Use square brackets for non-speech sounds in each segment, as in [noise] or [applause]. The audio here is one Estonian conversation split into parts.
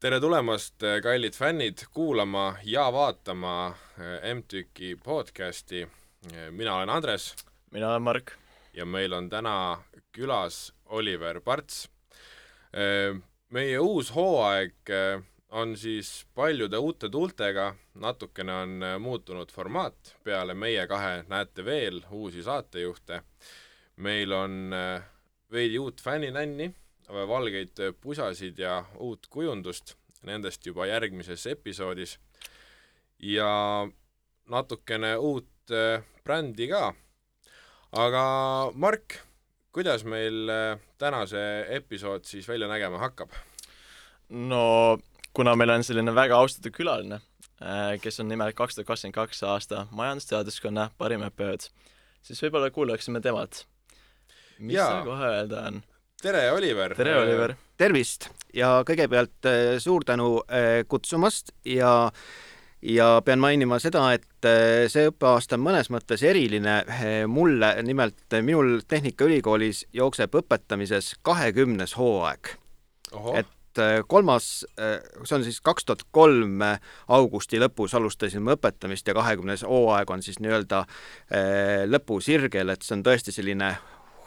tere tulemast, kallid fännid, kuulama ja vaatama eh, MTÜK-i podcasti. mina olen Andres. mina olen Mark. ja meil on täna külas Oliver Parts. Meie uus hooaeg on siis paljude uute tuultega, natukene on muutunud formaat, peale meie kahe näete veel uusi saatejuhte. meil on veidi uut fänninänni valgeid pusasid ja uut kujundust, nendest juba järgmises episoodis. ja natukene uut äh, brändi ka. aga Mark, kuidas meil äh, täna see episood siis välja nägema hakkab? no kuna meil on selline väga austatud külaline, äh, kes on nimelt kaks tuhat kakskümmend kaks aasta majandusteaduskonna parim õppejõud, siis võib-olla kuulaksime temalt. mis seal kohe öelda on? Tere, Oliver! tere, Oliver! tervist ja kõigepealt äh, suur tänu äh, kutsumast ja ja pean mainima seda, et äh, see õppeaasta on mõnes mõttes eriline mulle, nimelt minul Tehnikaülikoolis jookseb õpetamises kahekümnes hooaeg. et kolmas, see on siis kaks tuhat kolm augusti lõpus alustasime õpetamist ja kahekümnes hooaeg on siis nii-öelda lõpusirgel, et see on tõesti selline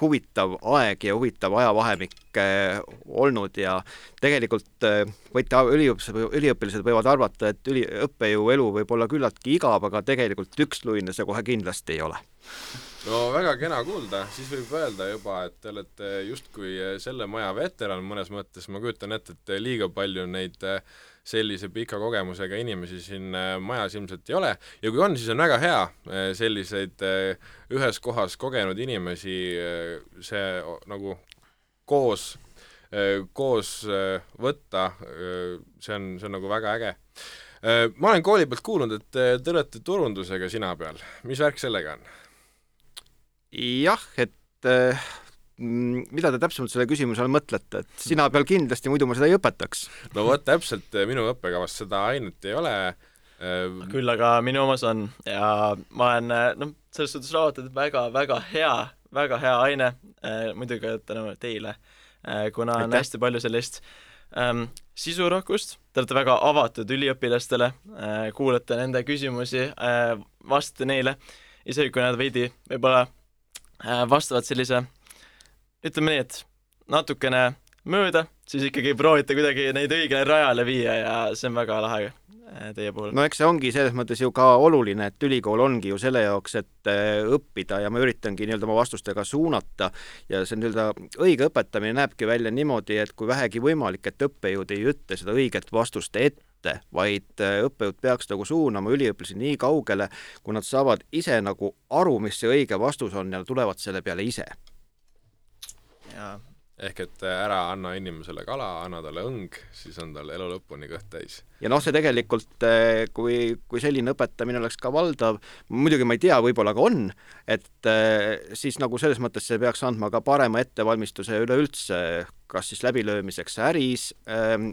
huvitav aeg ja huvitav ajavahemik äh, olnud ja tegelikult äh, võite, üliõpilased, võivad arvata, et üli, õppejõu elu võib olla küllaltki igav, aga tegelikult üksluine see kohe kindlasti ei ole. No väga kena kuulda, siis võib öelda juba, et te olete justkui selle maja veteran mõnes mõttes, ma kujutan ette, et liiga palju neid äh, sellise pika kogemusega inimesi siin äh, majas ilmselt ei ole ja kui on, siis on väga hea äh, selliseid äh, ühes kohas kogenud inimesi see nagu koos, koos võtta, see on, see on nagu väga äge. ma olen kooli pealt kuulnud, et te olete turundusega sina peal, mis värk sellega on? jah, et mida te täpsemalt selle küsimuse all mõtlete, et sina peal kindlasti, muidu ma seda ei õpetaks? no vot, täpselt, minu õppekavas seda ainet ei ole. Äh, küll aga minu omas on ja ma olen noh, selles suhtes raamatud väga-väga hea, väga hea aine äh,, muidugi tänu teile kuna Aitäh. on hästi palju sellist ähm, sisurohkust, te olete väga avatud üliõpilastele äh,, kuulate nende küsimusi äh,, vastate neile, isegi kui nad veidi võib-olla äh, vastavad sellise äh, ütleme nii, et natukene mööda, siis ikkagi proovite kuidagi neid õigele rajale viia ja see on väga lahe äh, teie puhul. no eks see ongi selles mõttes ju ka oluline, et ülikool ongi ju selle jaoks, et äh, õppida ja ma üritangi nii-öelda oma vastustega suunata ja see nii-öelda õige õpetamine näebki välja niimoodi, et kui vähegi võimalik, et õppejõud ei ütle seda õiget vastust ette, vaid äh, õppejõud peaks nagu suunama üliõpilasi nii kaugele, kui nad saavad ise nagu aru, mis see õige vastus on ja tulevad selle peale ise. Ehk et äh, ära anna inimesele kala, anna talle õng, siis on tal elu lõpuni kõht täis. Ja noh, see tegelikult, äh, kui, kui selline õpetamine oleks ka valdav, muidugi ma ei tea, võib-olla ka on, et äh, siis nagu selles mõttes see peaks andma ka parema ettevalmistuse üleüldse kas siis läbilöömiseks äris ähm,,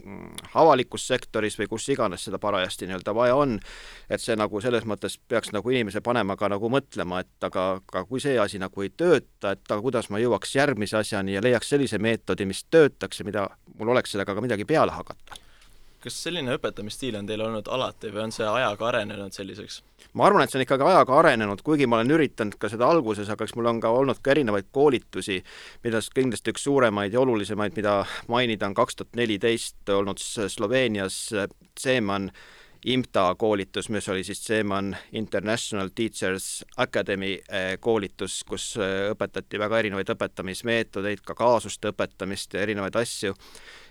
avalikus sektoris või kus iganes seda parajasti nii-öelda vaja on, et see nagu selles mõttes peaks nagu inimese panema ka nagu mõtlema, et aga, aga kui see asi nagu ei tööta, et aga kuidas ma jõuaks järgmise asjani ja leiaks sellise meetodi, mis töötaks ja mida mul oleks sellega ka midagi peale hakata kas selline õpetamisstiil on teil olnud alati või on see ajaga arenenud selliseks? ma arvan, et see on ikkagi ajaga arenenud, kuigi ma olen üritanud ka seda alguses, aga eks mul on ka olnud ka erinevaid koolitusi, millest kindlasti üks suuremaid ja olulisemaid, mida mainida, on kaks tuhat neliteist olnud Sloveenias Zeeman IMTA koolitus, mis oli siis Zeeman International Teachers Academy eh, koolitus, kus eh, õpetati väga erinevaid õpetamismeetodeid, ka kaasuste õpetamist ja erinevaid asju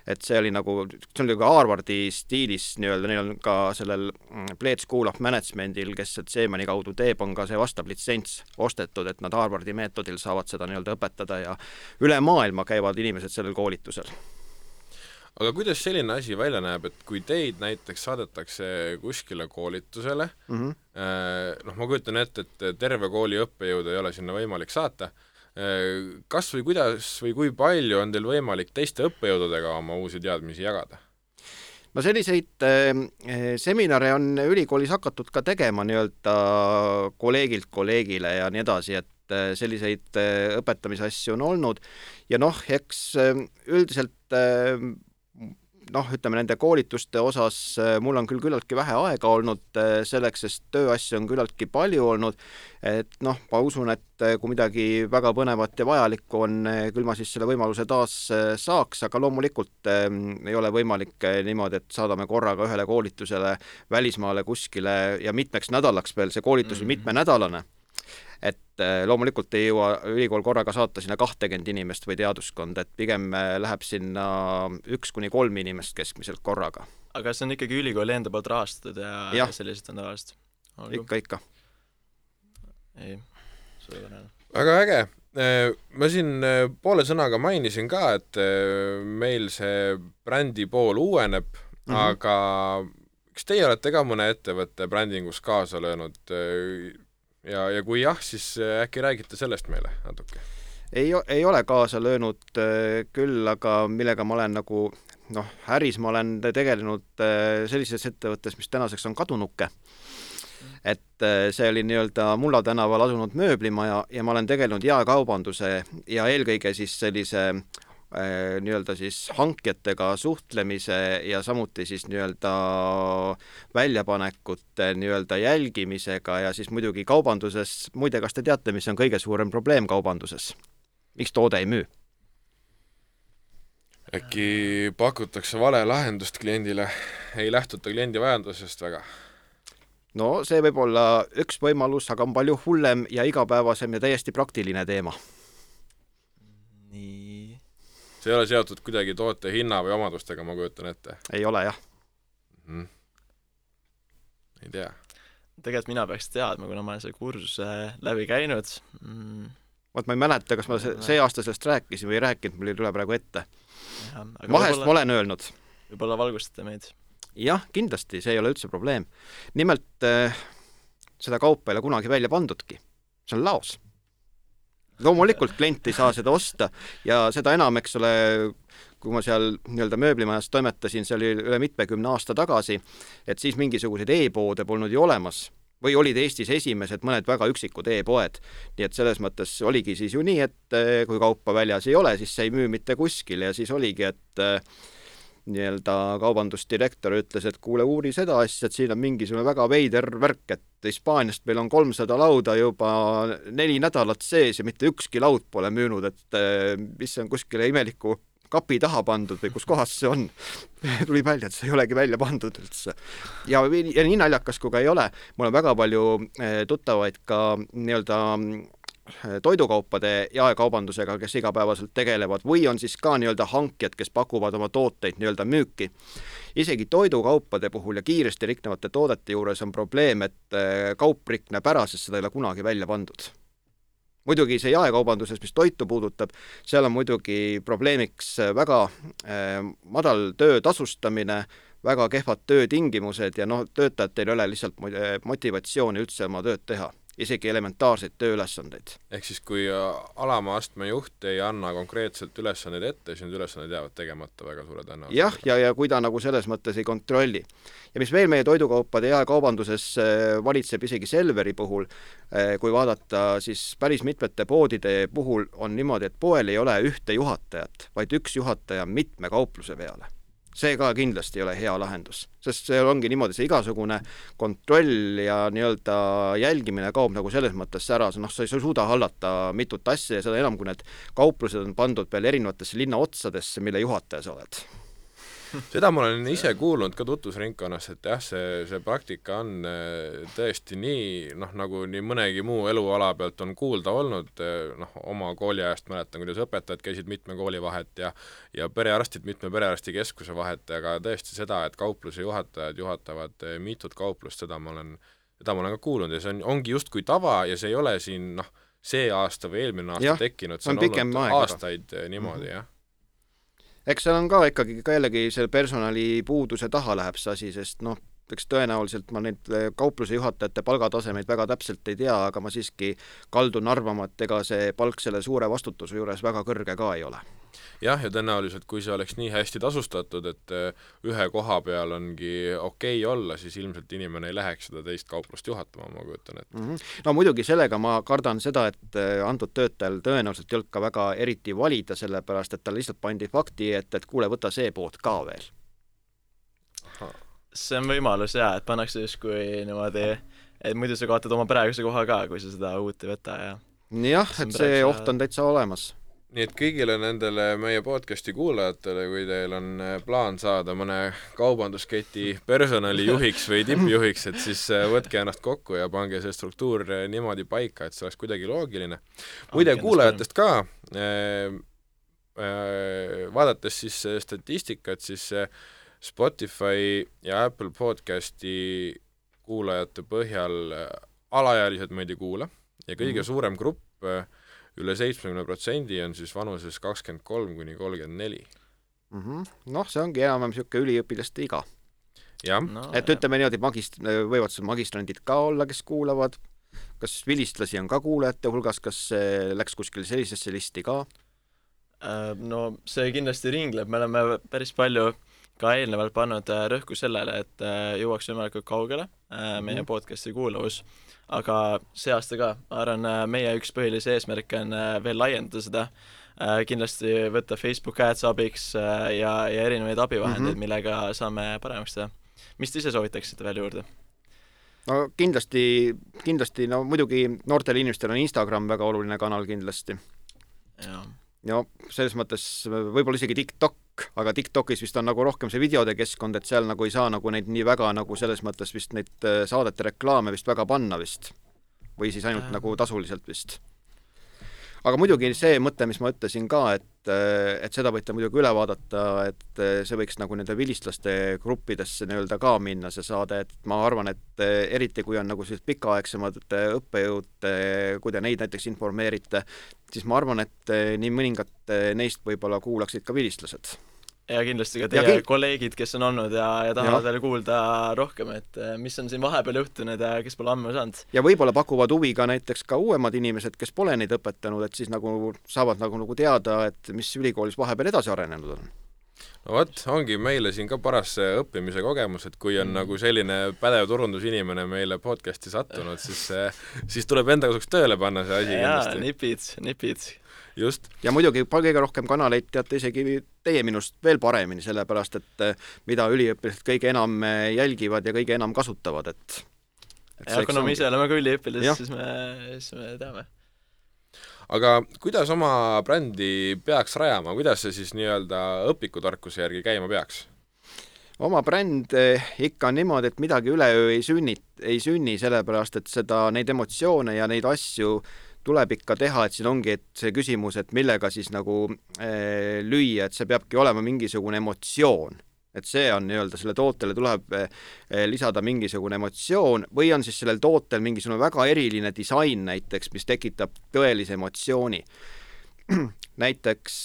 et see oli nagu, see oli nagu Harvardi stiilis nii-öelda, neil on ka sellel mm, Blade School of Managementil, kes Seemani kaudu teeb, on ka see vastav litsents ostetud, et nad Harvardi meetodil saavad seda nii-öelda õpetada ja üle maailma käivad inimesed sellel koolitusel aga kuidas selline asi välja näeb, et kui teid näiteks saadetakse kuskile koolitusele mm, -hmm. noh, ma kujutan ette, et terve kooli õppejõudu ei ole sinna võimalik saata, kas või kuidas või kui palju on teil võimalik teiste õppejõududega oma uusi teadmisi jagada? no selliseid äh, seminare on ülikoolis hakatud ka tegema nii-öelda kolleegilt kolleegile ja nii edasi, et äh, selliseid äh, õpetamise asju on olnud ja noh, eks üldiselt noh, ütleme nende koolituste osas mul on küll küllaltki vähe aega olnud selleks, sest tööasju on küllaltki palju olnud, et noh, ma usun, et kui midagi väga põnevat ja vajalikku on, küll ma siis selle võimaluse taas saaks, aga loomulikult ei ole võimalik niimoodi, et saadame korraga ühele koolitusele välismaale kuskile ja mitmeks nädalaks veel, see koolitus on mm -hmm. mitmenädalane et äh, loomulikult ei jõua ülikool korraga saata sinna kahtekümmend inimest või teaduskonda, et pigem äh, läheb sinna üks kuni kolm inimest keskmiselt korraga. aga see on ikkagi ülikooli enda poolt rahastatud ja, ja. sellised on tavaliselt? ikka, ikka. ei, suurepärane. väga äge äh, ma siin poole sõnaga mainisin ka, et meil see brändi pool uueneb mm, -hmm. aga kas teie olete ka mõne ettevõtte brändingus kaasa löönud ja, ja kui jah, siis äh, äkki räägite sellest meile natuke? ei, ei ole kaasa löönud äh, küll, aga millega ma olen nagu noh, äris ma olen tegelenud äh, sellises ettevõttes, mis tänaseks on kadunuke. et see oli nii-öelda Mulla tänaval asunud mööblimaja ja ma olen tegelenud jaekaubanduse ja eelkõige siis sellise nii-öelda siis hankijatega suhtlemise ja samuti siis nii-öelda väljapanekute nii-öelda jälgimisega ja siis muidugi kaubanduses, muide, kas te teate, mis on kõige suurem probleem kaubanduses? miks toode ei müü? äkki pakutakse vale lahendust kliendile, ei lähtuta kliendi vajadusest väga? no see võib olla üks võimalus, aga on palju hullem ja igapäevasem ja täiesti praktiline teema see ei ole seotud kuidagi toote hinna või omadustega, ma kujutan ette? ei ole jah mm. -hmm. ei tea. tegelikult mina peaks teadma, kuna ma olen selle kursuse läbi käinud mm.. vot ma ei mäleta, kas ma see, see aasta sellest rääkisin või ei rääkinud, mul ei tule praegu ette. vahest ma olen öelnud. võib-olla valgustate meid? jah, kindlasti, see ei ole üldse probleem. nimelt äh, seda kaupa ei ole kunagi välja pandudki. see on laos loomulikult klient ei saa seda osta ja seda enam, eks ole, kui ma seal nii-öelda mööblimajas toimetasin, see oli üle mitmekümne aasta tagasi, et siis mingisuguseid e-poode polnud ju olemas või olid Eestis esimesed mõned väga üksikud e-poed. nii et selles mõttes oligi siis ju nii, et eh, kui kaupa väljas ei ole, siis see ei müü mitte kuskil ja siis oligi, et eh, nii-öelda kaubandusdirektor ütles, et kuule, uuri seda asja, et siin on mingisugune väga veider värk, et Hispaaniast meil on kolmsada lauda juba neli nädalat sees ja mitte ükski laud pole müünud, et eh, mis on kuskile imeliku kapi taha pandud või kus kohas see on. [laughs] tuli välja, et see ei olegi välja pandud üldse. ja, ja nii naljakas kui ka ei ole, mul on väga palju eh, tuttavaid ka nii-öelda toidukaupade jaekaubandusega, kes igapäevaselt tegelevad, või on siis ka nii-öelda hankijad, kes pakuvad oma tooteid nii-öelda müüki. isegi toidukaupade puhul ja kiiresti riknevate toodete juures on probleem, et äh, kaup rikneb ära, sest seda ei ole kunagi välja pandud muidugi see jaekaubanduses, mis toitu puudutab, seal on muidugi probleemiks väga äh, madal töö tasustamine, väga kehvad töötingimused ja noh, töötajatel ei ole lihtsalt motivatsiooni üldse oma tööd teha isegi elementaarseid tööülesandeid. ehk siis, kui äh, alama astme juht ei anna konkreetselt ülesandeid ette, siis need ülesanded jäävad tegemata väga suure tõenäosusega. jah, ja, ja, ja kui ta nagu selles mõttes ei kontrolli. ja mis veel meie toidukaupade jaekaubanduses äh, valitseb isegi Selveri puhul, äh, kui vaadata, siis päris mitmete poodide puhul on niimoodi, et poel ei ole ühte juhatajat, vaid üks juhataja mitme kaupluse peale see ka kindlasti ei ole hea lahendus, sest see ongi niimoodi, see igasugune kontroll ja nii-öelda jälgimine kaob nagu selles mõttes ära, noh, sa ei suuda hallata mitut asja ja seda enam, kui need kauplused on pandud veel erinevatesse linna otsadesse, mille juhataja sa oled seda ma olen ise kuulnud ka tutvusringkonnas, et jah, see, see praktika on äh, tõesti nii noh, nagu nii mõnegi muu eluala pealt on kuulda olnud, äh, noh, oma kooliajast mäletan, kuidas õpetajad käisid mitme kooli vahet ja ja perearstid mitme perearstikeskuse vahet, aga tõesti seda, et kaupluse juhatajad juhatavad äh, mitut kauplust, seda ma olen, seda ma olen ka kuulnud ja see on, ongi justkui tava ja see ei ole siin noh, see aasta või eelmine aasta ja, tekkinud, see on, on olnud aastaid niimoodi mm, -hmm. jah eks seal on ka ikkagi ka jällegi selle personalipuuduse taha läheb see asi, sest noh, eks tõenäoliselt ma neid eh, kaupluse juhatajate palgatasemeid väga täpselt ei tea, aga ma siiski kaldun arvama, et ega see palk selle suure vastutuse juures väga kõrge ka ei ole jah, ja tõenäoliselt kui see oleks nii hästi tasustatud, et äh, ühe koha peal ongi okei okay olla, siis ilmselt inimene ei läheks seda teist kauplust juhatama, ma kujutan ette mm. -hmm. no muidugi sellega ma kardan seda, et äh, antud töötajal tõenäoliselt ei olnud ka väga eriti valida, sellepärast et tal lihtsalt pandi fakti ette, et kuule, võta see pood ka veel see on võimalus jaa, et pannakse justkui niimoodi, et muidu sa kaotad oma praeguse koha ka, kui sa seda uut ei võta ja jah, et see oht on täitsa olemas nii et kõigile nendele meie podcasti kuulajatele, kui teil on äh, plaan saada mõne kaubandusketi personalijuhiks või tippjuhiks, et siis äh, võtke ennast kokku ja pange see struktuur äh, niimoodi paika, et see oleks kuidagi loogiline. muide, kuulajatest ka äh,, äh, vaadates siis statistikat, siis Spotify ja Apple podcasti kuulajate põhjal alaealised meid ei kuula ja kõige mm suurem grupp äh, üle seitsmekümne protsendi on siis vanuses kakskümmend kolm kuni kolmkümmend neli. Mhm. noh, see ongi enam-vähem niisugune üliõpilaste iga. No, et ütleme niimoodi, magist-, võivad seal magistrandid ka olla, kes kuulavad, kas vilistlasi on ka kuulajate hulgas, kas see läks kuskile sellisesse listi ka? Äh, no see kindlasti ringleb, me oleme päris palju ka eelnevalt pannud äh, rõhku sellele, et äh, jõuaks võimalikult kaugele meie mm -hmm. podcasti kuulavus aga see aasta ka, ma arvan, äh, meie üks põhilisi eesmärke on äh, veel laiendada seda, äh, kindlasti võtta Facebook Ads abiks ja, ja erinevaid abivahendeid mm, -hmm. millega saame paremaks teha. mis te ise soovitaksite veel juurde? no kindlasti, kindlasti no muidugi noortel inimestel on Instagram väga oluline kanal kindlasti. No selles mõttes võib-olla isegi TikTok, aga TikTokis vist on nagu rohkem see videode keskkond, et seal nagu ei saa nagu neid nii väga nagu selles mõttes vist neid äh, saadete reklaame vist väga panna vist. või siis ainult äh. nagu tasuliselt vist. Aga muidugi see mõte, mis ma ütlesin ka, et, äh, et seda võite muidugi üle vaadata, et äh, see võiks nagu nende vilistlaste gruppidesse nii-öelda ka minna, see saade, et ma arvan, et eriti kui on nagu sellised pikaaegsemad õppejõud, kui te neid näiteks informeerite, siis ma arvan, et nii mõningad neist võib-olla kuulaksid ka vilistlased ja kindlasti ka teie ja kolleegid, kes on olnud ja, ja tahavad veel kuulda rohkem, et eh, mis on siin vahepeal juhtunud ja kes pole ammu saanud. ja võib-olla pakuvad huvi ka näiteks ka uuemad inimesed, kes pole neid õpetanud, et siis nagu saavad nagu, nagu teada, et mis ülikoolis vahepeal edasi arenenud on no vot, ongi meile siin ka paras õppimise kogemus, et kui on mm. nagu selline pädev turundusinimene meile podcast'i sattunud, siis siis tuleb enda kasuks tööle panna see asi kindlasti. nipid, nipid just. ja muidugi kõige rohkem kanaleid teate isegi teie minust veel paremini, sellepärast et eh, mida üliõpilased kõige enam eh, jälgivad ja kõige enam kasutavad, et, et ja kuna me ise oleme ka üliõpilased, siis me, siis me teame aga kuidas oma brändi peaks rajama, kuidas see siis nii-öelda õpikutarkuse järgi käima peaks? oma bränd eh, ikka niimoodi, et midagi üleöö ei sünni, ei sünni, sellepärast et seda, neid emotsioone ja neid asju tuleb ikka teha, et siin ongi, et see küsimus, et millega siis nagu äh, lüüa, et see peabki olema mingisugune emotsioon. et see on nii-öelda, selle tootele tuleb äh, lisada mingisugune emotsioon või on siis sellel tootel mingisugune väga eriline disain näiteks, mis tekitab tõelise emotsiooni [clears throat] näiteks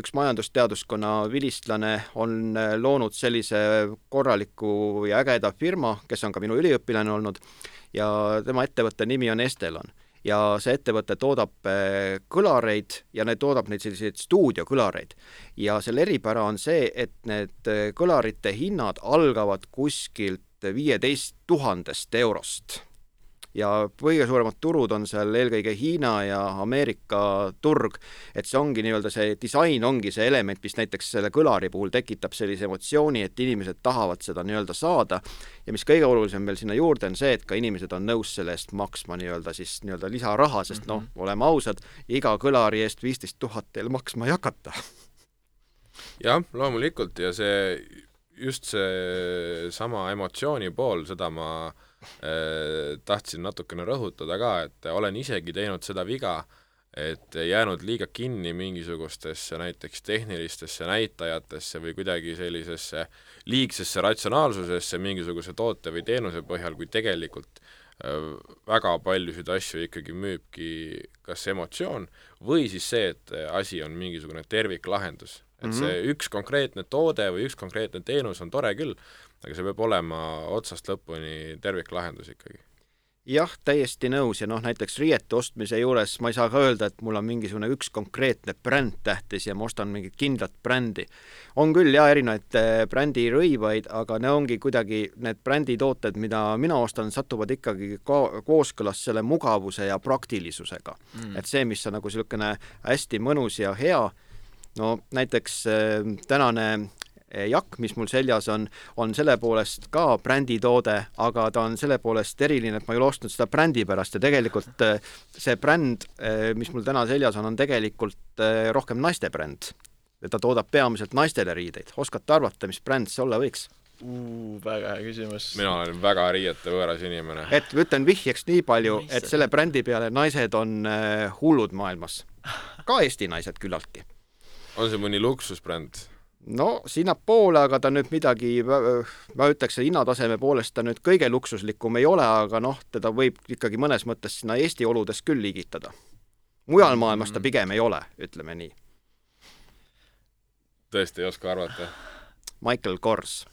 üks majandusteaduskonna vilistlane on loonud sellise korraliku ja ägeda firma, kes on ka minu üliõpilane olnud, ja tema ettevõtte nimi on Estelon ja see ettevõte toodab äh, kõlareid ja need toodab neid selliseid stuudiokõlareid. ja selle eripära on see, et need äh, kõlarite hinnad algavad kuskilt viieteist tuhandest eurost ja kõige suuremad turud on seal eelkõige Hiina ja Ameerika turg, et see ongi nii-öelda see disain ongi see element, mis näiteks selle kõlari puhul tekitab sellise emotsiooni, et inimesed tahavad seda nii-öelda saada ja mis kõige olulisem veel sinna juurde, on see, et ka inimesed on nõus selle eest maksma nii-öelda siis nii-öelda lisaraha, sest noh, mhm. oleme ausad, iga kõlari eest viisteist tuhat teil maksma ei hakata. jah, loomulikult ja see just seesama emotsiooni pool, seda ma Äh, tahtsin natukene rõhutada ka, et olen isegi teinud seda viga, et jäänud liiga kinni mingisugustesse näiteks tehnilistesse näitajatesse või kuidagi sellisesse liigsesse ratsionaalsusesse mingisuguse toote või teenuse põhjal, kui tegelikult äh, väga paljusid asju ikkagi müübki kas emotsioon või siis see, et asi on mingisugune terviklahendus. et see üks konkreetne toode või üks konkreetne teenus on tore küll, aga see peab olema otsast lõpuni terviklahendus ikkagi. Jah, täiesti nõus. Ja noh, näiteks riiete ostmise juures ma ei saa ka öelda, et mul on mingisugune üks konkreetne bränd tähtis ja ma ostan mingit kindlat brändi. on küll jaa, erinevaid äh, brändirõivaid, aga ne ongi kuidagi, need bränditooted, mida mina ostan, satuvad ikkagi ka kooskõlas selle mugavuse ja praktilisusega. Mm.. et see, mis on nagu niisugune hästi mõnus ja hea, no näiteks äh, tänane jakk, mis mul seljas on, on selle poolest ka bränditoode, aga ta on selle poolest eriline, et ma ei ole ostnud seda brändi pärast ja tegelikult see bränd, mis mul täna seljas on, on tegelikult rohkem naiste bränd. ta toodab peamiselt naistele riideid. oskate arvata, mis bränd see olla võiks? uh,? väga hea küsimus. mina olen väga riiete võõras inimene. et ütlen vihjeks nii palju, et selle brändi peale naised on äh, hullud maailmas. ka Eesti naised küllaltki. on see mõni luksusbränd? No sinnapoole, aga ta nüüd midagi, ma ütleks, hinnataseme poolest ta nüüd kõige luksuslikum ei ole, aga noh, teda võib ikkagi mõnes mõttes sinna Eesti oludes küll liigitada. mujal maailmas ta mm. pigem ei ole, ütleme nii. tõesti ei oska arvata? Michael Kors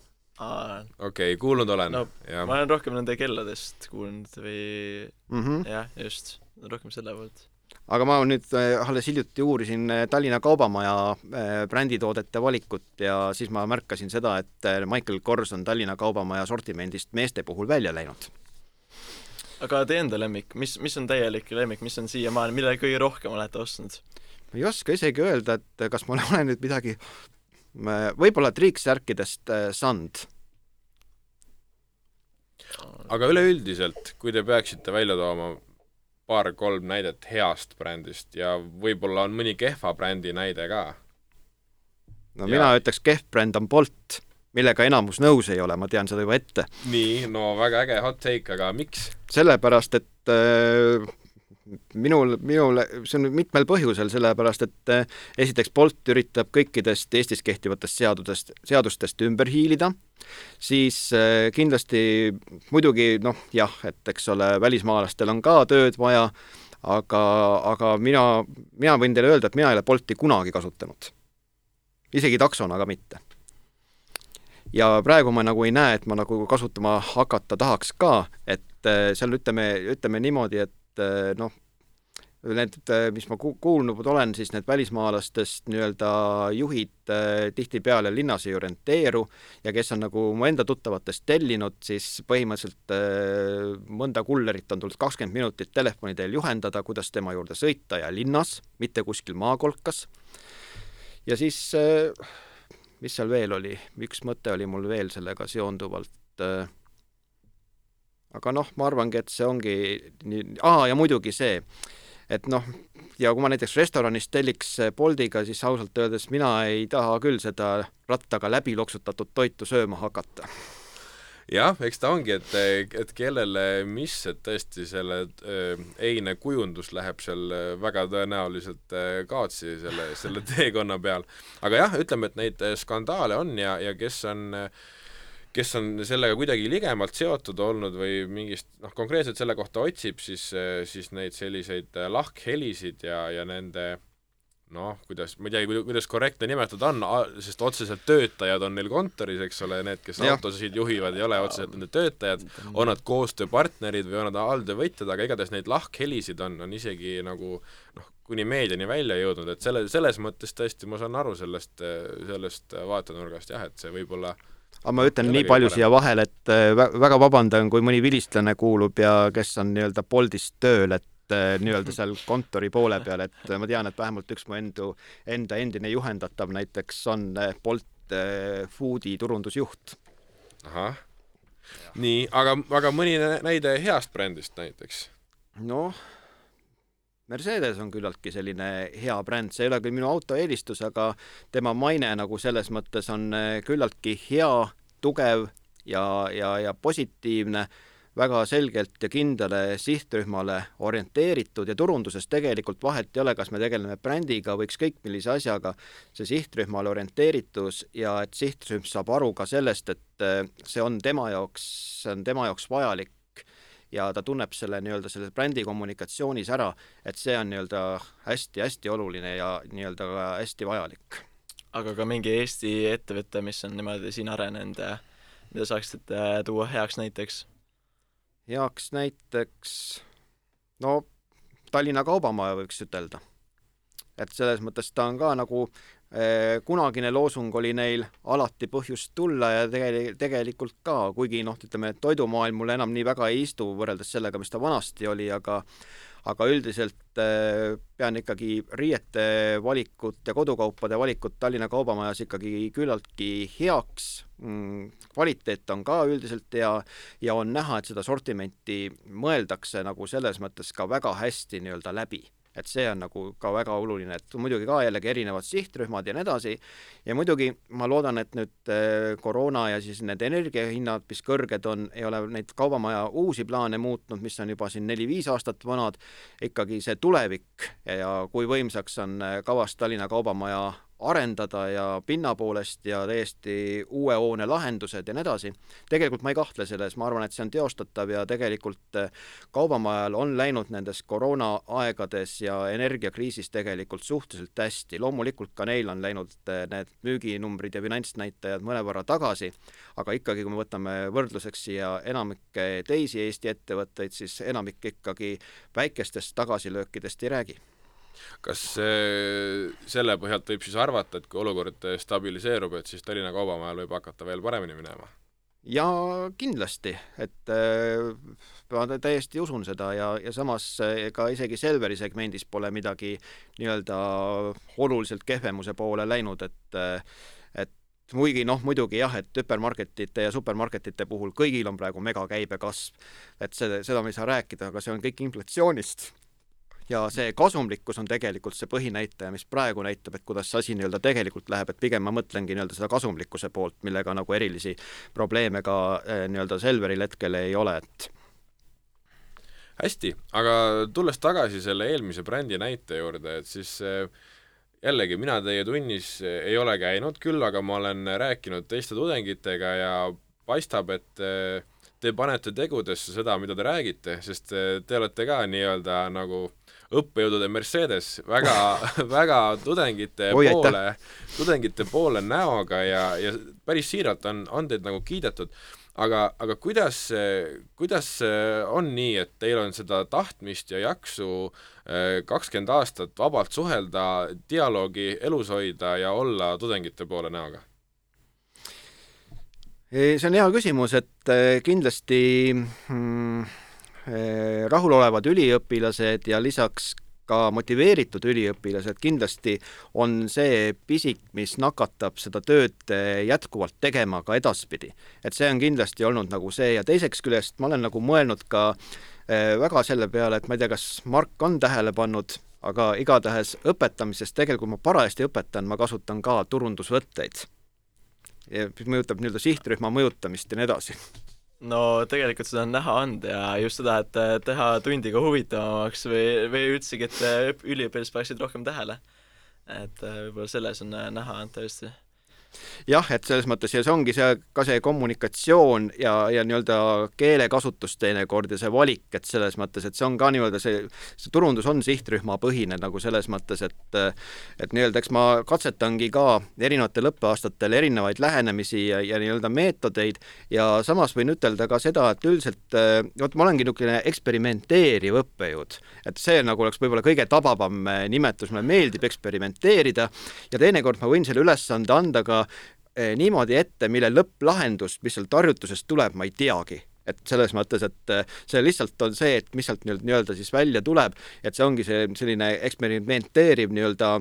okei kuulnud olen no,. ma olen rohkem nende kelladest kuulnud või mm -hmm. jah, just, rohkem selle poolt. Aga ma nüüd äh, alles hiljuti uurisin äh, Tallinna Kaubamaja äh, bränditoodete valikut ja siis ma märkasin seda, et Michael Kors on Tallinna Kaubamaja sortimendist meeste puhul välja läinud. aga teie enda lemmik, mis, mis on täielik lemmik, mis on siiamaani, mille kõige rohkem olete ostnud? ma ei oska isegi öelda, et kas ma [laughs] olen nüüd midagi võib-olla triiksärkidest sand. aga üleüldiselt, kui te peaksite välja tooma paar-kolm näidet heast brändist ja võib-olla on mõni kehva brändi näide ka? no ja. mina ütleks, kehv bränd on Bolt, millega enamus nõus ei ole, ma tean seda juba ette. nii, no väga äge hot take, aga miks? sellepärast, et äh, minul, minul, see on mitmel põhjusel, sellepärast et eh, esiteks Bolt üritab kõikidest Eestis kehtivatest seadudest, seadustest ümber hiilida, siis eh, kindlasti muidugi noh, jah, et eks ole, välismaalastel on ka tööd vaja, aga, aga mina, mina võin teile öelda, et mina ei ole Bolti kunagi kasutanud. isegi taksona ka mitte. ja praegu ma nagu ei näe, et ma nagu kasutama hakata tahaks ka, et eh, seal ütleme, ütleme niimoodi, et et eh, noh, need, eh, mis ma kuulnud olen, siis need välismaalastest nii-öelda juhid eh, tihtipeale linnas ei orienteeru ja kes on nagu mu enda tuttavatest tellinud, siis põhimõtteliselt mõnda kullerit on tulnud kakskümmend minutit telefoni teel juhendada, kuidas tema juurde sõita ja linnas, mitte kuskil maakolkas. ja siis, mis seal veel oli, üks mõte oli mul veel sellega seonduvalt aga noh, ma arvangi, et see ongi nii, aa, ja muidugi see, et noh, ja kui ma näiteks restoranist telliks Boltiga, siis ausalt öeldes mina ei taha küll seda rattaga läbi loksutatud toitu sööma hakata jah, eks ta ongi, et, et kellele mis, et tõesti selle äh, eine kujundus läheb seal väga tõenäoliselt äh, kaotsi selle, selle [laughs] teekonna peal. aga jah, ütleme, et neid skandaale on ja, ja kes on äh, kes on sellega kuidagi ligemalt seotud olnud või mingist noh, konkreetselt selle kohta otsib, siis, siis neid selliseid lahkhelisid ja, ja nende noh, kuidas, ma ei teagi, kuidas korrektne nimetada on, sest otseselt töötajad on neil kontoris, eks ole, need, kes ja. autosid juhivad, ei ole otseselt nende töötajad, on nad koostööpartnerid või on nad alltöövõtjad, aga igatahes neid lahkhelisid on, on isegi nagu noh, kuni meediani välja jõudnud, et selle, selles mõttes tõesti ma saan aru sellest, sellest vaatenurgast jah, et see võib-olla aga ma ütlen nii palju siia vahele, et äh, väga vabandan, kui mõni vilistlane kuulub ja kes on nii-öelda Boltis tööl, et äh, nii-öelda seal kontori poole peal, et ma tean, et vähemalt üks mu endu, enda endine juhendatav näiteks on äh, Bolt Foodi turundusjuht. ahah, nii, aga, aga mõni näide heast brändist näiteks? noh Mercedes on küllaltki selline hea bränd, see ei ole küll minu auto eelistus, aga tema maine nagu selles mõttes on eh, küllaltki hea, tugev ja, ja, ja positiivne, väga selgelt ja kindlale sihtrühmale orienteeritud ja turunduses tegelikult vahet ei ole, kas me tegeleme brändiga või ükskõik millise asjaga, see sihtrühmale orienteeritus ja et sihtrühm saab aru ka sellest, et eh, see on tema jaoks, see on tema jaoks vajalik ja ta tunneb selle nii-öelda selles brändi kommunikatsioonis ära, et see on nii-öelda hästi-hästi oluline ja nii-öelda ka hästi vajalik. aga ka mingi Eesti ettevõte, mis on niimoodi siin arenenud ja mida saaksite tuua heaks näiteks? heaks näiteks, no Tallinna Kaubamaja võiks ütelda. et selles mõttes ta on ka nagu kunagine loosung oli neil alati põhjust tulla ja tegel-, tegelikult ka, kuigi noh, ütleme, et toidumaailm mulle enam nii väga ei istu võrreldes sellega, mis ta vanasti oli, aga aga üldiselt äh, pean ikkagi riiete valikut ja kodukaupade valikut Tallinna Kaubamajas ikkagi küllaltki heaks. Mm,, kvaliteet on ka üldiselt hea ja on näha, et seda sortimenti mõeldakse nagu selles mõttes ka väga hästi nii-öelda läbi et see on nagu ka väga oluline, et muidugi ka jällegi erinevad sihtrühmad ja nii edasi, ja muidugi ma loodan, et nüüd äh, koroona ja siis need energiahinnad, mis kõrged on, ei ole neid kaubamaja uusi plaane muutnud, mis on juba siin neli-viis aastat vanad, ikkagi see tulevik ja kui võimsaks on äh, kavas Tallinna Kaubamaja arendada ja pinna poolest ja täiesti uue hoone lahendused ja nii edasi. tegelikult ma ei kahtle selles, ma arvan, et see on teostatav ja tegelikult eh, kaubamajal on läinud nendes koroonaaegades ja energiakriisis tegelikult suhteliselt hästi, loomulikult ka neil on läinud eh, need müüginumbrid ja finantsnäitajad mõnevõrra tagasi, aga ikkagi, kui me võtame võrdluseks siia enamikke teisi Eesti ettevõtteid, siis enamik ikkagi väikestest tagasilöökidest ei räägi kas selle põhjalt võib siis arvata, et kui olukord stabiliseerub, et siis Tallinna Kaubamajal võib hakata veel paremini minema? ja kindlasti, et äh, ma täiesti usun seda ja, ja samas ega isegi Selveri segmendis pole midagi nii-öelda oluliselt kehvemuse poole läinud, et et muigi noh, muidugi jah, et hüpermarketite ja supermarketite puhul kõigil on praegu megakäibekasv, et see, seda me ei saa rääkida, aga see on kõik inflatsioonist ja see kasumlikkus on tegelikult see põhinäitaja, mis praegu näitab, et kuidas see asi nii-öelda tegelikult läheb, et pigem ma mõtlengi nii-öelda seda kasumlikkuse poolt, millega nagu erilisi probleeme ka eh, nii-öelda Selveril hetkel ei ole, et hästi, aga tulles tagasi selle eelmise brändi näite juurde, et siis eh, jällegi, mina teie tunnis ei ole käinud, küll aga ma olen rääkinud teiste tudengitega ja paistab, et eh, te panete tegudesse seda, mida te räägite, sest te olete ka nii-öelda nagu õppejõudude Mercedes väga [laughs] väga tudengite Oi, poole, tudengite poole näoga ja, ja päris siiralt on, on teid nagu kiidetud, aga, aga kuidas, kuidas on nii, et teil on seda tahtmist ja jaksu eh, kakskümmend aastat vabalt suhelda, dialoogi elus hoida ja olla tudengite poole näoga? see on hea küsimus, et eh, kindlasti mm, rahulolevad üliõpilased ja lisaks ka motiveeritud üliõpilased kindlasti on see pisik, mis nakatab seda tööd eh, jätkuvalt tegema ka edaspidi. et see on kindlasti olnud nagu see ja teiseks küljest ma olen nagu mõelnud ka eh, väga selle peale, et ma ei tea, kas Mark on tähele pannud, aga igatahes õpetamises tegelikult ma parajasti õpetan, ma kasutan ka turundusvõtteid. mis mõjutab nii-öelda sihtrühma mõjutamist ja nii edasi no tegelikult seda on näha olnud ja just seda, et teha tundi ka huvitavamaks või, või üldsegi, et üliõpilased paneksid rohkem tähele. et äh, võib-olla selles on äh, näha olnud tõesti jah, et selles mõttes ja see ongi see, ka see kommunikatsioon ja, ja nii-öelda keelekasutus teinekord ja see valik, et selles mõttes, et see on ka nii-öelda see, see turundus on sihtrühmapõhine nagu selles mõttes, et et nii-öelda eks ma katsetangi ka erinevatel õppeaastatel erinevaid lähenemisi ja, ja nii-öelda meetodeid ja samas võin ütelda ka seda, et üldiselt vot ma olengi niisugune eksperimenteeriv õppejõud, et see nagu oleks võib-olla kõige tabavam nimetus, mulle meeldib eksperimenteerida ja teinekord ma võin selle ülesande anda ka niimoodi ette, mille lõpplahendust, mis sealt harjutusest tuleb, ma ei teagi et selles mõttes, et äh, see lihtsalt on see, et mis sealt nii-öelda siis välja tuleb, et see ongi see selline eksperimenteeriv nii-öelda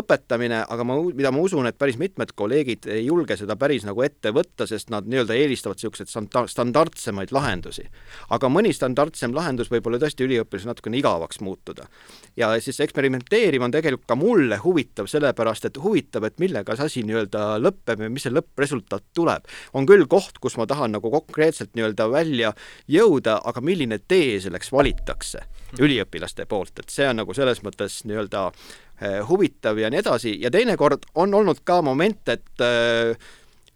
õpetamine, aga ma, mida ma usun, et päris mitmed kolleegid ei julge seda päris nagu ette võtta, sest nad nii-öelda eelistavad niisuguseid standardsemaid lahendusi. aga mõni standardsem lahendus võib olla tõesti üliõpilasel natukene igavaks muutuda. ja siis eksperimenteeriv on tegelikult ka mulle huvitav, sellepärast et huvitav, et millega see asi nii-öelda lõpeb ja mis see lõppresultaat tuleb. on küll koht, kus ma tahan nagu konkreetselt nii-öelda välja välja jõuda, aga milline tee selleks valitakse üliõpilaste poolt, et see on nagu selles mõttes nii-öelda eh, huvitav ja nii edasi. Ja teinekord on olnud ka moment, et eh,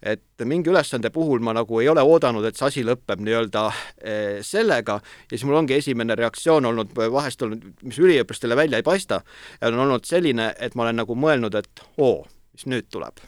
et mingi ülesande puhul ma nagu ei ole oodanud, et see asi lõpeb nii-öelda eh, sellega. Ja siis mul ongi esimene reaktsioon olnud vahest olnud, mis üliõpilastele välja ei paista, on olnud selline, et ma olen nagu mõelnud, et oo, mis nüüd tuleb.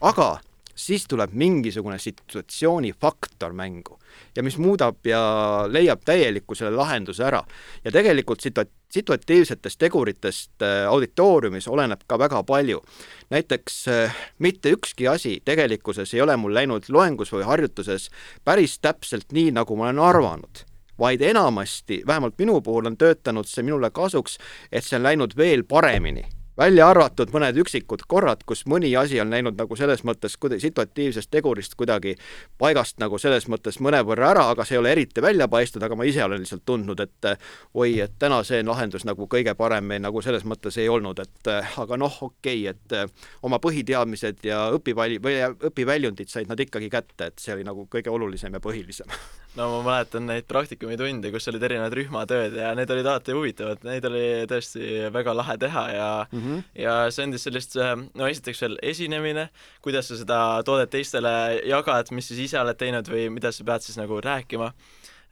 aga siis tuleb mingisugune situatsioonifaktor mängu ja mis muudab ja leiab täieliku selle lahenduse ära. ja tegelikult situa-, situatiivsetest teguritest äh, auditooriumis oleneb ka väga palju. näiteks äh, mitte ükski asi tegelikkuses ei ole mul läinud loengus või harjutuses päris täpselt nii, nagu ma olen arvanud vaid enamasti, vähemalt minu puhul on töötanud see minule kasuks, et see on läinud veel paremini välja arvatud mõned üksikud korrad, kus mõni asi on läinud nagu selles mõttes kuidagi situatiivsest tegurist kuidagi paigast nagu selles mõttes mõnevõrra ära, aga see ei ole eriti välja paistnud, aga ma ise olen lihtsalt tundnud, et oi, et täna see lahendus nagu kõige parem nagu selles mõttes ei olnud, et aga noh, okei okay,, et oma põhiteadmised ja või õpiväljundid said nad ikkagi kätte, et see oli nagu kõige olulisem ja põhilisem no ma mäletan neid praktikumitunde, kus olid erinevad rühmatööd ja need olid alati huvitavad, neid oli tõesti väga lahe teha ja mm -hmm. ja see andis sellist, no esiteks veel esinemine, kuidas sa seda toodet teistele jagad, mis siis ise oled teinud või mida sa pead siis nagu rääkima.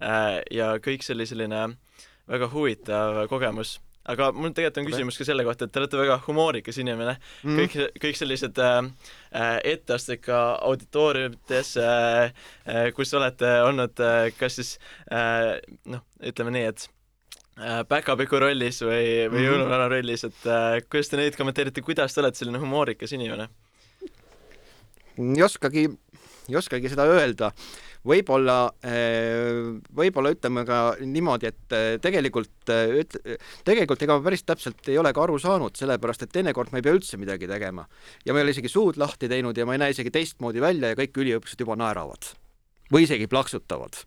Äh, ja kõik see oli selline väga huvitav kogemus aga mul tegelikult on küsimus ka selle kohta, et te olete väga humoorikas inimene. Mm.. kõik, kõik sellised äh, äh etteastega auditooriumites äh, äh,, kus olete olnud äh, kas siis äh, noh, ütleme nii, et äh, päkapiku rollis või, või jõuluvana rollis, et äh, kuidas te neid kommenteerite, kuidas te olete selline humoorikas inimene? ei oskagi, ei oskagi seda öelda võib-olla, eh, võib-olla ütleme ka niimoodi, et eh, tegelikult, üt-, tegelikult ega ma päris täpselt ei ole ka aru saanud, sellepärast et teinekord ma ei pea üldse midagi tegema. ja ma ei ole isegi suud lahti teinud ja ma ei näe isegi teistmoodi välja ja kõik üliõpilased juba naeravad. või isegi plaksutavad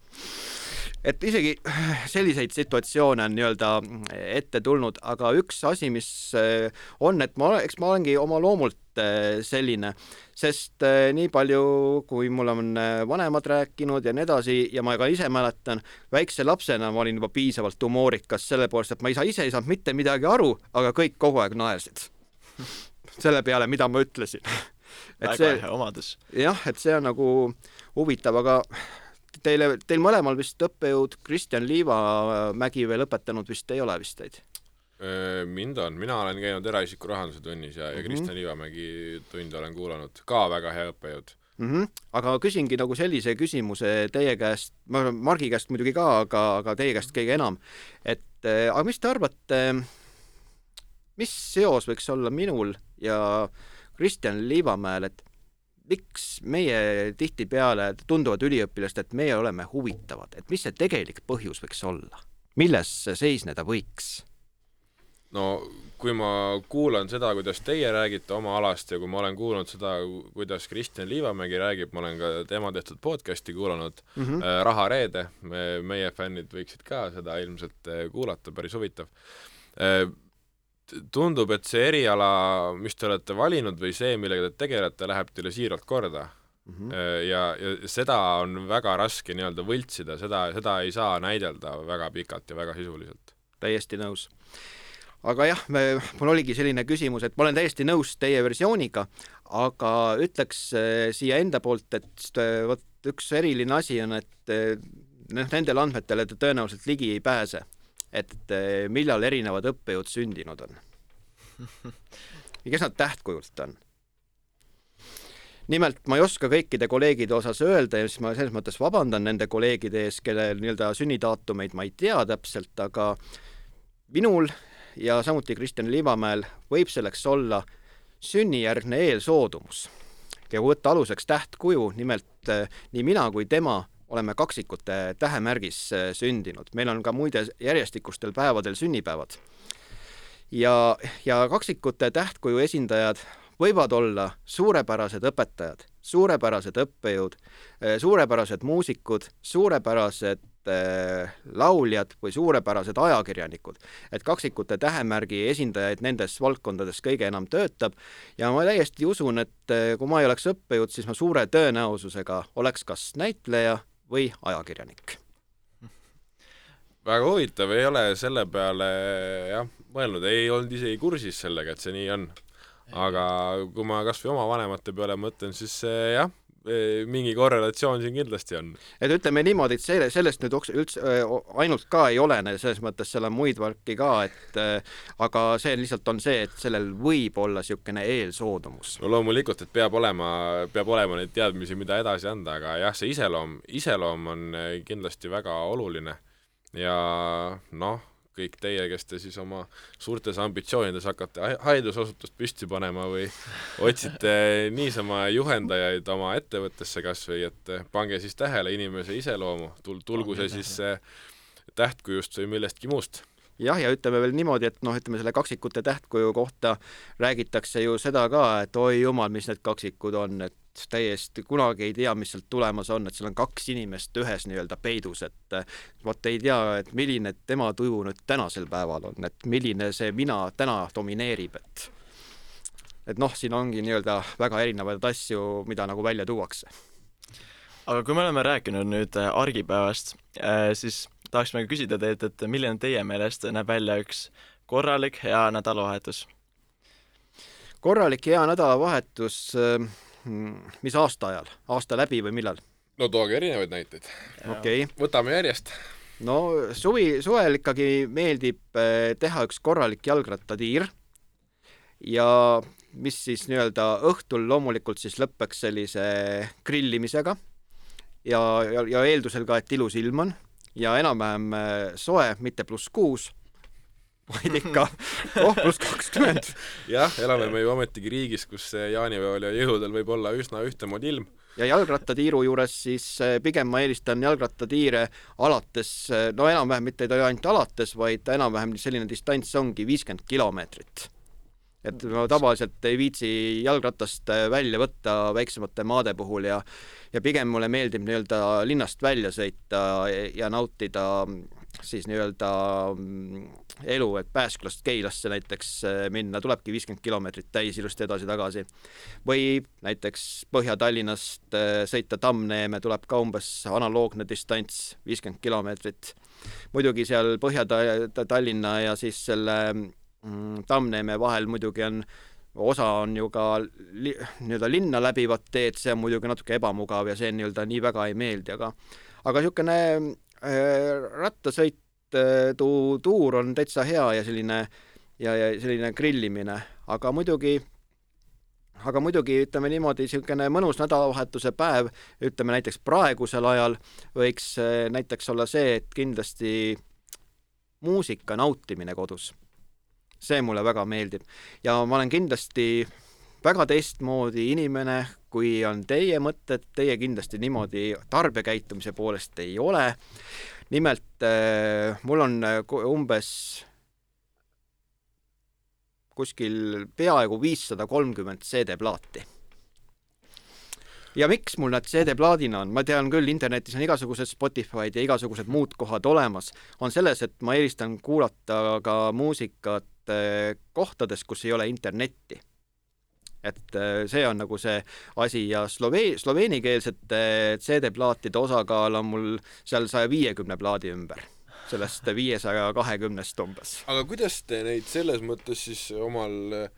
et isegi [sighs] selliseid situatsioone on nii-öelda ette tulnud, aga üks asi, mis eh, on, et ma, eks ma olengi oma loomult eh, selline, sest eh, nii palju, kui mul on vanemad rääkinud ja nii edasi ja ma ka ise mäletan, väikse lapsena ma olin juba piisavalt humoorikas, sellepärast et ma ise, ise ei saanud mitte midagi aru, aga kõik kogu aeg naersid [laughs] selle peale, mida ma ütlesin [laughs] väga see, hea omadus. jah, et see on nagu huvitav, aga teile, teil mõlemal vist õppejõud Kristjan Liivamägi veel õpetanud vist ei ole vist teid? mind on, mina olen käinud eraisiku rahanduse tunnis ja, ja mm -hmm. Kristjan Liivamägi tunde olen kuulanud, ka väga hea õppejõud mm. -hmm. aga küsingi nagu sellise küsimuse teie käest, ma Margi käest muidugi ka, aga, aga teie käest kõige enam, et aga mis te arvate, mis seos võiks olla minul ja Kristjan Liivamäel, et miks meie tihtipeale tunduvad üliõpilast, et meie oleme huvitavad, et mis see tegelik põhjus võiks olla? milles seisneda võiks? no kui ma kuulan seda, kuidas teie räägite oma alast ja kui ma olen kuulnud seda, kuidas Kristjan Liivamägi räägib, ma olen ka tema tehtud podcast'i kuulanud mm, -hmm. Raha reede, me, meie fännid võiksid ka seda ilmselt äh, kuulata, päris huvitav äh, tundub, et see eriala, mis te olete valinud või see, millega te tegelete, läheb teile siiralt korda mm. -hmm. ja, ja seda on väga raske nii-öelda võltsida, seda, seda ei saa näidelda väga pikalt ja väga sisuliselt. täiesti nõus. aga jah, mul oligi selline küsimus, et ma olen täiesti nõus teie versiooniga, aga ütleks äh, siia enda poolt, et äh, vot üks eriline asi on, et noh, nendele andmetele te tõenäoliselt ligi ei pääse et eh, millal erinevad õppejõud sündinud on [laughs] ja kes nad tähtkujult on. nimelt ma ei oska kõikide kolleegide osas öelda ja siis ma selles mõttes vabandan nende kolleegide ees, kelle nii-öelda sünnidaatumeid ma ei tea täpselt, aga minul ja samuti Kristjan Liivamäel võib selleks olla sünnijärgne eelsoodumus ja kui võtta aluseks tähtkuju, nimelt eh, nii mina kui tema oleme kaksikute tähemärgis äh, sündinud, meil on ka muide järjestikustel päevadel sünnipäevad. ja, ja kaksikute tähtkuju esindajad võivad olla suurepärased õpetajad, suurepärased õppejõud, äh, suurepärased muusikud, suurepärased äh, lauljad või suurepärased ajakirjanikud. et kaksikute tähemärgi esindajaid nendes valdkondades kõige enam töötab ja ma täiesti usun, et kui ma ei oleks õppejõud, siis ma suure tõenäosusega oleks kas näitleja või ajakirjanik. väga huvitav, ei ole selle peale jah, mõelnud, ei olnud isegi kursis sellega, et see nii on. aga kui ma kas või oma vanemate peale mõtlen, siis jah, mingi korrelatsioon siin kindlasti on. et ütleme niimoodi, et selle, sellest nüüd üldse ainult ka ei olene, selles mõttes seal on muid värki ka, et aga see lihtsalt on see, et sellel võib olla niisugune eelsoodumus. no loomulikult, et peab olema, peab olema neid teadmisi, mida edasi anda, aga jah, see iseloom, iseloom on kindlasti väga oluline ja noh kõik teie, kes te siis oma suurtes ambitsioonides hakkate haridusasutust püsti panema või otsite niisama juhendajaid oma ettevõttesse kas või, et pange siis tähele inimese iseloomu, tul-, tulgu see siis tähtkujust või millestki muust. Jah, ja ütleme veel niimoodi, et noh, ütleme selle kaksikute tähtkuju kohta räägitakse ju seda ka, et oi jumal, mis need kaksikud on, et täiesti kunagi ei tea, mis sealt tulemas on, et seal on kaks inimest ühes nii-öelda peidus, et vot ei tea, et milline tema tuju nüüd tänasel päeval on, et milline see mina täna domineerib, et et noh, siin ongi nii-öelda väga erinevaid asju, mida nagu välja tuuakse. aga kui me oleme rääkinud nüüd äh, argipäevast, äh, siis tahaksime küsida teilt, et milline teie meelest näeb välja üks korralik hea nädalavahetus? korralik hea nädalavahetus, mm, mis aasta ajal, aasta läbi või millal? no tooge erinevaid näiteid. okei okay.. võtame järjest. no suvi, suvel ikkagi meeldib eh, teha üks korralik jalgrattatiir ja mis siis nii-öelda õhtul loomulikult siis lõpeks sellise grillimisega ja, ja, ja eeldusel ka, et ilus ilm on ja enam-vähem äh, soe, mitte pluss kuus, vaid ikka [laughs] oh, pluss kakskümmend. jah, elame me ju ometigi riigis, kus jaanipäeval ja jõuludel võib olla üsna ühtemoodi ilm. ja jalgrattatiiru juures siis äh, pigem ma eelistan jalgrattatiire alates, äh, no enam-vähem mitte ainult alates, vaid enam-vähem selline distants ongi viiskümmend kilomeetrit et ma tavaliselt ei viitsi jalgratast välja võtta väiksemate maade puhul ja ja pigem mulle meeldib nii-öelda linnast välja sõita ja nautida siis nii-öelda mm, elu, et Pääsklast Keilasse näiteks minna, tulebki viiskümmend kilomeetrit täis ilusti edasi-tagasi. või näiteks Põhja-Tallinnast äh, sõita Tammneeme, tuleb ka umbes analoogne distants, viiskümmend kilomeetrit. muidugi seal Põhja-Tallinna ja siis selle Mm, Tammneeme vahel muidugi on, osa on ju ka li, nii-öelda linna läbivat teed, see on muidugi natuke ebamugav ja see nii-öelda nii väga ei meeldi, aga aga niisugune äh, rattasõit äh, tu-, tuur on täitsa hea ja selline ja, ja selline grillimine, aga muidugi aga muidugi ütleme niimoodi, niisugune mõnus nädalavahetuse päev, ütleme näiteks praegusel ajal, võiks äh, näiteks olla see, et kindlasti muusika nautimine kodus see mulle väga meeldib. ja ma olen kindlasti väga teistmoodi inimene, kui on teie mõtted, teie kindlasti niimoodi tarbijakäitumise poolest ei ole. nimelt äh, mul on äh, umbes kuskil peaaegu viissada kolmkümmend CD-plaati ja miks mul nad CD-plaadina on, ma tean küll, internetis on igasugused Spotify'd ja igasugused muud kohad olemas, on selles, et ma eelistan kuulata ka muusikat äh, kohtades, kus ei ole internetti. Et äh, see on nagu see asi ja slovee-, sloveenikeelsete CD-plaatide osakaal on mul seal saja viiekümne plaadi ümber sellest viiesaja kahekümnest umbes. aga kuidas te neid selles mõttes siis omal äh,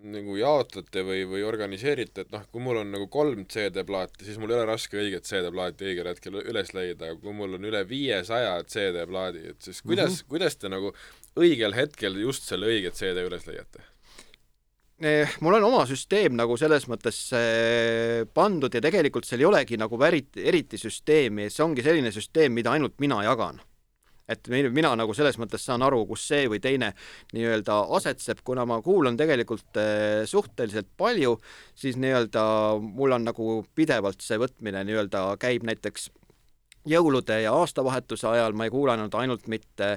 nagu jaotate või, või organiseerite, et noh, kui mul on nagu kolm CD-plaati, siis mul ei ole raske õiget CD-plaati õigel hetkel üles leida, aga kui mul on üle viiesaja CD-plaadi, et siis kuidas mm, -hmm. kuidas te nagu õigel hetkel just selle õiget CD üles leiate? Eh, mul on oma süsteem nagu selles mõttes eh, pandud ja tegelikult seal ei olegi nagu eriti, eriti süsteemi, see ongi selline süsteem, mida ainult mina jagan. Et mina nagu selles mõttes saan aru, kus see või teine nii-öelda asetseb, kuna ma kuulan tegelikult eh, suhteliselt palju, siis nii-öelda mul on nagu pidevalt see võtmine nii-öelda käib näiteks jõulude ja aastavahetuse ajal ma ei kuulanud ainult mitte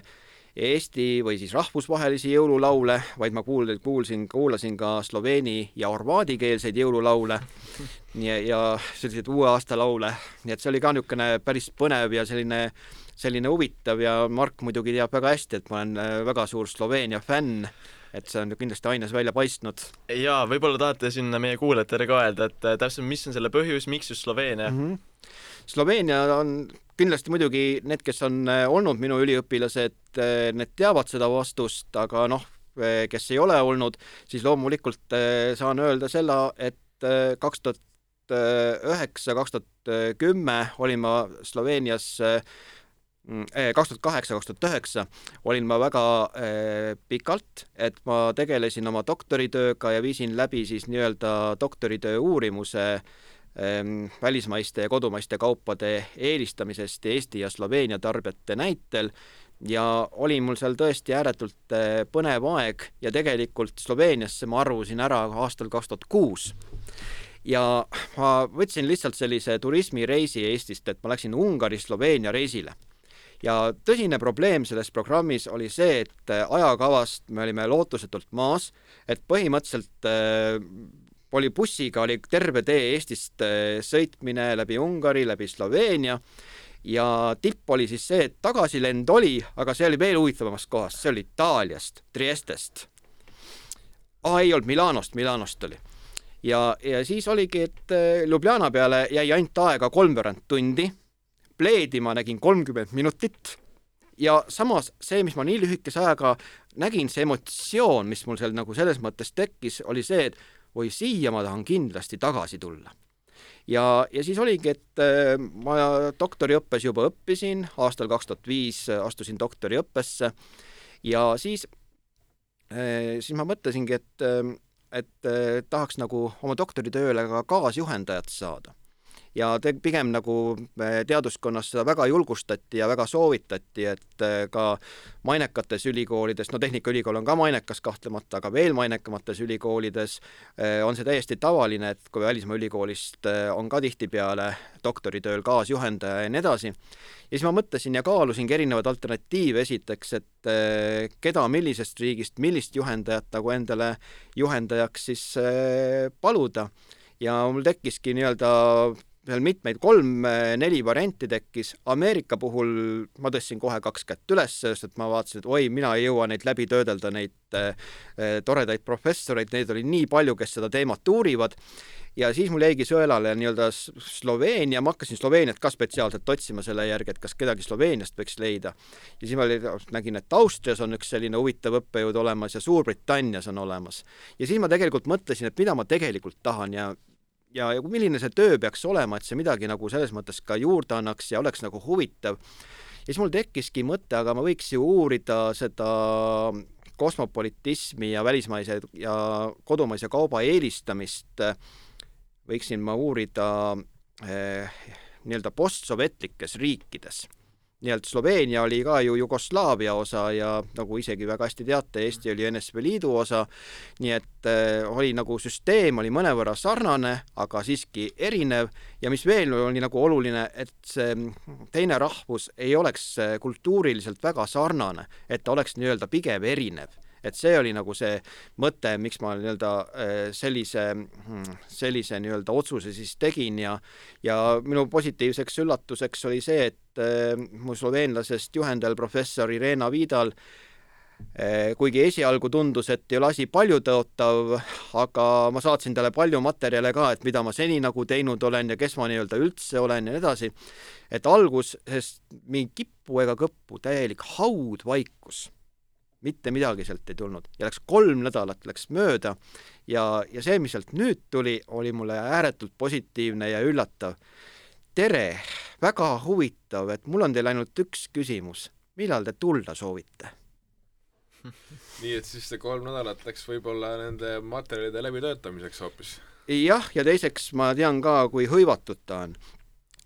Eesti või siis rahvusvahelisi jõululaule, vaid ma kuul-, kuulsin, kuulasin ka sloveeni ja horvaadikeelseid jõululaule [laughs] ja, ja selliseid uue aasta laule, nii et see oli ka niisugune päris põnev ja selline selline huvitav ja Mark muidugi teab väga hästi, et ma olen äh, väga suur Sloveenia fänn, et see on kindlasti aines välja paistnud. jaa, võib-olla tahate sinna meie kuulajatele ka öelda, et äh, täpselt, mis on selle põhjus, miks just Sloveenia mm? -hmm. Sloveenia on kindlasti muidugi need, kes on äh, olnud minu üliõpilased, need teavad seda vastust, aga noh, kes ei ole olnud, siis loomulikult saan öelda selle, et kaks tuhat üheksa, kaks tuhat kümme olin ma Sloveenias Mm, kaks tuhat kaheksa, kaks tuhat üheksa olin ma väga äh, pikalt, et ma tegelesin oma doktoritööga ja viisin läbi siis nii-öelda doktoritöö uurimuse ähm, välismaiste ja kodumaiste kaupade eelistamisest Eesti ja Sloveenia tarbijate näitel. Ja oli mul seal tõesti ääretult äh, põnev aeg ja tegelikult Sloveeniasse ma arvusin ära aastal kaks tuhat kuus. Ja ma võtsin lihtsalt sellise turismireisi Eestist, et ma läksin Ungari-Sloveenia reisile. Ja tõsine probleem selles programmis oli see, et ajakavast me olime lootusetult maas, et põhimõtteliselt äh, oli bussiga oli terve tee Eestist äh, sõitmine läbi Ungari, läbi Sloveenia ja tipp oli siis see, et tagasilend oli, aga see oli veel huvitavamast kohast, see oli Itaaliast, Triestest. aa, ei olnud Milanost, Milanost oli. ja, ja siis oligi, et äh, Ljubljana peale jäi ainult aega kolmveerand tundi, pleedi ma nägin kolmkümmend minutit ja samas see, mis ma nii lühikese ajaga nägin, see emotsioon, mis mul seal nagu selles mõttes tekkis, oli see, et oi, siia ma tahan kindlasti tagasi tulla. ja, ja siis oligi, et äh, ma doktoriõppes juba õppisin, aastal kaks tuhat viis astusin doktoriõppesse ja siis, äh, siis ma mõtlesingi, et, äh, et tahaks nagu oma doktoritööle ka kaasjuhendajat saada ja te pigem nagu äh, teaduskonnas seda väga julgustati ja väga soovitati, et äh, ka mainekates ülikoolides, no Tehnikaülikool on ka mainekas kahtlemata, aga veel mainekamates ülikoolides äh, on see täiesti tavaline, et kui välismaa ülikoolist on ka tihtipeale doktoritööl kaasjuhendaja ja nii edasi. ja siis ma mõtlesin ja kaalusingi erinevaid alternatiive, esiteks, et keda millisest riigist millist juhendajat nagu endale juhendajaks siis paluda ja mul tekkiski nii-öelda seal mitmeid, kolm-neli varianti tekkis, Ameerika puhul ma tõstsin kohe kaks kätt üles, sest et ma vaatasin, et oi, mina ei jõua neid läbi töödelda, neid äh, toredaid professoreid, neid oli nii palju, kes seda teemat uurivad, ja siis mul jäigi sõelale nii-öelda Sloveenia, ma hakkasin Sloveeniat ka spetsiaalselt otsima selle järgi, et kas kedagi Sloveeniast võiks leida. ja siis ma nägin, et Austrias on üks selline huvitav õppejõud olemas ja Suurbritannias on olemas. ja siis ma tegelikult mõtlesin, et mida ma tegelikult tahan ja ja, ja milline see töö peaks olema, et see midagi nagu selles mõttes ka juurde annaks ja oleks nagu huvitav. ja siis mul tekkiski mõte, aga ma võiks ju uurida seda kosmopolitismi ja välismaise ja kodumaise kauba eelistamist, võiksin ma uurida eh, nii-öelda postsovetlikes riikides nii-öelda Sloveenia oli ka ju Jugoslaavia osa ja nagu isegi väga hästi teate, Eesti oli NSV Liidu osa, nii et äh, oli nagu süsteem oli mõnevõrra sarnane, aga siiski erinev. Ja mis veel oli nagu oluline, et see teine rahvus ei oleks äh, kultuuriliselt väga sarnane, et ta oleks nii-öelda pigem erinev et see oli nagu see mõte, miks ma nii-öelda äh, sellise, hmm, sellise nii-öelda otsuse siis tegin ja ja minu positiivseks üllatuseks oli see, et äh, mu sloveenlasest juhendajal professor Irena Vidal äh, kuigi esialgu tundus, et ei ole asi paljutõotav, aga ma saatsin talle palju materjale ka, et mida ma seni nagu teinud olen ja kes ma nii-öelda üldse olen ja nii edasi, et alguses mingi kippu ega kõppu, täielik haudvaikus mitte midagi sealt ei tulnud ja läks kolm nädalat läks mööda ja, ja see, mis sealt nüüd tuli, oli mulle ääretult positiivne ja üllatav. tere, väga huvitav, et mul on teile ainult üks küsimus, millal te tulla soovite? [laughs] nii et siis see kolm nädalat läks võib-olla nende materjalide läbitöötamiseks hoopis? jah, ja teiseks ma tean ka, kui hõivatud ta on.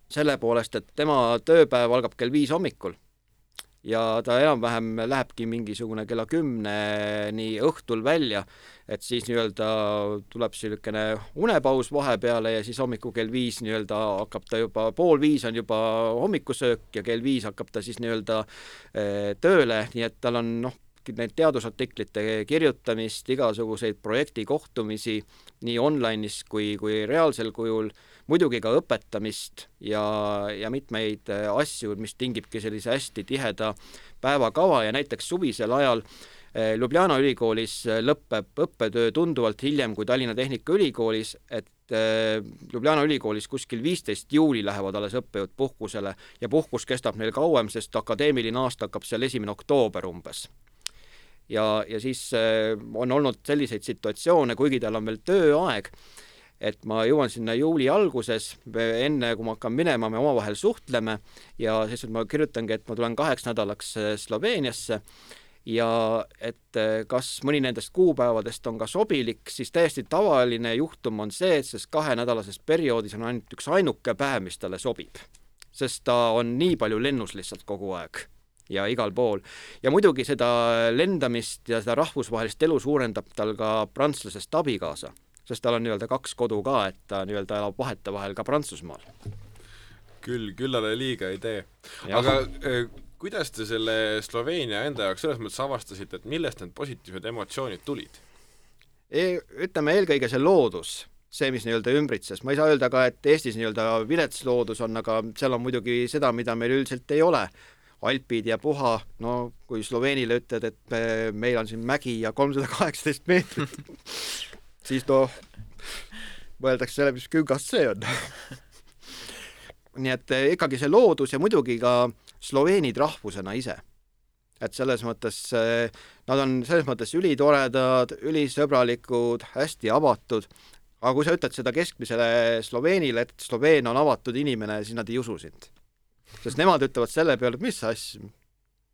selle poolest, et tema tööpäev algab kell viis hommikul ja ta enam-vähem lähebki mingisugune kella kümneni õhtul välja, et siis nii-öelda tuleb niisugune unepaus vahepeale ja siis hommikul kell viis nii-öelda hakkab ta juba, pool viis on juba hommikusöök ja kell viis hakkab ta siis nii-öelda eh, tööle, nii et tal on noh, neid teadusartiklite kirjutamist, igasuguseid projektikohtumisi nii online'is kui, kui reaalsel kujul, muidugi ka õpetamist ja, ja mitmeid äh, asju, mis tingibki sellise hästi tiheda päevakava ja näiteks suvisel ajal äh, Ljubljana ülikoolis äh, lõpeb õppetöö tunduvalt hiljem kui Tallinna Tehnikaülikoolis, et Ljubljana ülikoolis kuskil viisteist juuli lähevad alles õppejõud puhkusele ja puhkus kestab neil kauem, sest akadeemiline aasta hakkab seal esimene oktoober umbes. Ja, ja siis on olnud selliseid situatsioone, kuigi tal on veel tööaeg, et ma jõuan sinna juuli alguses, enne kui ma hakkan minema, me omavahel suhtleme ja siis ma kirjutangi, et ma tulen kaheks nädalaks äh, Sloveeniasse ja et äh, kas mõni nendest kuupäevadest on ka sobilik, siis täiesti tavaline juhtum on see, et selles kahenädalases perioodis on ainult üks ainuke päev, mis talle sobib. sest ta on nii palju lennus lihtsalt kogu aeg ja igal pool. ja muidugi seda lendamist ja seda rahvusvahelist elu suurendab tal ka prantslasest abikaasa, sest tal on nii-öelda kaks kodu ka, et ta nii-öelda elab vahetevahel ka Prantsusmaal. küll, küllale liiga ei tee. aga eh, kuidas te selle Sloveenia enda jaoks selles mõttes avastasite, et millest need positiivsed emotsioonid tulid e,? ütleme eelkõige see loodus, see, mis nii-öelda ümbritses, ma ei saa öelda ka, et Eestis nii-öelda vilets loodus on, aga seal on muidugi seda, mida meil üldiselt ei ole Alpid ja puha, no kui Sloveenile ütled, et me, meil on siin mägi ja kolmsada kaheksateist meetrit, [laughs] siis noh, mõeldakse selle, mis küngas see on nii et eh, ikkagi see loodus ja muidugi ka sloveenid rahvusena ise. et selles mõttes eh, nad on selles mõttes ülitoredad, ülisõbralikud, hästi avatud, aga kui sa ütled seda keskmisele Sloveenile, et Sloveen on avatud inimene, siis nad ei usu sind sest nemad ütlevad selle peale, et mis asja,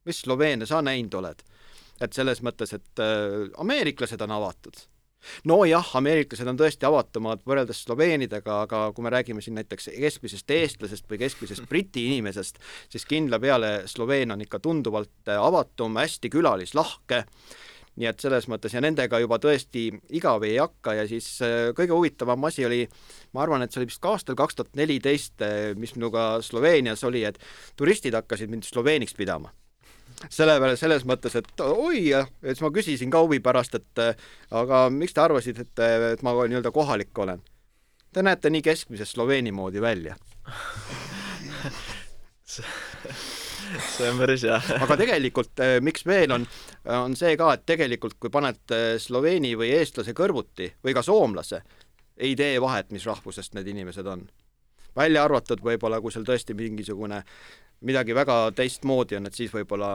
mis Sloveenia sa näinud oled. et selles mõttes, et äh, ameeriklased on avatud. Nojah, ameeriklased on tõesti avatumad võrreldes sloveenidega, aga kui me räägime siin näiteks keskmisest eestlasest või keskmisest briti inimesest, siis kindla peale Sloveen on ikka tunduvalt avatum, hästi külalislahke. Nii et selles mõttes ja nendega juba tõesti igav ei hakka ja siis äh, kõige huvitavam asi oli, ma arvan, et see oli vist ka aastal kaks tuhat neliteist, äh, mis minuga Sloveenias oli, et turistid hakkasid mind sloveeniks pidama selle peale selles mõttes, et oi, ja siis ma küsisin ka huvi pärast, et äh, aga miks te arvasite, et, et ma nii-öelda kohalik olen? Te näete nii keskmise Sloveeni moodi välja [laughs] see on päris hea [laughs] aga tegelikult eh, miks veel on, on see ka, et tegelikult kui paned sloveeni või eestlase kõrvuti või ka soomlase, ei tee vahet, mis rahvusest need inimesed on. välja arvatud võib-olla, kui seal tõesti mingisugune midagi väga teistmoodi on, et siis võib-olla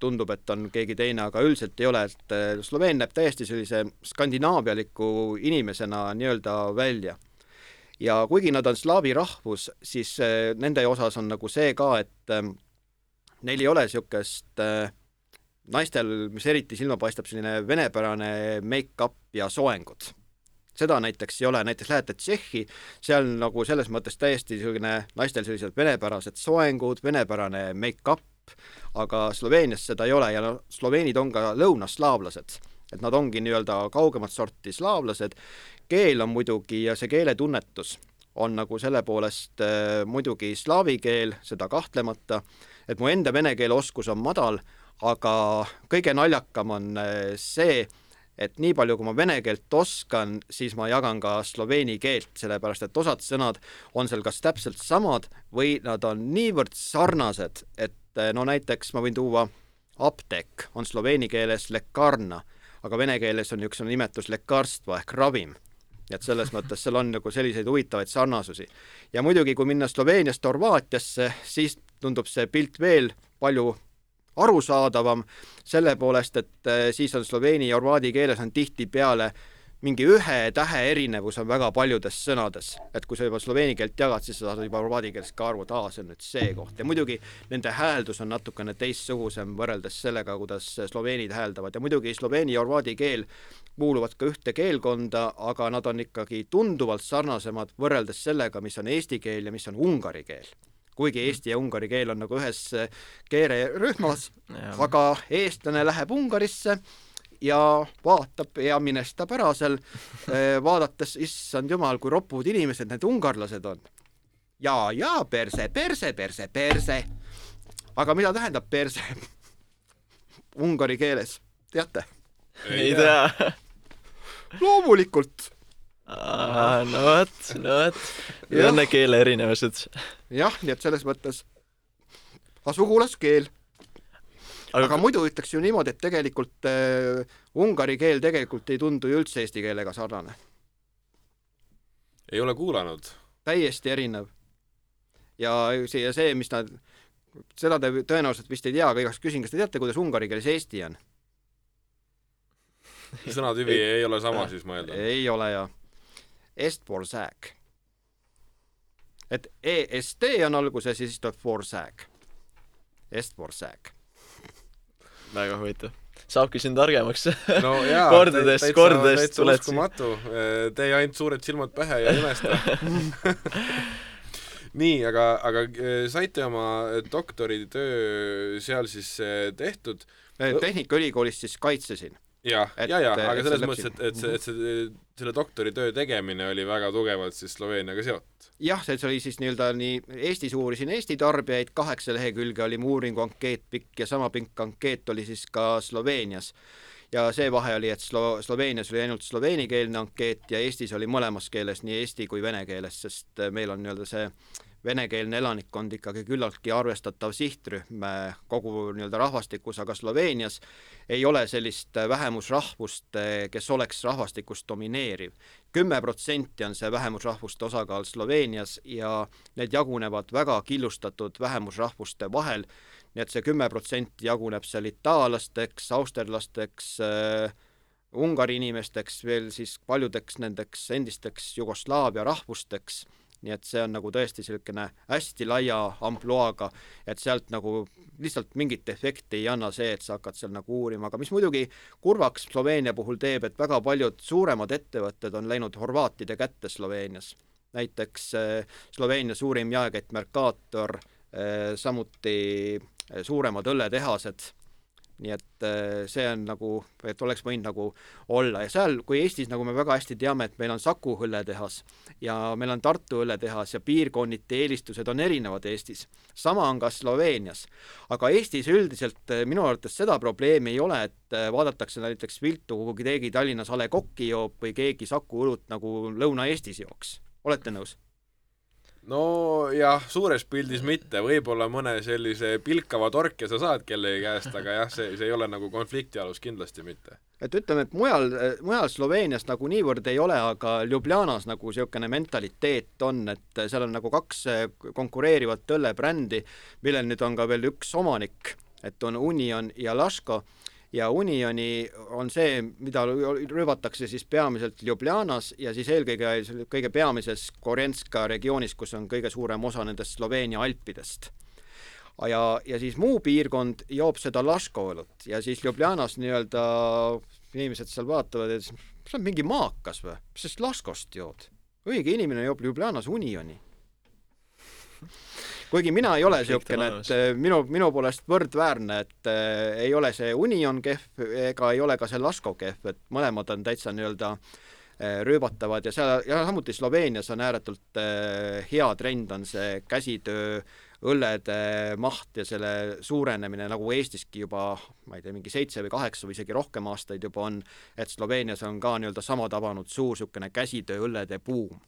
tundub, et on keegi teine, aga üldiselt ei ole, et eh, Sloveen näeb täiesti sellise skandinaavialiku inimesena nii-öelda välja ja kuigi nad on slaavi rahvus, siis nende osas on nagu see ka, et neil ei ole niisugust äh, naistel, mis eriti silma paistab, selline venepärane make-up ja soengud. Seda näiteks ei ole, näiteks lähete Tšehhi, seal nagu selles mõttes täiesti niisugune naistel sellised venepärased soengud, venepärane make-up, aga Sloveenias seda ei ole. Ja no sloveenid on ka lõunaslaavlased, et nad ongi nii-öelda kaugemat sorti slaavlased, keel on muidugi ja see keeletunnetus on nagu selle poolest äh, muidugi slaavi keel, seda kahtlemata, et mu enda vene keele oskus on madal, aga kõige naljakam on äh, see, et nii palju, kui ma vene keelt oskan, siis ma jagan ka sloveeni keelt, sellepärast et osad sõnad on seal kas täpselt samad või nad on niivõrd sarnased, et äh, no näiteks ma võin tuua apteek on sloveeni keeles lekarna, aga vene keeles on niisugune nimetus lekarstva ehk ravim et selles mõttes seal on nagu selliseid huvitavaid sarnasusi. ja muidugi, kui minna Sloveeniast Horvaatiasse, siis tundub see pilt veel palju arusaadavam, selle poolest, et eh, siis on sloveeni ja horvaadi keeles on tihtipeale mingi ühe tähe erinevus on väga paljudes sõnades, et kui sa juba sloveeni keelt jagad, siis sa saad juba horvaadi keeles ka aru, et aa, see on nüüd see koht. Ja muidugi nende hääldus on natukene teistsugusem võrreldes sellega, kuidas sloveenid hääldavad. Ja muidugi sloveeni ja horvaadi keel kuuluvad ka ühte keelkonda, aga nad on ikkagi tunduvalt sarnasemad võrreldes sellega, mis on eesti keel ja mis on ungari keel kuigi eesti ja ungari keel on nagu ühes keelerühmas, aga eestlane läheb Ungarisse ja vaatab ja minestab ära seal, eh, [laughs] vaadates, issand jumal, kui ropud inimesed need ungarlased on. ja, ja perse, perse, perse, perse. aga mida tähendab perse [laughs] ungari keeles, teate? ei tea. loomulikult. No vot, no vot, need on need keele erinevused. jah, nii et selles mõttes sugulaskeel aga, aga muidu ütleks ju niimoodi, et tegelikult äh, ungari keel tegelikult ei tundu ju üldse eesti keelega sarnane. ei ole kuulanud? täiesti erinev. ja see, ja see, mis nad, seda te tõenäoliselt vist ei tea, aga igaks küsin, kas te teate, kuidas ungari keeles Eesti on? sõnatüvi ei, ei ole sama siis ma eeldan? ei ole ja. Est-Forsag. et EST on alguses ja siis tuleb Forsag. Est-Forsag väga huvitav. saabki siin targemaks [laughs] no jaa, [laughs] kordades, kordades tuled siin. uskumatu, tee ainult suured silmad pähe ja imesta [laughs] nii, aga, aga eh, saite oma doktoritöö seal siis eh, tehtud? Tehnikaülikoolis siis kaitsesin jah, ja, ja, aga selles mõttes, et, et see, et see, selle doktoritöö tegemine oli väga tugevalt siis Sloveeniaga seotud. jah, see oli siis nii-öelda nii, Eestis uurisin Eesti tarbijaid, kaheksa lehekülge oli mu uuringu ankeet pikk ja sama pikk ankeet oli siis ka Sloveenias. ja see vahe oli, et Slo-, Sloveenias oli ainult sloveenikeelne ankeet ja Eestis oli mõlemas keeles, nii eesti kui vene keeles, sest meil on nii-öelda see venekeelne elanikkond ikkagi küllaltki arvestatav sihtrühm äh, kogu nii-öelda rahvastikus, aga Sloveenias ei ole sellist äh, vähemusrahvust, kes oleks rahvastikus domineeriv. kümme protsenti on see vähemusrahvuste osakaal Sloveenias ja need jagunevad väga killustatud vähemusrahvuste vahel, nii et see kümme protsenti jaguneb seal itaallasteks, austerlasteks äh,, Ungari inimesteks, veel siis paljudeks nendeks endisteks Jugoslaavia rahvusteks, nii et see on nagu tõesti niisugune hästi laia ampluaaga, et sealt nagu lihtsalt mingit efekti ei anna see, et sa hakkad seal nagu uurima, aga mis muidugi kurvaks Sloveenia puhul teeb, et väga paljud suuremad ettevõtted on läinud horvaatide kätte Sloveenias. näiteks äh, Sloveenia suurim jaekett Mercator äh,, samuti äh, suuremad õlletehased, nii et äh, see on nagu, et oleks võinud nagu olla ja seal, kui Eestis, nagu me väga hästi teame, et meil on Saku õlletehas ja meil on Tartu õlletehas ja piirkonniti eelistused on erinevad Eestis. sama on ka Sloveenias. aga Eestis üldiselt äh, minu arvates seda probleemi ei ole, et äh, vaadatakse näiteks viltu, kuhu keegi Tallinnas A Le Coq'i joob või keegi Saku õlut nagu Lõuna-Eestis jooks. olete nõus? nojah, suures pildis mitte, võib-olla mõne sellise pilkava torke sa saad kellegi käest, aga jah, see, see ei ole nagu konflikti alus kindlasti mitte. et ütleme, et mujal, mujal Sloveenias nagu niivõrd ei ole, aga Ljubljanas nagu niisugune mentaliteet on, et seal on nagu kaks konkureerivat õllebrändi, millel nüüd on ka veel üks omanik, et on Union ja Laško ja Unioni on see, mida rüüvatakse siis peamiselt Ljubljanas ja siis eelkõige kõige peamises Korenska regioonis, kus on kõige suurem osa nendest Sloveenia alpidest. ja, ja siis muu piirkond joob seda Laško õlut ja siis Ljubljanas nii-öelda inimesed seal vaatavad, et see on mingi maakas või, mis sa Laškost jood? õige inimene joob Ljubljanas Unioni kuigi mina ei ole niisugune, et äh, minu, minu poolest võrdväärne, et äh, ei ole see Union kehv ega ei ole ka see Lasko kehv, et mõlemad on täitsa nii-öelda äh, rööbatavad ja seal, ja samuti Sloveenias on ääretult äh, hea trend, on see käsitöö õllede maht ja selle suurenemine, nagu Eestiski juba, ma ei tea, mingi seitse või kaheksa või isegi rohkem aastaid juba on, et Sloveenias on ka nii-öelda sama tabanud suur niisugune käsitöö õllede buum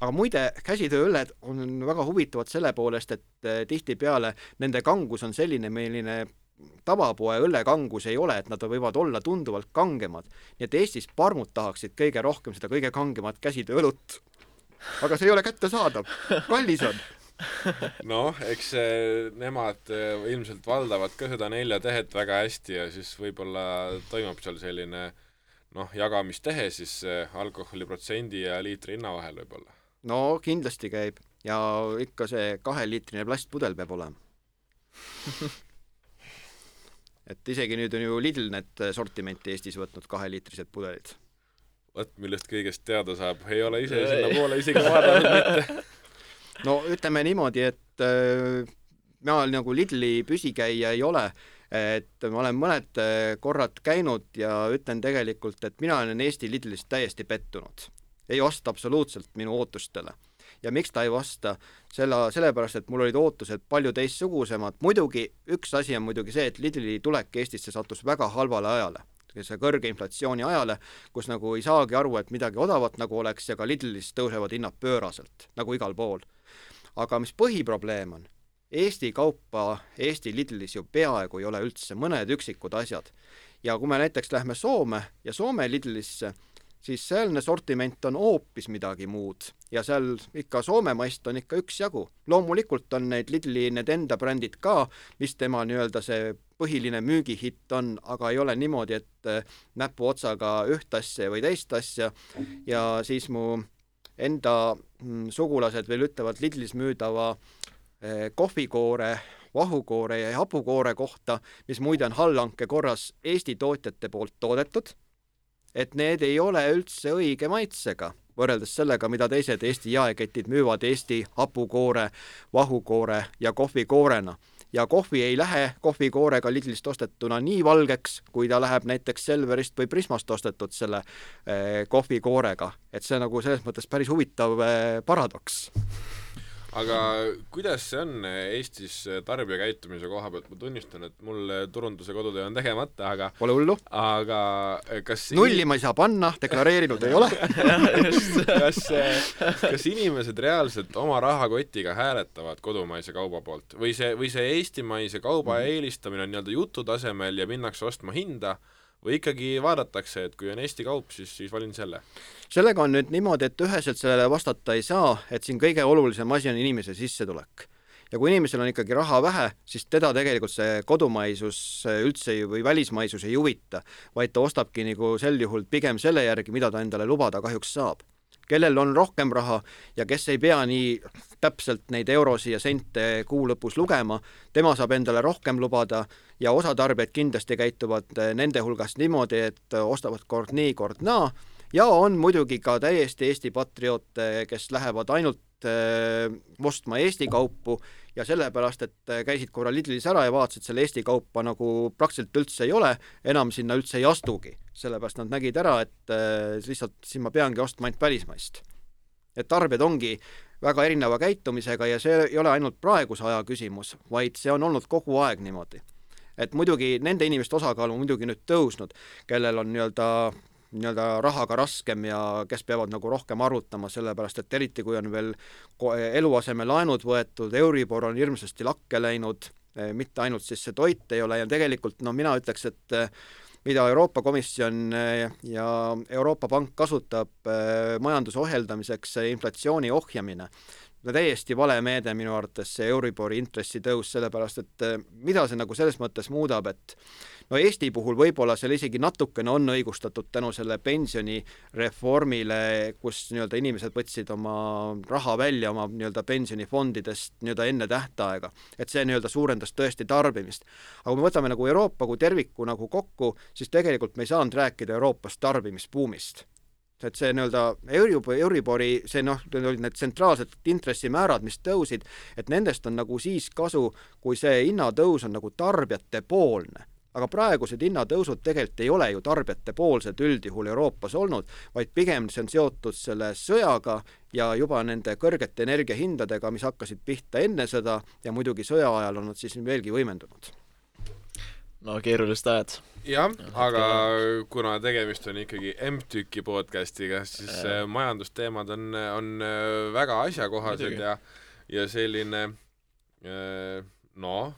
aga muide, käsitööõlled on väga huvitavad selle poolest, et eh, tihtipeale nende kangus on selline, milline tavapoe õllekangus ei ole, et nad võivad olla tunduvalt kangemad. nii et Eestis parmud tahaksid kõige rohkem seda kõige kangemat käsitööõlut. aga see ei ole kättesaadav, kallis on [laughs] noh, eks eh, nemad eh, ilmselt valdavad ka seda neljatehet väga hästi ja siis võib-olla toimub seal selline noh, jagamistehe siis alkoholiprotsendi ja liitri hinna vahel võib-olla no kindlasti käib ja ikka see kaheliitrine plastpudel peab olema [laughs] et isegi nüüd on ju Lidl need sortimenti Eestis võtnud kaheliitrised pudelid. vot millest kõigest teada saab, ei ole ise sinnapoole isegi vaadanud mitte. [laughs] no ütleme niimoodi, et äh, mina nagu Lidli püsikäija ei ole, et ma olen mõned äh, korrad käinud ja ütlen tegelikult, et mina olen Eesti Lidlist täiesti pettunud. Ei vasta absoluutselt minu ootustele ja miks ta ei vasta, selle, sellepärast et mul olid ootused palju teistsugusemad, muidugi üks asi on muidugi see, et Lidli tulek Eestisse sattus väga halvale ajale, see kõrge inflatsiooni ajale, kus nagu ei saagi aru, et midagi odavat nagu oleks ja ka Lidlis tõusevad hinnad pööraselt, nagu igal pool. aga mis põhiprobleem on, Eesti kaupa Eesti Lidlis ju peaaegu ei ole üldse, mõned üksikud asjad. ja kui me näiteks lähme Soome ja Soome Lidlisse, siis sealne sortiment on hoopis midagi muud. Ja seal ikka Soome maist on ikka üksjagu. loomulikult on neid Lidli need enda brändid ka, mis tema nii-öelda see põhiline müügihitt on, aga ei ole niimoodi, et äh, näpuotsaga üht asja või teist asja. Ja siis mu enda mm, sugulased veel ütlevad Lidlis müüdava äh, kohvikoore vahukoore ja hapukoore kohta, mis muide on allhanke korras Eesti tootjate poolt toodetud et need ei ole üldse õige maitsega, võrreldes sellega, mida teised Eesti jaeketid müüvad Eesti hapukoore, vahukoore ja kohvikoorena. ja kohvi ei lähe kohvikoorega Lidlist ostetuna nii valgeks, kui ta läheb näiteks Selverist või Prismast ostetud selle eh, kohvikoorega. et see nagu selles mõttes päris huvitav eh, paradoks aga kuidas see on Eestis tarbijakäitumise koha pealt, ma tunnistan, et mul turunduse kodutöö on tegemata, aga Pole hullu. aga kas nulli ma ei saa panna, deklareerinud ei ole [laughs] kas, kas inimesed reaalselt oma rahakotiga hääletavad kodumaise kauba poolt või see, või see eestimaise kauba mhm. eelistamine on nii-öelda jutu tasemel ja minnakse ostma hinda või ikkagi vaadatakse, et kui on Eesti kaup, siis, siis valin selle? sellega on nüüd niimoodi, et üheselt sellele vastata ei saa, et siin kõige olulisem asi on inimese sissetulek. ja kui inimesel on ikkagi raha vähe, siis teda tegelikult see kodumaisus üldse või välismaisus ei huvita, vaid ta ostabki nagu sel juhul pigem selle järgi, mida ta endale lubada kahjuks saab kellel on rohkem raha ja kes ei pea nii täpselt neid eurosi ja sente kuu lõpus lugema, tema saab endale rohkem lubada ja osa tarbijaid kindlasti käituvad nende hulgast niimoodi, et ostavad kord nii, kord naa ja on muidugi ka täiesti Eesti patrioote, kes lähevad ainult ostma Eesti kaupu ja sellepärast, et äh, käisid korra Lidlis ära ja vaatasid, selle Eesti kaupa nagu praktiliselt üldse ei ole, enam sinna üldse ei astugi. sellepärast nad nägid ära, et äh, lihtsalt siin ma peangi ostma ainult välismaist. et tarbijad ongi väga erineva käitumisega ja see ei ole ainult praeguse aja küsimus, vaid see on olnud kogu aeg niimoodi. et muidugi nende inimeste osakaal on muidugi nüüd tõusnud, kellel on nii-öelda nii-öelda rahaga raskem ja kes peavad nagu rohkem arvutama, sellepärast et eriti, kui on veel eluasemelaenud võetud, Euribor on hirmsasti lakke läinud, eh, mitte ainult siis see toit ei ole ja tegelikult no mina ütleks, et eh, mida Euroopa Komisjon eh, ja Euroopa Pank kasutab majanduse ohjeldamiseks, inflatsiooni ohjamine, no täiesti vale meede minu arvates see Euribori intressitõus, sellepärast et mida see nagu selles mõttes muudab, et no Eesti puhul võib-olla seal isegi natukene on õigustatud tänu selle pensionireformile, kus nii-öelda inimesed võtsid oma raha välja oma nii-öelda pensionifondidest nii-öelda enne tähtaega, et see nii-öelda suurendas tõesti tarbimist. aga kui me võtame nagu Euroopa kui terviku nagu kokku, siis tegelikult me ei saanud rääkida Euroopas tarbimisbuumist et see nii-öelda Euribori, Euribori, see noh, olid need tsentraalsed intressimäärad, mis tõusid, et nendest on nagu siis kasu, kui see hinnatõus on nagu tarbijatepoolne aga praegused hinnatõusud tegelikult ei ole ju tarbijatepoolsed üldjuhul Euroopas olnud, vaid pigem see on seotud selle sõjaga ja juba nende kõrgete energiahindadega, mis hakkasid pihta enne seda ja muidugi sõja ajal on nad siis veelgi võimendunud. No keerulised ajad. jah, aga kuna tegemist on ikkagi M-tüki podcastiga, siis äh. majandusteemad on, on äh, väga asjakohased ja, ja selline äh, noh,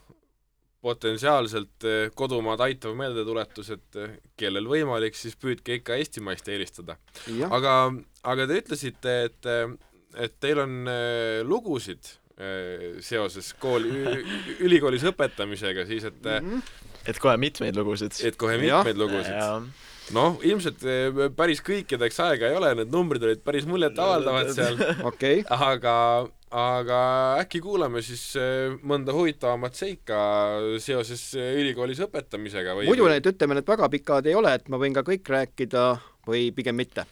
potentsiaalselt eh, kodumaad aitav meeldetuletus, et kellel võimalik, siis püüdke ikka eestimaist eelistada. aga, aga te ütlesite, et, et teil on lugusid seoses kooli, ülikoolis õpetamisega siis, et mm -hmm. et kohe mitmeid lugusid. et kohe mitmeid ja. lugusid. noh, ilmselt päris kõikideks aega ei ole, need numbrid olid päris muljetavaldavad seal [laughs] okay. aga aga äkki kuulame siis äh, mõnda huvitavamat seika seoses äh, ülikoolis õpetamisega või muidu need, ütleme, need väga pikad ei ole, et ma võin ka kõik rääkida või pigem mitte?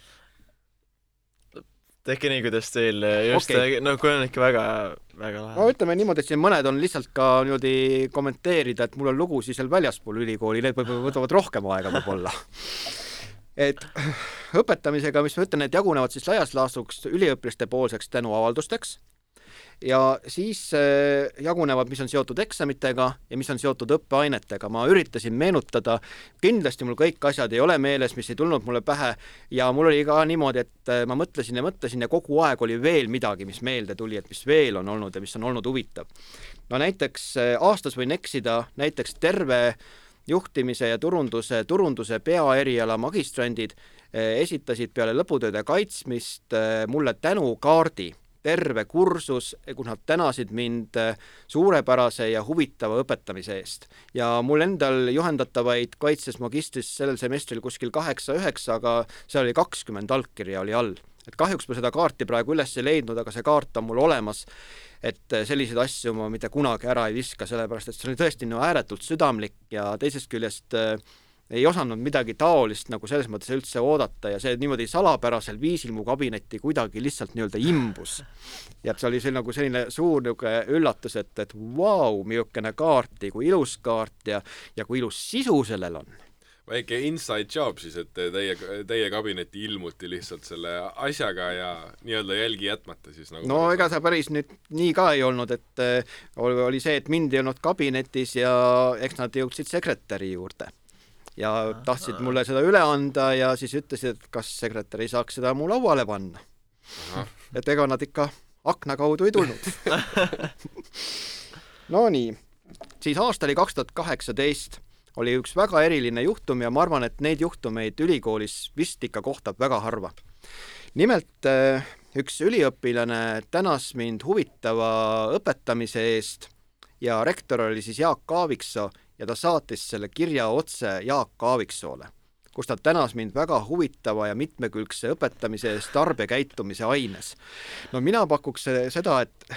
tehke nii, kuidas teil just okay., no kui on ikka väga, väga lahe. no ütleme niimoodi, et siin mõned on lihtsalt ka niimoodi kommenteerida, et mul on lugusid seal väljaspool ülikooli, need võib-olla võtavad rohkem aega võib-olla et õpetamisega, mis ma ütlen, et jagunevad siis laias laastus üliõpilaste poolseks tänuavaldusteks ja siis äh, jagunevad, mis on seotud eksamitega ja mis on seotud õppeainetega. ma üritasin meenutada, kindlasti mul kõik asjad ei ole meeles, mis ei tulnud mulle pähe ja mul oli ka niimoodi, et äh, ma mõtlesin ja mõtlesin ja kogu aeg oli veel midagi, mis meelde tuli, et mis veel on olnud ja mis on olnud huvitav. no näiteks äh, aastas võin eksida, näiteks terve juhtimise ja turunduse, turunduse peaeriala magistrandid esitasid peale lõputööde kaitsmist mulle tänukaardi terve kursus, kus nad tänasid mind äh, suurepärase ja huvitava õpetamise eest. ja mul endal juhendatavaid kaitses magistris sellel semestril kuskil kaheksa-üheksa, aga seal oli kakskümmend allkirja oli all. et kahjuks ma seda kaarti praegu üles ei leidnud, aga see kaart on mul olemas, et äh, selliseid asju ma mitte kunagi ära ei viska, sellepärast et see oli tõesti no ääretult südamlik ja teisest küljest äh, ei osanud midagi taolist nagu selles mõttes üldse oodata ja see niimoodi salapärasel viisil mu kabinetti kuidagi lihtsalt nii-öelda imbus. ja et see oli see nagu selline suur niisugune üllatus, et, et vau wow,, niisugune kaart ja kui ilus kaart ja, ja kui ilus sisu sellel on. Väike inside job siis, et teie, teie kabinetti ilmuti lihtsalt selle asjaga ja nii-öelda jälgi jätmata siis nagu no ega see päris nüüd nii ka ei olnud, et äh, oli see, et mind ei olnud kabinetis ja eks nad jõudsid sekretäri juurde ja tahtsid mulle seda üle anda ja siis ütlesid, et kas sekretär ei saaks seda mu lauale panna. et ega nad ikka akna kaudu ei tulnud. [laughs] Nonii, siis aasta oli kaks tuhat kaheksateist, oli üks väga eriline juhtum ja ma arvan, et neid juhtumeid ülikoolis vist ikka kohtab väga harva. nimelt äh, üks üliõpilane tänas mind huvitava õpetamise eest ja rektor oli siis Jaak Aaviksoo ja ta saatis selle kirja otse Jaak Aaviksoole, kus ta tänas mind väga huvitava ja mitmekülgse õpetamise eest tarbekäitumise aines. no mina pakuks seda, et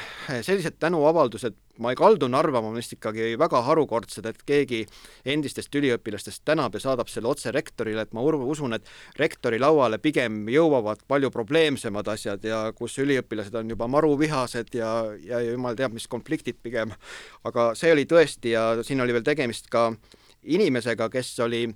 sellised tänuavaldused ma kaldun arvama vist ikkagi väga harukordsed, et keegi endistest üliõpilastest tänab ja saadab selle otse rektorile, et ma usun, et rektori lauale pigem jõuavad palju probleemsemad asjad ja kus üliõpilased on juba maruvihased ja, ja jumal teab, mis konfliktid pigem. aga see oli tõesti ja siin oli veel tegemist ka inimesega, kes oli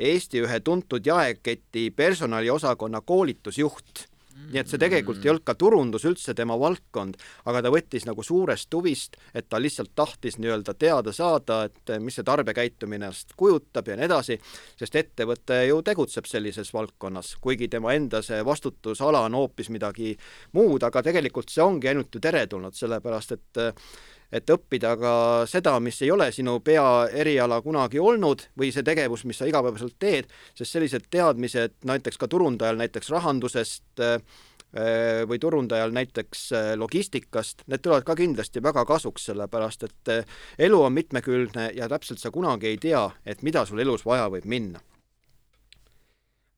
Eesti ühe tuntud jaeketi personaliosakonna koolitusjuht nii et see tegelikult ei olnud ka turundus üldse tema valdkond, aga ta võttis nagu suurest huvist, et ta lihtsalt tahtis nii-öelda teada saada, et mis see tarbekäitumine ennast kujutab ja nii edasi, sest ettevõte ju tegutseb sellises valdkonnas, kuigi tema enda see vastutusala on hoopis midagi muud, aga tegelikult see ongi ainult ju teretulnud, sellepärast et et õppida ka seda, mis ei ole sinu peaeriala kunagi olnud või see tegevus, mis sa igapäevaselt teed, sest sellised teadmised näiteks ka turundajal näiteks rahandusest äh, või turundajal näiteks äh, logistikast, need tulevad ka kindlasti väga kasuks, sellepärast et äh, elu on mitmekülgne ja täpselt sa kunagi ei tea, et mida sul elus vaja võib minna.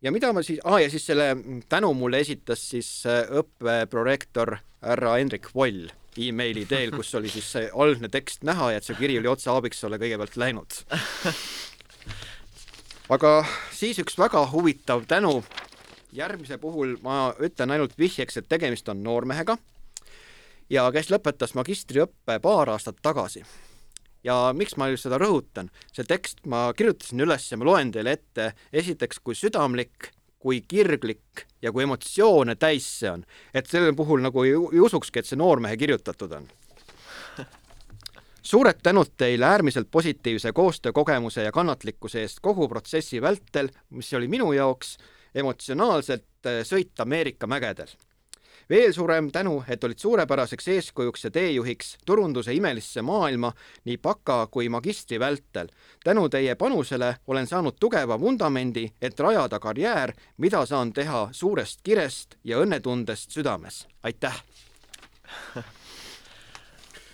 ja mida ma siis, ah, ja siis selle tänu mulle esitas siis õppeprorektor härra Hendrik Voll emaili teel, kus oli siis see algne tekst näha ja et see kiri oli otse Aaviksoole kõigepealt läinud. aga siis üks väga huvitav tänu. järgmise puhul ma ütlen ainult vihjeks, et tegemist on noormehega ja kes lõpetas magistriõppe paar aastat tagasi. ja miks ma seda rõhutan, see tekst ma kirjutasin üles ja ma loen teile ette esiteks kui südamlik kui kirglik ja kui emotsioone täis see on, et selle puhul nagu ei, ei usukski, et see noormehe kirjutatud on. suured tänud teile äärmiselt positiivse koostöökogemuse ja kannatlikkuse eest kogu protsessi vältel, mis oli minu jaoks emotsionaalselt äh, sõit Ameerika mägedel veel suurem tänu, et olid suurepäraseks eeskujuks ja teejuhiks turunduse imelisse maailma nii baka kui magistri vältel. tänu teie panusele olen saanud tugeva vundamendi, et rajada karjäär, mida saan teha suurest kirest ja õnnetundest südames. aitäh! [laughs]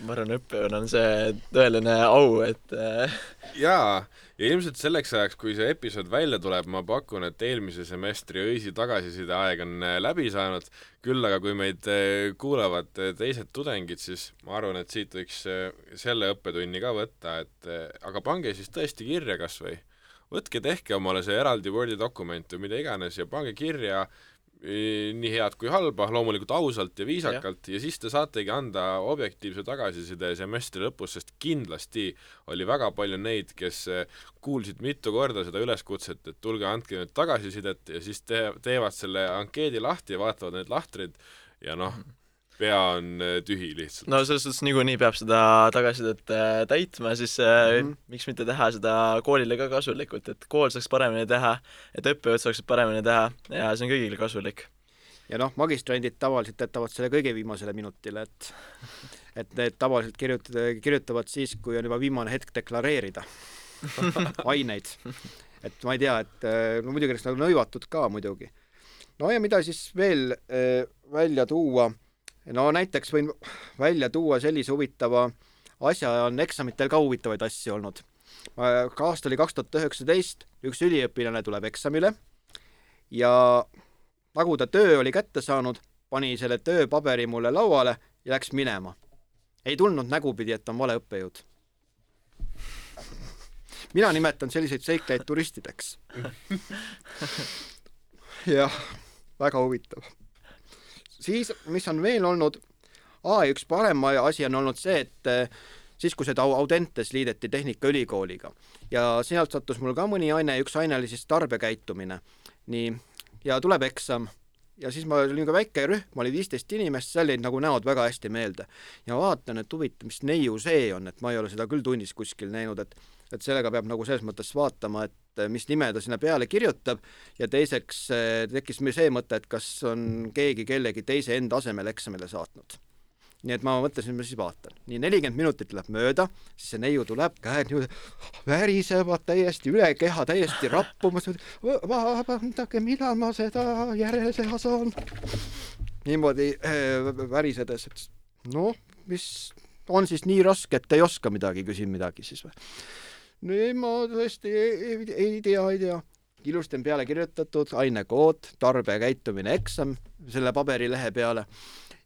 ma arvan, õppejõuna on see tõeline au, et äh, jaa, ja ilmselt selleks ajaks, kui see episood välja tuleb, ma pakun, et eelmise semestri öisi tagasiside aeg on äh, läbi saanud, küll aga kui meid äh, kuulavad teised tudengid, siis ma arvan, et siit võiks selle õppetunni ka võtta, et aga pange siis tõesti kirja kas või. Võtke, tehke omale see eraldi Wordi dokument või mida iganes ja pange kirja nii head kui halba, loomulikult ausalt ja viisakalt ja. ja siis te saategi anda objektiivse tagasiside semestri lõpus, sest kindlasti oli väga palju neid, kes eh, kuulsid mitu korda seda üleskutset, et tulge andke nüüd tagasisidet ja siis te-, teevad selle ankeedi lahti ja vaatavad neid lahtreid ja noh mm, -hmm pea on äh, tühi lihtsalt. no selles suhtes niikuinii peab seda tagasisidet äh, täitma, siis mm -hmm. miks mitte teha seda koolile ka kasulikult, et kool saaks paremini teha, et õppejõud saaksid paremini teha ja see on kõigile kasulik. ja noh, magistrandid tavaliselt jätavad selle kõige viimasele minutile, et et need tavaliselt kirjutada, kirjutavad siis, kui on juba viimane hetk deklareerida [laughs] aineid. et ma ei tea, et no muidugi oleks nagu nõivatud ka muidugi. no ja mida siis veel äh, välja tuua no näiteks võin välja tuua sellise huvitava asja, on eksamitel ka huvitavaid asju olnud. aasta oli kaks tuhat üheksateist, üks üliõpilane tuleb eksamile ja nagu ta töö oli kätte saanud, pani selle tööpaberi mulle lauale ja läks minema. ei tulnud nägupidi, et on vale õppejõud mina nimetan selliseid seikleid turistideks. [laughs] jah, väga huvitav. Siis, mis on veel olnud, üks parem asi on olnud see, et eh, siis, kui seda Audentes liideti Tehnikaülikooliga ja sealt sattus mul ka mõni aine, üks aine oli siis tarbekäitumine. nii, ja tuleb eksam ja siis ma olin ka väike rühm, oli viisteist inimest, seal jäid nagu näod väga hästi meelde. ja vaatan, et huvitav, mis neiu see on, et ma ei ole seda küll tunnis kuskil näinud, et et sellega peab nagu selles mõttes vaatama, et mis nime ta sinna peale kirjutab ja teiseks eh, tekkis meil see mõte, et kas on keegi kellegi teise enda asemel eksamile saatnud nii et ma mõtlesin, ma siis vaatan. nii nelikümmend minutit läheb mööda, siis see neiu tuleb, käed niimoodi värisevad täiesti üle keha, täiesti rappumas. vabandage, millal ma seda järele teha saan? niimoodi äh, värisedes, et noh, mis on siis nii raske, et ei oska midagi, küsin midagi siis või? No ei, ma tõesti ei, ei, ei tea, ei tea. Ilusti on peale kirjutatud ainekood, tarbekäitumine, eksam selle paberilehe peale.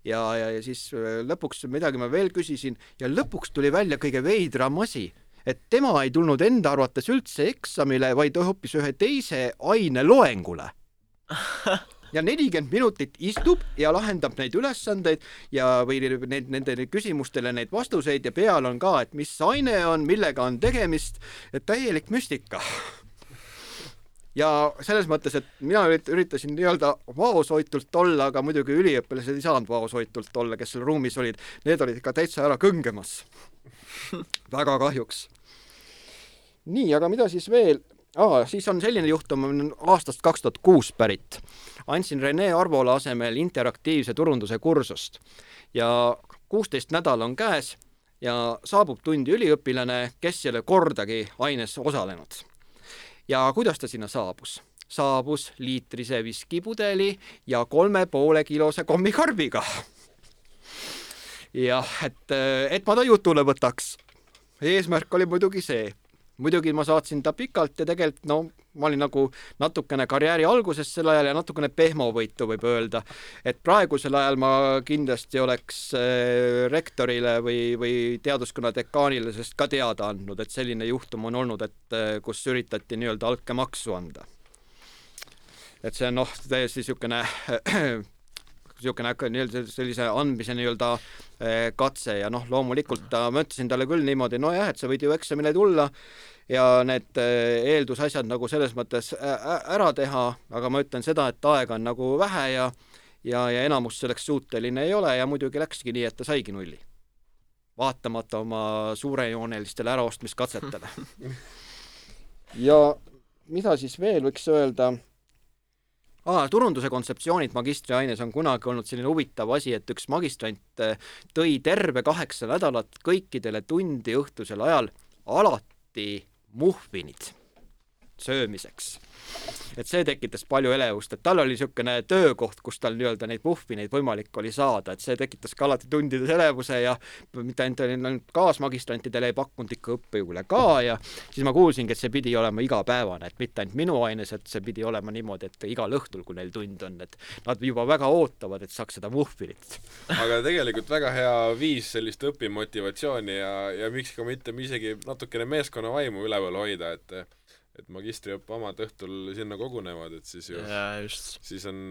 Ja, ja, ja siis äh, lõpuks midagi ma veel küsisin ja lõpuks tuli välja kõige veidram asi, et tema ei tulnud enda arvates üldse eksamile, vaid hoopis ühe teise aine loengule [laughs] ja nelikümmend minutit istub ja lahendab neid ülesandeid ja, või neid, nendele küsimustele neid vastuseid ja peal on ka, et mis aine on, millega on tegemist, et täielik müstika [laughs] ja selles mõttes, et mina üritasin nii-öelda vaoshoitult olla, aga muidugi üliõpilased ei saanud vaoshoitult olla, kes seal ruumis olid, need olid ikka täitsa ära kõngemas [laughs] väga kahjuks. nii, aga mida siis veel? Aa, siis on selline juhtum, on aastast kaks tuhat kuus pärit. andsin Rene Arvola asemel interaktiivse turunduse kursust ja kuusteist nädal on käes ja saabub tundi üliõpilane, kes ei ole kordagi aines osalenud ja kuidas ta sinna saabus? saabus liitrise viskipudeli ja kolme poole kilose kommikarbiga. [laughs] jah, et, et ma ta jutule võtaks. eesmärk oli muidugi see muidugi ma saatsin ta pikalt ja tegelikult no ma olin nagu natukene karjääri alguses sel ajal ja natukene pehmovõitu võib öelda. et praegusel ajal ma kindlasti oleks äh, rektorile või, või teaduskonna dekaanile sellest ka teada andnud, et selline juhtum on olnud, et äh, kus üritati nii-öelda altkäemaksu anda. et see on noh, täiesti niisugune niisugune nii-öelda sellise andmise nii-öelda äh, katse ja noh, loomulikult ma ütlesin talle küll niimoodi, nojah, et sa võid ju eksamile tulla ja need äh, eeldusasjad nagu selles mõttes ära teha, aga ma ütlen seda, et aega on nagu vähe ja ja, ja enamus selleks suuteline ei ole ja muidugi läkski nii, et ta saigi nulli. vaatamata oma suurejoonelistele äraostmiskatsetele. [laughs] ja mida siis veel võiks öelda ah,? turunduse kontseptsioonid magistriaines on kunagi olnud selline huvitav asi, et üks magistrant äh, tõi terve kaheksa nädalat kõikidele tundi õhtusel ajal alati muhvinid söömiseks. et see tekitas palju elevust, et tal oli niisugune töökoht, kus tal nii-öelda neid muhvineid võimalik oli saada, et see tekitas ka alati tundides elevuse ja mitte ainult ainult kaasmagistrantidele ei pakkunud ikka õppejõule ka ja siis ma kuulsingi, et see pidi olema igapäevane, et mitte ainult minu aines, et see pidi olema niimoodi, et igal õhtul, kui neil tund on, et nad juba väga ootavad, et saaks seda muhvinit. aga tegelikult väga hea viis sellist õpimotivatsiooni ja, ja miks ka mitte isegi natukene meeskonnavaimu üleval hoida, et et magistriõppe omad õhtul sinna kogunevad, et siis ju siis on,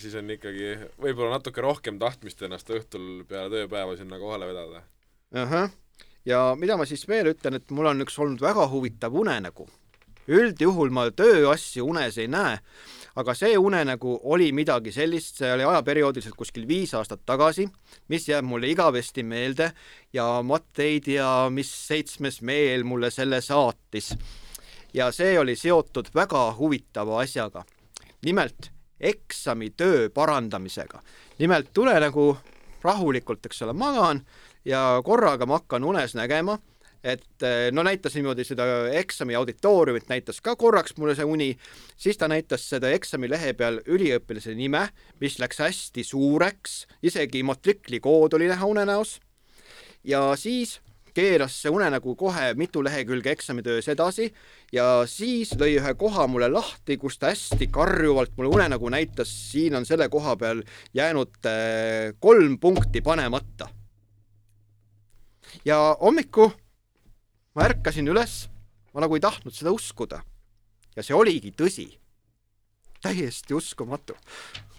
siis on ikkagi võib-olla natuke rohkem tahtmist ennast õhtul peale tööpäeva sinna kohale vedada. ahah, ja mida ma siis veel ütlen, et mul on üks olnud väga huvitav unenägu. üldjuhul ma tööasju unes ei näe, aga see unenägu oli midagi sellist, see oli ajaperioodiliselt kuskil viis aastat tagasi, mis jääb mulle igavesti meelde ja Matt ei tea, mis seitsmes meel mulle selle saatis ja see oli seotud väga huvitava asjaga. nimelt eksamitöö parandamisega. nimelt tule nagu rahulikult, eks ole, magan ja korraga ma hakkan unes nägema, et eh, no näitas niimoodi seda eksami auditooriumit, näitas ka korraks mulle see uni, siis ta näitas seda eksamilehe peal üliõpilase nime, mis läks hästi suureks, isegi matriklikood oli näha unenäos. ja siis keeras see unenägu kohe mitu lehekülge eksamitöös edasi ja siis lõi ühe koha mulle lahti, kus ta hästi karjuvalt mulle unenägu näitas, siin on selle koha peal jäänud äh, kolm punkti panemata. ja hommiku ma ärkasin üles, ma nagu ei tahtnud seda uskuda. ja see oligi tõsi. täiesti uskumatu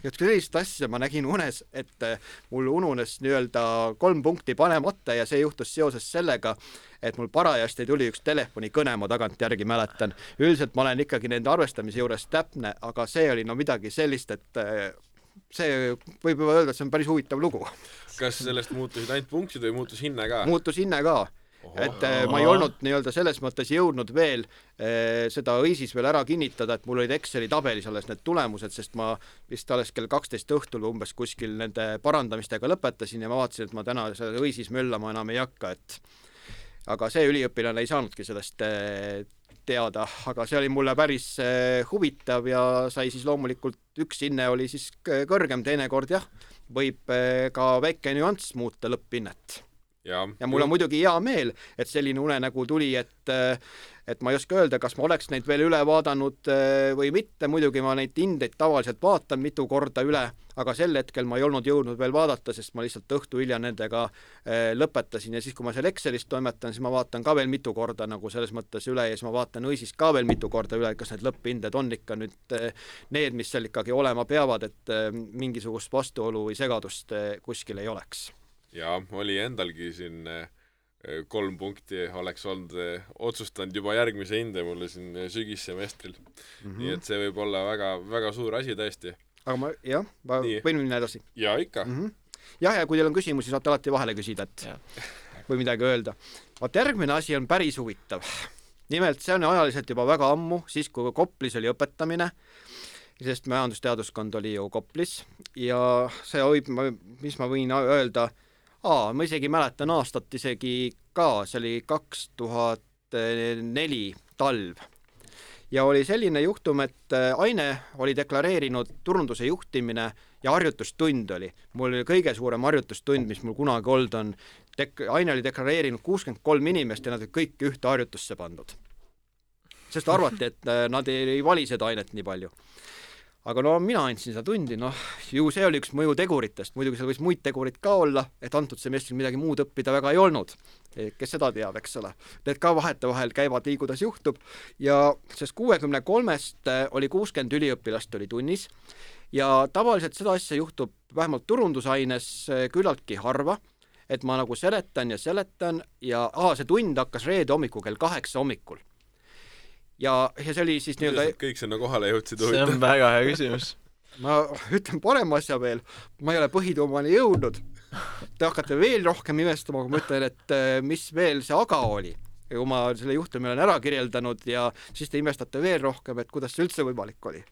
et sellist asja ma nägin unes, et äh, mul ununes nii-öelda kolm punkti panemata ja see juhtus seoses sellega, et mul parajasti tuli üks telefonikõne, ma tagantjärgi mäletan. üldiselt ma olen ikkagi nende arvestamise juures täpne, aga see oli no midagi sellist, et äh, see võib juba öelda, et see on päris huvitav lugu. kas sellest muutusid ainult punktid või muutus hinne ka? muutus hinne ka et äh, ma ei olnud nii-öelda selles mõttes jõudnud veel äh, seda õisis veel ära kinnitada, et mul olid Exceli tabelis alles need tulemused, sest ma vist alles kell kaksteist õhtul umbes kuskil nende parandamistega lõpetasin ja ma vaatasin, et ma täna selle õisis möllama enam ei hakka, et aga see üliõpilane ei saanudki sellest äh, teada, aga see oli mulle päris huvitav ja sai siis loomulikult, üks hinne oli siis kõrgem, teinekord jah, võib ka väike nüanss muuta lõpphinnet ja, ja mul on muidugi hea meel, et selline unenägu tuli, et et ma ei oska öelda, kas ma oleks neid veel üle vaadanud eh, või mitte, muidugi ma neid hindeid tavaliselt vaatan mitu korda üle, aga sel hetkel ma ei olnud jõudnud veel vaadata, sest ma lihtsalt õhtu hilja nendega eh, lõpetasin. Ja siis, kui ma seal Excelis toimetan, siis ma vaatan ka veel mitu korda nagu selles mõttes üle ja siis ma vaatan õisis ka veel mitu korda üle, kas need lõpphinded on ikka nüüd need, mis seal ikkagi olema peavad, et mingisugust vastuolu või segadust kuskil ei oleks jaa, oli endalgi siin eh, kolm punkti oleks olnud, eh, otsustanud juba järgmise hinde mulle siin eh, sügissemestril mm. -hmm. nii et see võib olla väga, väga suur asi tõesti. aga ma, jah, ma nii. võin minna edasi? jaa, ikka mm. -hmm. jah, ja kui teil on küsimusi, saate alati vahele küsida, et ja. või midagi öelda. vaat järgmine asi on päris huvitav. nimelt see on ajaliselt juba väga ammu, siis kui Koplis oli õpetamine, sest majandusteaduskond oli ju Koplis ja see võib, mis ma võin öelda, aa, ma isegi mäletan aastat isegi ka, see oli kaks tuhat neli talv. ja oli selline juhtum, et äh, Aine oli deklareerinud turunduse juhtimine ja harjutustund oli. mul oli kõige suurem harjutustund, mis mul kunagi olnud on. Dek-, Aine oli deklareerinud kuuskümmend kolm inimest ja nad olid kõik ühte harjutusse pandud. sest arvati, et äh, nad ei, ei vali seda ainet nii palju aga no mina andsin seda tundi, noh, ju see oli üks mõjuteguritest, muidugi seal võis muid tegureid ka olla, et antud semestril midagi muud õppida väga ei olnud. kes seda teab, eks ole. Need ka vahetevahel käivad nii, kuidas juhtub ja sest kuuekümne kolmest äh, oli kuuskümmend üliõpilast oli tunnis ja tavaliselt seda asja juhtub vähemalt turundusaines äh, küllaltki harva, et ma nagu seletan ja seletan ja aa, see tund hakkas reede hommikul kell kaheksa hommikul ja, ja see oli siis nii-öelda kõik sinna kohale jõudsid? see on väga hea küsimus [laughs] ma ütlen parema asja veel, ma ei ole põhituumani jõudnud. Te hakkate veel rohkem imestama, kui ma ütlen, et äh, mis veel see aga oli. ja kui ma selle juhtumi olen ära kirjeldanud ja siis te imestate veel rohkem, et kuidas see üldse võimalik oli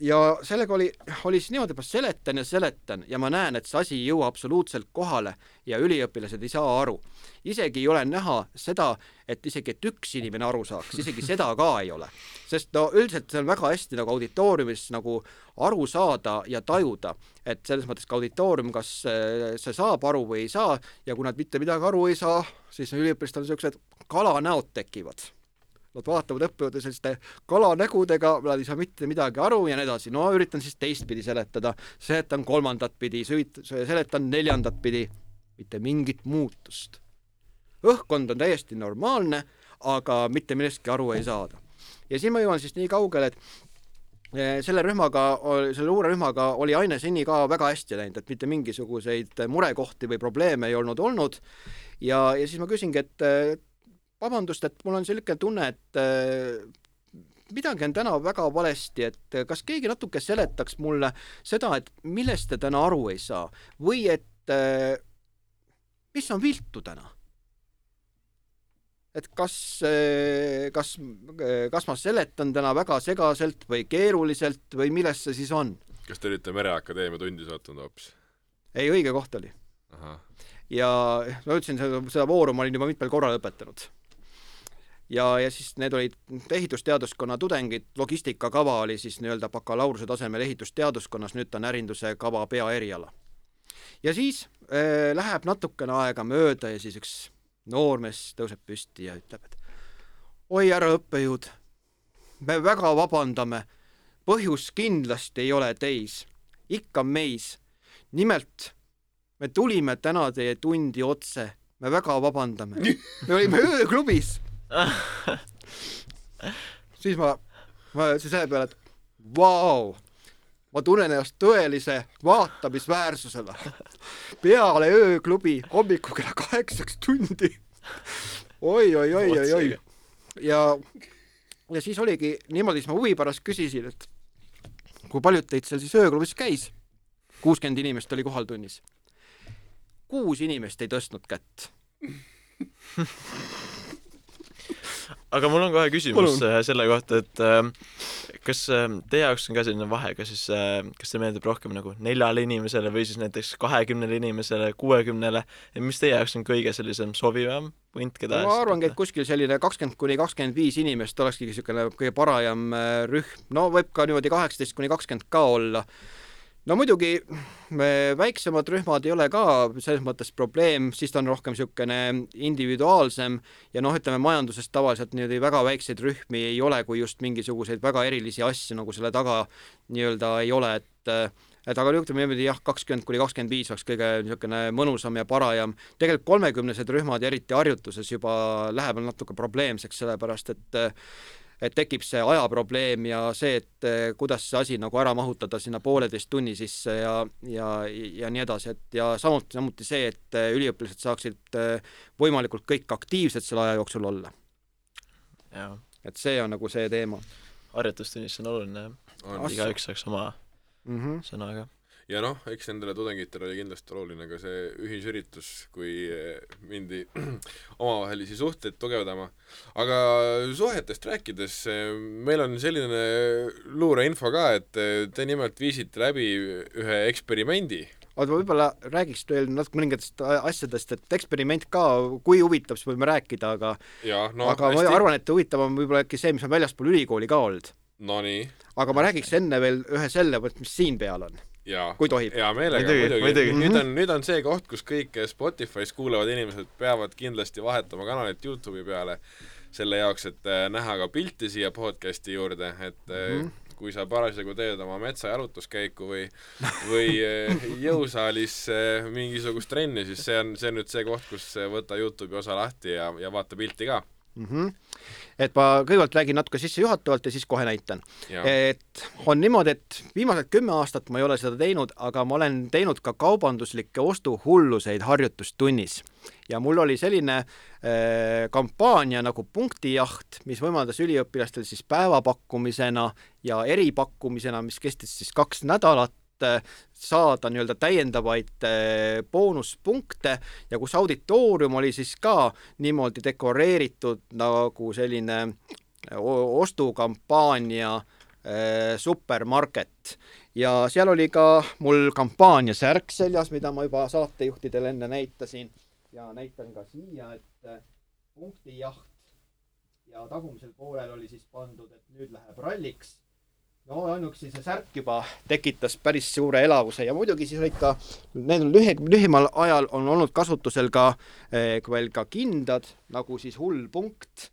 ja sellega oli, oli siis niimoodi, et ma seletan ja seletan ja ma näen, et see asi ei jõua absoluutselt kohale ja üliõpilased ei saa aru. isegi ei ole näha seda, et isegi, et üks inimene aru saaks, isegi seda ka ei ole. sest no üldiselt see on väga hästi nagu auditooriumis nagu aru saada ja tajuda, et selles mõttes ka auditoorium, kas see saab aru või ei saa ja kui nad mitte midagi aru ei saa, siis üliõpilastel niisugused kalanäod tekivad Nad vaatavad õppejõude selliste kalanägudega, nad ei saa mitte midagi aru ja nii edasi. no üritan siis teistpidi seletada, seletan kolmandat pidi, seletan neljandat pidi, mitte mingit muutust. õhkkond on täiesti normaalne, aga mitte millestki aru ei saada. ja siin ma jõuan siis nii kaugele, et eh, selle rühmaga, selle luurerühmaga oli aine seni ka väga hästi läinud, et mitte mingisuguseid murekohti või probleeme ei olnud olnud. ja, ja siis ma küsingi, et vabandust, et mul on niisugune tunne, et äh, midagi on täna väga valesti, et kas keegi natuke seletaks mulle seda, et millest te täna aru ei saa või et äh, mis on viltu täna? et kas, äh, kas, kas ma seletan täna väga segaselt või keeruliselt või milles see siis on? kas te olite Mereakadeemia tundi sattunud hoopis? ei, õige koht oli. ja ma ütlesin, seda vooru ma olin juba mitmel korral õpetanud ja, ja siis need olid ehitusteaduskonna tudengid, logistikakava oli siis nii-öelda bakalaureuse tasemel ehitusteaduskonnas, nüüd ta on ärinduse kava peaeriala. ja siis äh, läheb natukene aega mööda ja siis üks noormees tõuseb püsti ja ütleb, et oi, härra õppejõud, me väga vabandame, põhjus kindlasti ei ole teis, ikka meis. nimelt, me tulime täna teie tundi otse, me väga vabandame. me olime ööklubis [laughs] siis ma, ma ütlesin selle peale, et vau, ma tunnen ennast tõelise vaatamisväärsusena. peale ööklubi hommikul kella kaheksaks tundi oi, oi, oi, oi, oi. ja, ja siis oligi niimoodi, siis ma huvi pärast küsisin, et kui paljud teid seal siis ööklubis käis? kuuskümmend inimest oli kohal tunnis. kuus inimest ei tõstnud kätt [laughs] aga mul on kohe küsimus Palun. selle kohta, et äh, kas äh, teie jaoks on ka selline vahe, kas siis äh,, kas see meeldib rohkem nagu neljale inimesele või siis näiteks kahekümnele inimesele, kuuekümnele, et mis teie jaoks on kõige sellisem sobivam punt, keda ma arvangi, et kuskil selline kakskümmend kuni kakskümmend viis inimest olekski niisugune kõige parajam äh, rühm, no võib ka niimoodi kaheksateist kuni kakskümmend ka olla no muidugi väiksemad rühmad ei ole ka selles mõttes probleem, siis ta on rohkem niisugune individuaalsem ja noh, ütleme majanduses tavaliselt niimoodi väga väikseid rühmi ei ole, kui just mingisuguseid väga erilisi asju nagu selle taga nii-öelda ei ole, et et aga ütleme niimoodi jah, kakskümmend kuni kakskümmend viis oleks kõige niisugune mõnusam ja parajam. tegelikult kolmekümnesed rühmad ja eriti harjutuses juba läheb natuke probleemseks, sellepärast et et tekib see ajaprobleem ja see, et eh, kuidas see asi nagu ära mahutada sinna pooleteist tunni sisse ja, ja, ja nii edasi, et ja samuti, samuti see, et eh, üliõpilased saaksid eh, võimalikult kõik aktiivsed selle aja jooksul olla. et see on nagu see teema. harjutustunnis on oluline jah, igaüks saaks oma mm -hmm. sõnaga ja noh, eks nendele tudengitele oli kindlasti oluline ka see ühisüritus, kui eh, mindi [clears throat] omavahelisi suhteid tugevdama. aga suhetest rääkides, eh, meil on selline luureinfo ka, et eh, te nimelt viisite läbi ühe eksperimendi oota, ma võib-olla räägiks veel natuke mõningatest asjadest, et eksperiment ka, kui huvitav, siis võime rääkida, aga ja, no, aga hästi. ma arvan, et huvitavam võib-olla äkki see, mis on väljaspool ülikooli ka olnud. Nonii. aga ma räägiks enne veel ühe selle, mis siin peal on kui tohib. hea meelega, muidugi. nüüd on, nüüd on see koht, kus kõik Spotify's kuulavad inimesed peavad kindlasti vahetama kanalit Youtube'i peale selle jaoks, et äh, näha ka pilti siia podcast'i juurde, et mm -hmm kui sa parasjagu teed oma metsajalutuskäiku või, või äh, [laughs] jõusaalis mingisugust trenni, siis see on, see on nüüd see koht, kus võta Youtube'i osa lahti ja, ja vaata pilti ka mm. -hmm. et ma kõigepealt räägin natuke sissejuhatavalt ja siis kohe näitan. et on niimoodi, et viimased kümme aastat ma ei ole seda teinud, aga ma olen teinud ka kaubanduslikke ostuhulluseid harjutustunnis ja mul oli selline äh, kampaania nagu punktijaht, mis võimaldas üliõpilastel siis päevapakkumisena ja eripakkumisena, mis kestis siis kaks nädalat, saada nii-öelda täiendavaid äh, boonuspunkte ja kus auditoorium oli siis ka niimoodi dekoreeritud nagu selline äh, ostukampaania supermarket. Ja seal oli ka mul kampaania särk seljas, mida ma juba saatejuhtidele enne näitasin. Ja näitan ka siia, et punktijaht ja tagumisel poolel oli siis pandud, et nüüd läheb ralliks no ainuüksi see särk juba tekitas päris suure elavuse ja muidugi siis olid ka, need on lühi, lühimal ajal on olnud kasutusel ka eh, veel ka kindad, nagu siis hull punkt.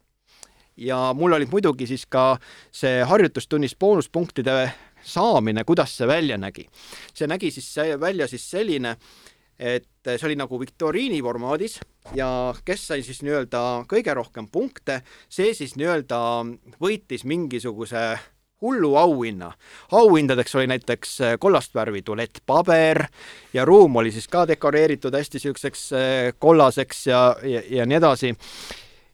ja mul olid muidugi siis ka see harjutustunnis boonuspunktide saamine, kuidas see välja nägi. see nägi siis välja siis selline, et see oli nagu viktoriini formaadis ja kes sai siis nii-öelda kõige rohkem punkte, see siis nii-öelda võitis mingisuguse hullu auhinna. auhindadeks oli näiteks äh, kollast värvi tualettpaber ja ruum oli siis ka dekoreeritud hästi niisuguseks äh, kollaseks ja, ja, ja nii edasi.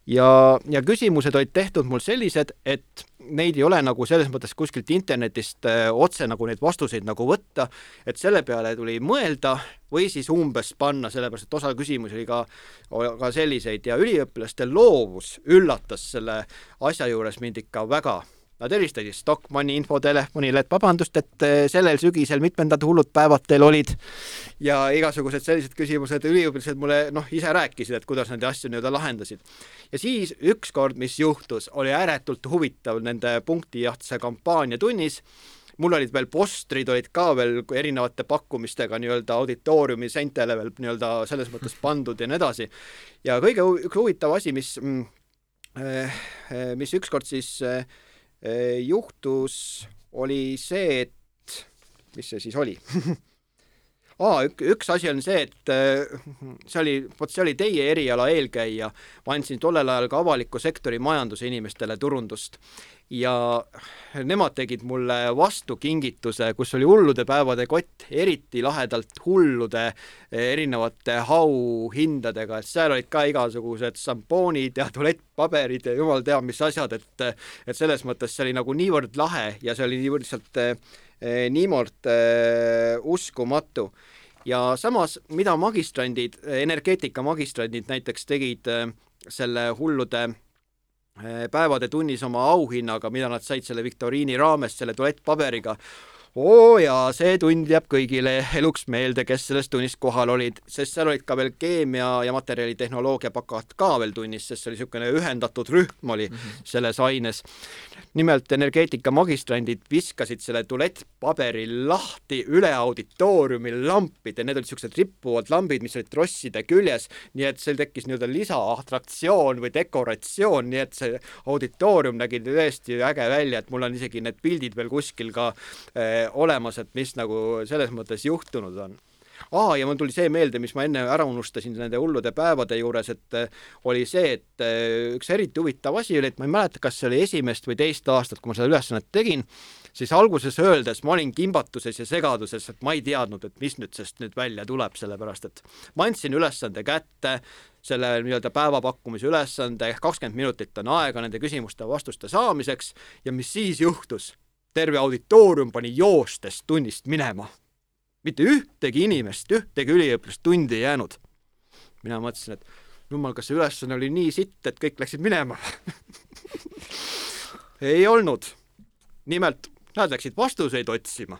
ja, ja küsimused olid tehtud mul sellised, et neid ei ole nagu selles mõttes kuskilt internetist äh, otse nagu neid vastuseid nagu võtta, et selle peale tuli mõelda või siis umbes panna, sellepärast et osa küsimusi oli ka, ka selliseid ja üliõpilaste loovus üllatas selle asja juures mind ikka väga Nad helistasid Stockmanni infotelefonile, et vabandust, et eh, sellel sügisel mitmendad hullud päevad teil olid ja igasugused sellised küsimused, üliõpilased mulle noh, ise rääkisid, et kuidas nad asju nii-öelda lahendasid. ja siis ükskord, mis juhtus, oli ääretult huvitav nende punktijahtse kampaania tunnis mul olid veel postrid olid ka veel erinevate pakkumistega nii-öelda auditooriumi seintele veel nii-öelda selles mõttes pandud ja nii edasi. ja kõige üks huvitav asi, mis, mm, eh, eh, mis ükskord siis äh, juhtus, oli see, et mis see siis oli [laughs] aa, üks asi on see, et äh, see oli, vot see oli teie eriala eelkäija, ma andsin tollel ajal ka avaliku sektori majanduse inimestele turundust. Ja nemad tegid mulle vastu kingituse, kus oli hullude päevade kott, eriti lahedalt hullude erinevate auhindadega, et seal olid ka igasugused šampoonid ja [laughs] tualettpaberid ja jumal teab mis asjad, et et selles mõttes see oli nagu niivõrd lahe ja see oli niivõrd lihtsalt eh, niivõrd eh, uskumatu ja samas, mida magistrandid, energeetika magistrandid näiteks tegid eh, selle hullude Eh, päevade tunnis oma auhinnaga, mida nad said selle viktoriini raames selle tualettpaberiga. oo jaa, see tund jääb kõigile eluks meelde, kes selles tunnis kohal olid, sest seal olid ka veel keemia ja materjalitehnoloogia pakad ka veel tunnis, sest see oli niisugune ühendatud rühm oli mm -hmm. selles aines nimelt energeetika magistrandid viskasid selle tualettpaberi lahti üle auditooriumi lampide, need olid niisugused rippuvad lambid, mis olid trosside küljes, nii et seal tekkis nii-öelda lisaatraktsioon või dekoratsioon, nii et see auditoorium nägi tõesti äge välja, et mul on isegi need pildid veel kuskil ka äh, olemas, et mis nagu selles mõttes juhtunud on aa, ja mul tuli see meelde, mis ma enne ära unustasin nende hullude päevade juures, et äh, oli see, et äh, üks eriti huvitav asi oli, et ma ei mäleta, kas see oli esimest või teist aastat, kui ma seda ülesannet tegin, siis alguses öeldes ma olin kimbatuses ja segaduses, et ma ei teadnud, et mis nüüd sest nüüd välja tuleb, sellepärast et ma andsin ülesande kätte, selle nii-öelda päevapakkumise ülesande, kakskümmend minutit on aega nende küsimuste-vastuste saamiseks ja mis siis juhtus? terve auditoorium pani joostes tunnist minema mitte ühtegi inimest, ühtegi üliõpilast tundi ei jäänud. mina mõtlesin, et jumal, kas see ülesanne oli nii sitt, et kõik läksid minema [laughs] ei olnud. nimelt, nad läksid vastuseid otsima.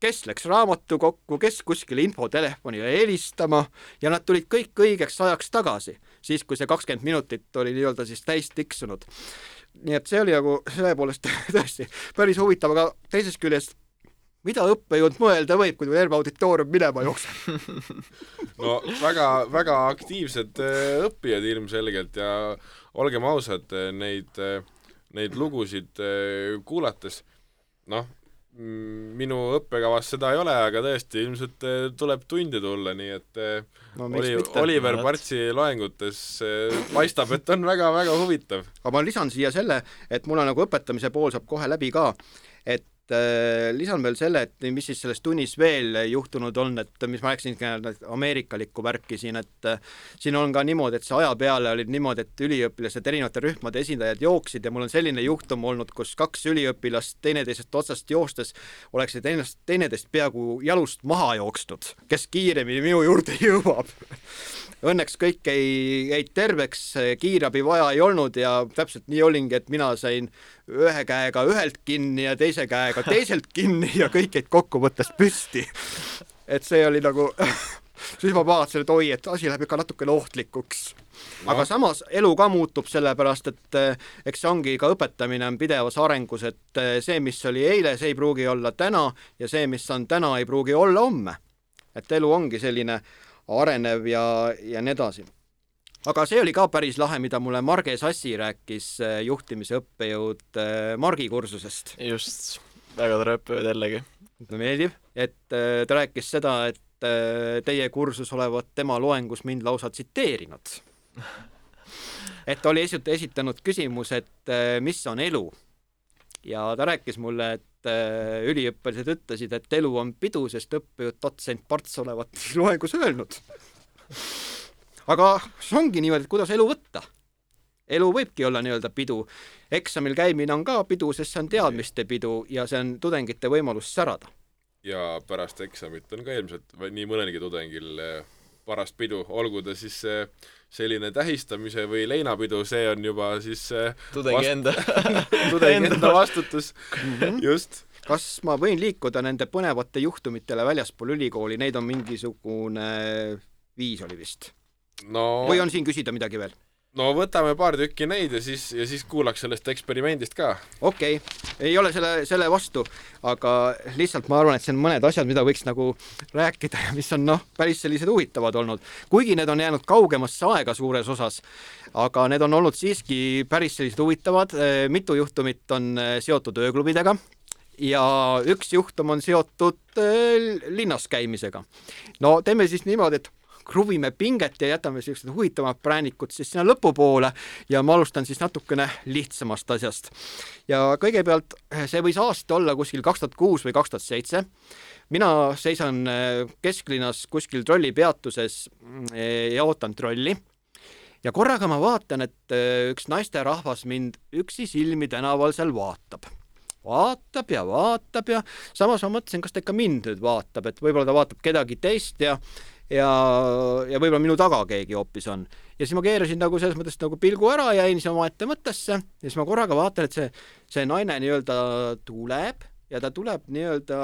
kes läks raamatukokku, kes kuskile infotelefonile helistama ja nad tulid kõik õigeks ajaks tagasi, siis kui see kakskümmend minutit oli nii-öelda siis täis tiksunud. nii et see oli nagu selle poolest [laughs] tõesti päris huvitav, aga teisest küljest mida õppejõud mõelda võib, kui terve auditoorium minema jookseb? [laughs] No väga, väga aktiivsed äh, õppijad ilmselgelt ja olgem ausad, äh, neid, äh, neid lugusid kuulates, noh, minu õppekavas seda ei ole, aga tõesti, ilmselt tuleb tundi tulla, nii et no, oli, Oliver Partsi loengutes paistab, et on väga-väga huvitav. aga ma lisan siia selle, et mul on nagu õpetamise pool saab kohe läbi ka, lisan veel selle, et mis siis selles tunnis veel juhtunud on, et mis ma rääkisin ameerikalikku värki siin, et äh, siin on ka niimoodi, et see aja peale oli niimoodi, et üliõpilased, erinevate rühmade esindajad jooksid ja mul on selline juhtum olnud, kus kaks üliõpilast teineteisest otsast joostes oleksid ennast, teineteist peaaegu jalust maha jooksnud, kes kiiremini minu juurde [laughs] jõuab Õnneks kõik ei jäid terveks, kiirabi vaja ei olnud ja täpselt nii olingi, et mina sain ühe käega ühelt kinni ja teise käega teiselt [laughs] kinni ja kõik jäid kokkuvõttes püsti. et see oli nagu [laughs] siis ma vaatasin, et oi, et asi läheb ikka natukene ohtlikuks no.. aga samas elu ka muutub, sellepärast et eh, eks see ongi ka õpetamine on pidevas arengus, et eh, see, mis oli eile, see ei pruugi olla täna ja see, mis on täna, ei pruugi olla homme. et elu ongi selline arenev ja, ja nii edasi. aga see oli ka päris lahe, mida mulle Marge Sassi rääkis, äh, juhtimise õppejõud äh, Margi kursusest. just, väga tore õppejõud jällegi. meeldib, et äh, ta rääkis seda, et teie kursus olevat tema loengus mind lausa tsiteerinud. [laughs] et oli esit-, esitanud küsimuse, et mis on elu ja ta rääkis mulle, et äh, üliõpilased ütlesid, et elu on pidu, sest õppejõud dotsent Parts olevat [laughs] loengus öelnud. aga see ongi niimoodi, et kuidas elu võtta. elu võibki olla nii-öelda pidu. eksamil käimine on ka pidu, sest see on teadmiste pidu ja see on tudengite võimalus särada. ja pärast eksamit on ka ilmselt nii mõnelgi tudengil parast pidu, olgu ta siis äh, selline tähistamise või leinapidu, see on juba siis äh, tudengi enda [laughs] tudengi enda vastutus mm, -hmm. just. kas ma võin liikuda nende põnevate juhtumitele väljaspool ülikooli, neid on mingisugune viis oli vist no...? või on siin küsida midagi veel? No võtame paar tükki neid ja siis, ja siis kuulaks sellest eksperimendist ka. okei okay., ei ole selle, selle vastu, aga lihtsalt ma arvan, et see on mõned asjad, mida võiks nagu rääkida ja mis on noh, päris sellised huvitavad olnud. kuigi need on jäänud kaugemasse aega suures osas, aga need on olnud siiski päris sellised huvitavad, mitu juhtumit on seotud ööklubidega ja üks juhtum on seotud äh, linnas käimisega. no teeme siis niimoodi, et kruvime pinget ja jätame siuksed huvitavamad präänikud siis sinna lõpupoole ja ma alustan siis natukene lihtsamast asjast. ja kõigepealt see võis aasta olla kuskil kaks tuhat kuus või kaks tuhat seitse. mina seisan äh, kesklinnas kuskil trollipeatuses äh, ja ootan trolli ja korraga ma vaatan, et üks naisterahvas mind üksi silmi tänaval seal vaatab vaatab ja vaatab ja samas ma mõtlesin, kas ta ikka mind nüüd vaatab, et võib-olla ta vaatab kedagi teist ja ja, ja võib-olla minu taga keegi hoopis on. ja siis ma keerasin nagu selles mõttes nagu pilgu ära, jäin siis omaette mõttesse ja siis ma korraga vaatan, et see, see naine nii-öelda tuleb ja ta tuleb nii-öelda,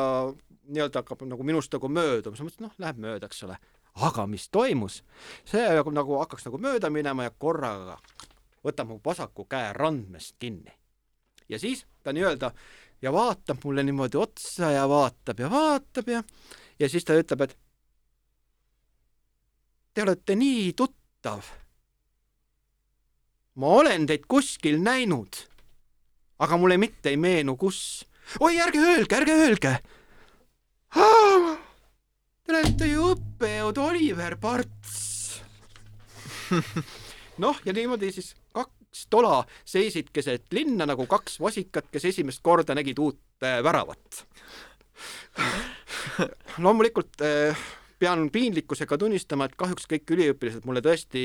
nii-öelda hakkab nagu minust nagu mööduma, siis ma mõtlesin, noh, läheb mööda, eks ole. aga mis toimus? see nagu, hakkaks nagu mööda minema ja korraga võtab mu vasaku käe randmest kinni. ja siis ta nii-öelda ja vaatab mulle niimoodi otsa ja vaatab ja vaatab ja ja siis ta ütleb, et Te olete nii tuttav. ma olen teid kuskil näinud, aga mulle mitte ei meenu, kus. oi, ärge öelge, ärge öelge. Te olete ju õppejõud Oliver Parts [laughs] noh, ja niimoodi siis kaks tola seisid keset linna nagu kaks vasikat, kes esimest korda nägid uut äh, väravat [laughs] loomulikult äh, pean piinlikkusega tunnistama, et kahjuks kõik üliõpilased mulle tõesti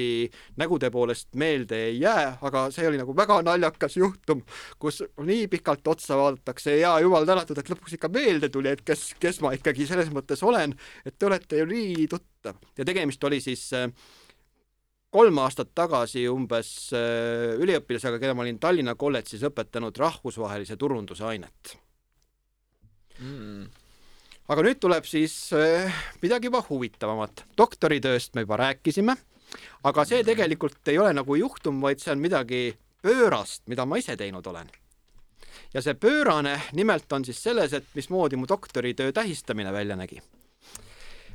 nägude poolest meelde ei jää, aga see oli nagu väga naljakas juhtum, kus nii pikalt otsa vaadatakse ja jumal tänatud, et lõpuks ikka meelde tuli, et kes, kes ma ikkagi selles mõttes olen, et te olete ju nii tuttav. Ja tegemist oli siis äh, kolm aastat tagasi umbes äh, üliõpilasega, keda ma olin Tallinna kolledžis õpetanud rahvusvahelise turunduse ainet. Mm aga nüüd tuleb siis äh, midagi juba huvitavamat. doktoritööst me juba rääkisime, aga see tegelikult ei ole nagu juhtum, vaid see on midagi pöörast, mida ma ise teinud olen. ja see pöörane nimelt on siis selles, et mismoodi mu doktoritöö tähistamine välja nägi.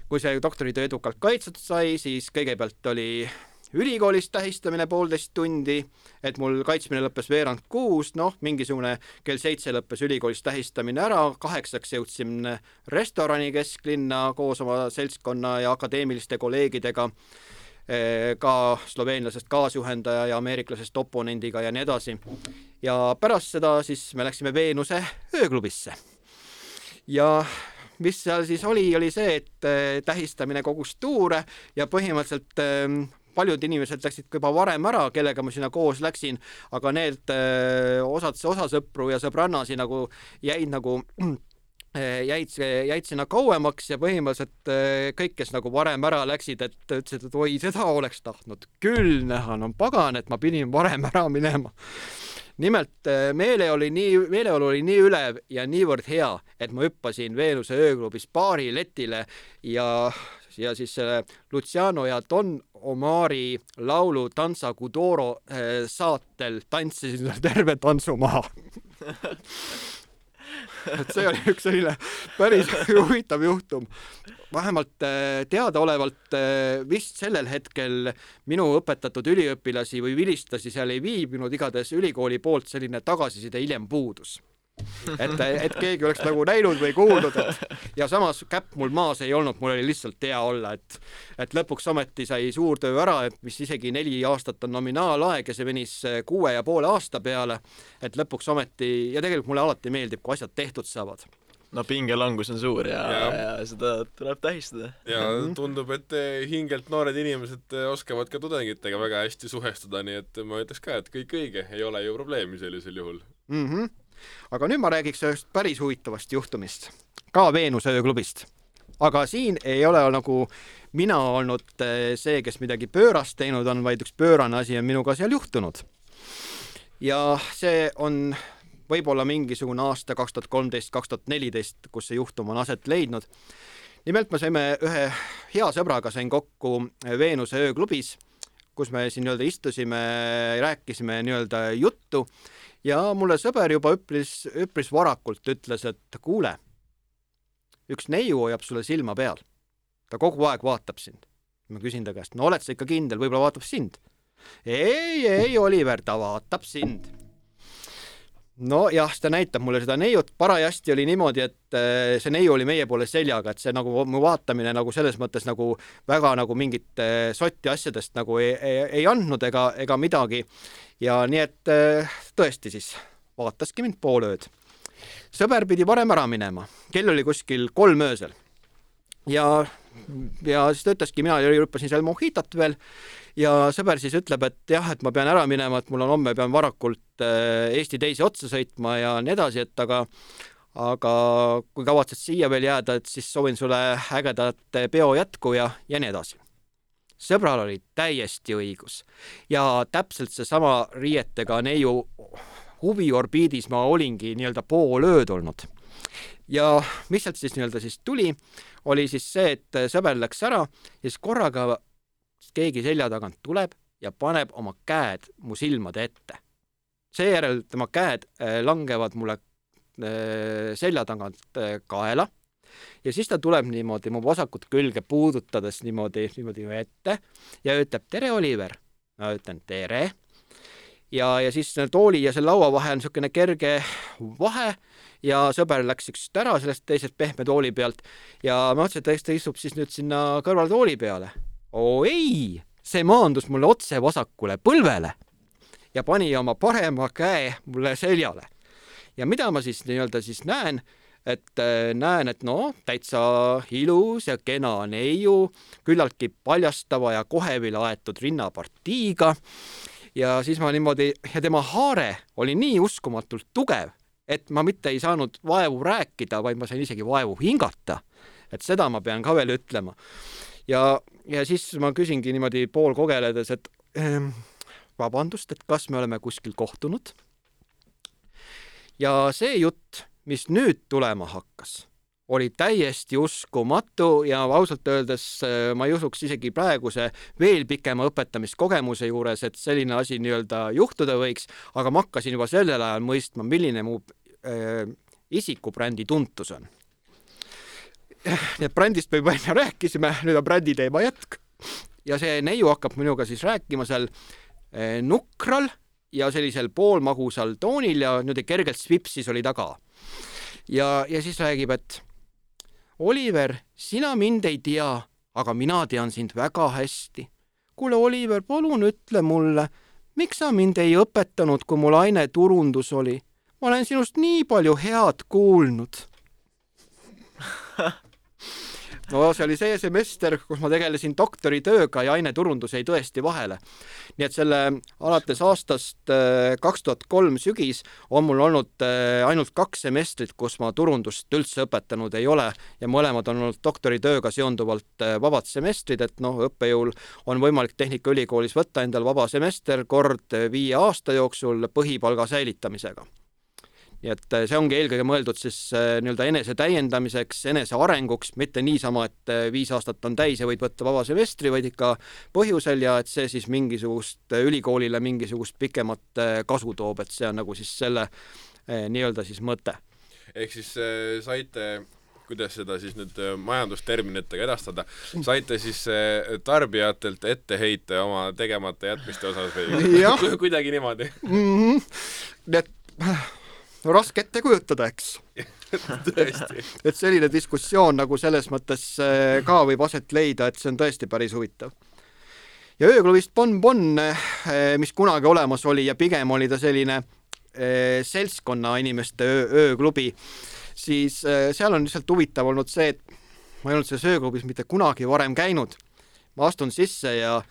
kui see doktoritöö edukalt kaitstud sai, siis kõigepealt oli ülikoolis tähistamine poolteist tundi, et mul kaitsmine lõppes veerand kuus, noh, mingisugune kell seitse lõppes ülikoolis tähistamine ära, kaheksaks jõudsin restorani kesklinna koos oma seltskonna ja akadeemiliste kolleegidega, eh, ka sloveenlasest kaasjuhendaja ja ameeriklasest oponendiga ja nii edasi. ja pärast seda siis me läksime Veenuse ööklubisse. ja mis seal siis oli, oli see, et eh, tähistamine kogus tuure ja põhimõtteliselt eh, paljud inimesed läksid ka juba varem ära, kellega ma sinna koos läksin, aga need osad, osa sõpru ja sõbrannasi nagu jäid nagu [clears throat] jäid, jäid sinna kauemaks ja põhimõtteliselt kõik, kes nagu varem ära läksid, et ütlesid, et oi, seda oleks tahtnud küll näha, no pagan, et ma pidin varem ära minema. nimelt meele oli nii, meeleolu oli nii ülev ja niivõrd hea, et ma hüppasin Veenuse ööklubis baari letile ja ja siis selle Luciano ja Don Omari laulu Danza Kuduro eh, saatel tantsisin terve tantsu maha [laughs] et see oli üks selline päris [laughs] huvitav juhtum. vähemalt eh, teadaolevalt eh, vist sellel hetkel minu õpetatud üliõpilasi või vilistlasi seal ei viibinud, igatahes ülikooli poolt selline tagasiside hiljem puudus et, et keegi oleks nagu näinud või kuulnud, et ja samas käpp mul maas ei olnud, mul oli lihtsalt hea olla, et et lõpuks ometi sai suurtöö ära, et mis isegi neli aastat on nominaalaeg ja see venis kuue ja poole aasta peale, et lõpuks ometi ja tegelikult mulle alati meeldib, kui asjad tehtud saavad no pingelangus on suur ja, ja., ja seda tuleb tähistada. ja tundub, et hingelt noored inimesed oskavad ka tudengitega väga hästi suhestuda, nii et ma ütleks ka, et kõik õige, ei ole ju probleemi sellisel juhul mm. -hmm aga nüüd ma räägiks ühest päris huvitavast juhtumist, ka Veenuse ööklubist. aga siin ei ole nagu mina olnud eh, see, kes midagi pöörast teinud on, vaid üks pöörane asi on minuga seal juhtunud. ja see on võib-olla mingisugune aasta kaks tuhat kolmteist, kaks tuhat neliteist, kus see juhtum on aset leidnud. nimelt me saime ühe hea sõbraga sain kokku Veenuse ööklubis, kus me siin nii-öelda istusime, rääkisime nii-öelda juttu ja mulle sõber juba üpris, üpris varakult ütles, et kuule, üks neiu hoiab sulle silma peal. ta kogu aeg vaatab sind. ma küsin ta käest, no oled sa ikka kindel, võib-olla vaatab sind? ei, ei, Oliver, ta vaatab sind. Nojah, ta näitab mulle seda neiut, parajasti oli niimoodi, et äh, see neiu oli meie poole seljaga, et see nagu mu vaatamine nagu selles mõttes nagu väga nagu mingit äh, sotti asjadest nagu ei, ei, ei andnud ega, ega midagi. ja nii et äh, tõesti siis vaataski mind pool ööd. sõber pidi varem ära minema, kell oli kuskil kolm öösel. ja, ja siis ta ütleski, mina hüppasin seal mohitot veel ja sõber siis ütleb, et jah, et ma pean ära minema, et mul on homme, pean varakult äh, Eesti teise otsa sõitma ja nii edasi, et aga aga kui kavatsed siia veel jääda, et siis soovin sulle ägedat peo jätku ja, ja nii edasi. sõbral oli täiesti õigus ja täpselt seesama riietega neiu huviorbiidis ma olingi nii-öelda pool ööd olnud. ja mis sealt siis nii-öelda siis tuli, oli siis see, et sõber läks ära ja siis korraga keegi selja tagant tuleb ja paneb oma käed mu silmade ette. seejärel tema käed äh, langevad mulle äh, selja tagant äh, kaela ja siis ta tuleb niimoodi mu vasakut külge puudutades niimoodi, niimoodi ette ja ütleb tere, Oliver. ma ütlen tere. ja, ja siis tooli ja selle laua vahel on niisugune kerge vahe ja sõber läks ükskord ära sellest teisest pehme tooli pealt ja ma mõtlesin, et ta istub siis nüüd sinna kõrvaltooli peale oo ei, see maandus mulle otse vasakule põlvele ja pani oma parema käe mulle seljale. ja mida ma siis nii-öelda siis näen, et äh, näen, et no täitsa ilus ja kena neiu, küllaltki paljastava ja kohevile aetud rinnapartiiga. ja siis ma niimoodi ja tema haare oli nii uskumatult tugev, et ma mitte ei saanud vaevu rääkida, vaid ma sain isegi vaevu hingata. et seda ma pean ka veel ütlema ja, ja siis ma küsingi niimoodi poolkogeledes, et ähm, vabandust, et kas me oleme kuskil kohtunud? ja see jutt, mis nüüd tulema hakkas, oli täiesti uskumatu ja ausalt öeldes äh, ma ei usuks isegi praeguse veel pikema õpetamiskogemuse juures, et selline asi nii-öelda juhtuda võiks, aga ma hakkasin juba sellel ajal mõistma, milline mu äh, isikubrändi tuntus on nii et brändist me juba enne rääkisime, nüüd on brändi teema jätk. ja see neiu hakkab minuga siis rääkima seal eh, nukral ja sellisel poolmagusal toonil ja niimoodi kergelt svipsis oli taga. ja, ja siis räägib, et Oliver, sina mind ei tea, aga mina tean sind väga hästi. kuule, Oliver, palun ütle mulle, miks sa mind ei õpetanud, kui mul aine turundus oli? ma olen sinust nii palju head kuulnud [laughs] no see oli see semester, kus ma tegelesin doktoritööga ja aineturundus jäi tõesti vahele. nii et selle alates aastast äh, kaks tuhat kolm sügis on mul olnud äh, ainult kaks semestrit, kus ma turundust üldse õpetanud ei ole ja mõlemad on olnud doktoritööga seonduvalt äh, vabad semestrid, et noh, õppejõul on võimalik Tehnikaülikoolis võtta endal vaba semester kord viie aasta jooksul põhipalga säilitamisega nii et äh, see ongi eelkõige mõeldud siis äh, nii-öelda enese täiendamiseks, enese arenguks, mitte niisama, et äh, viis aastat on täis ja võid võtta vaba semestri, vaid ikka põhjusel ja et see siis mingisugust ülikoolile mingisugust pikemat kasu toob, et see on nagu siis selle nii-öelda siis mõte. ehk siis saite kuidas seda siis nüüd majandusterminitega edastada, saite siis tarbijatelt etteheite oma tegemata jätmiste osas või [laughs] kuidagi niimoodi mm? -hmm. et raske ette kujutada, eks [laughs] tõesti. et selline diskussioon nagu selles mõttes äh, ka võib aset leida, et see on tõesti päris huvitav. ja ööklubist Bon Bon, äh, mis kunagi olemas oli ja pigem oli ta selline äh, seltskonna inimeste öö, ööklubi, siis seal on lihtsalt huvitav olnud see, et ma ei olnud selles ööklubis mitte kunagi varem käinud. ma astun sisse ja,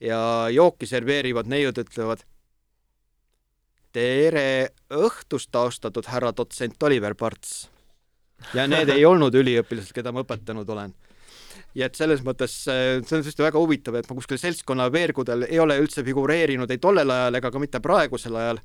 ja jooki serveerivad neiud ütlevad tere õhtust, austatud härra dotsent Oliver Parts. ja need ei olnud üliõpilased, keda ma õpetanud olen. ja et selles mõttes äh, see on tõesti väga huvitav, et ma kuskil seltskonna veergudel ei ole üldse figureerinud ei tollel ajal ega ka mitte praegusel ajal.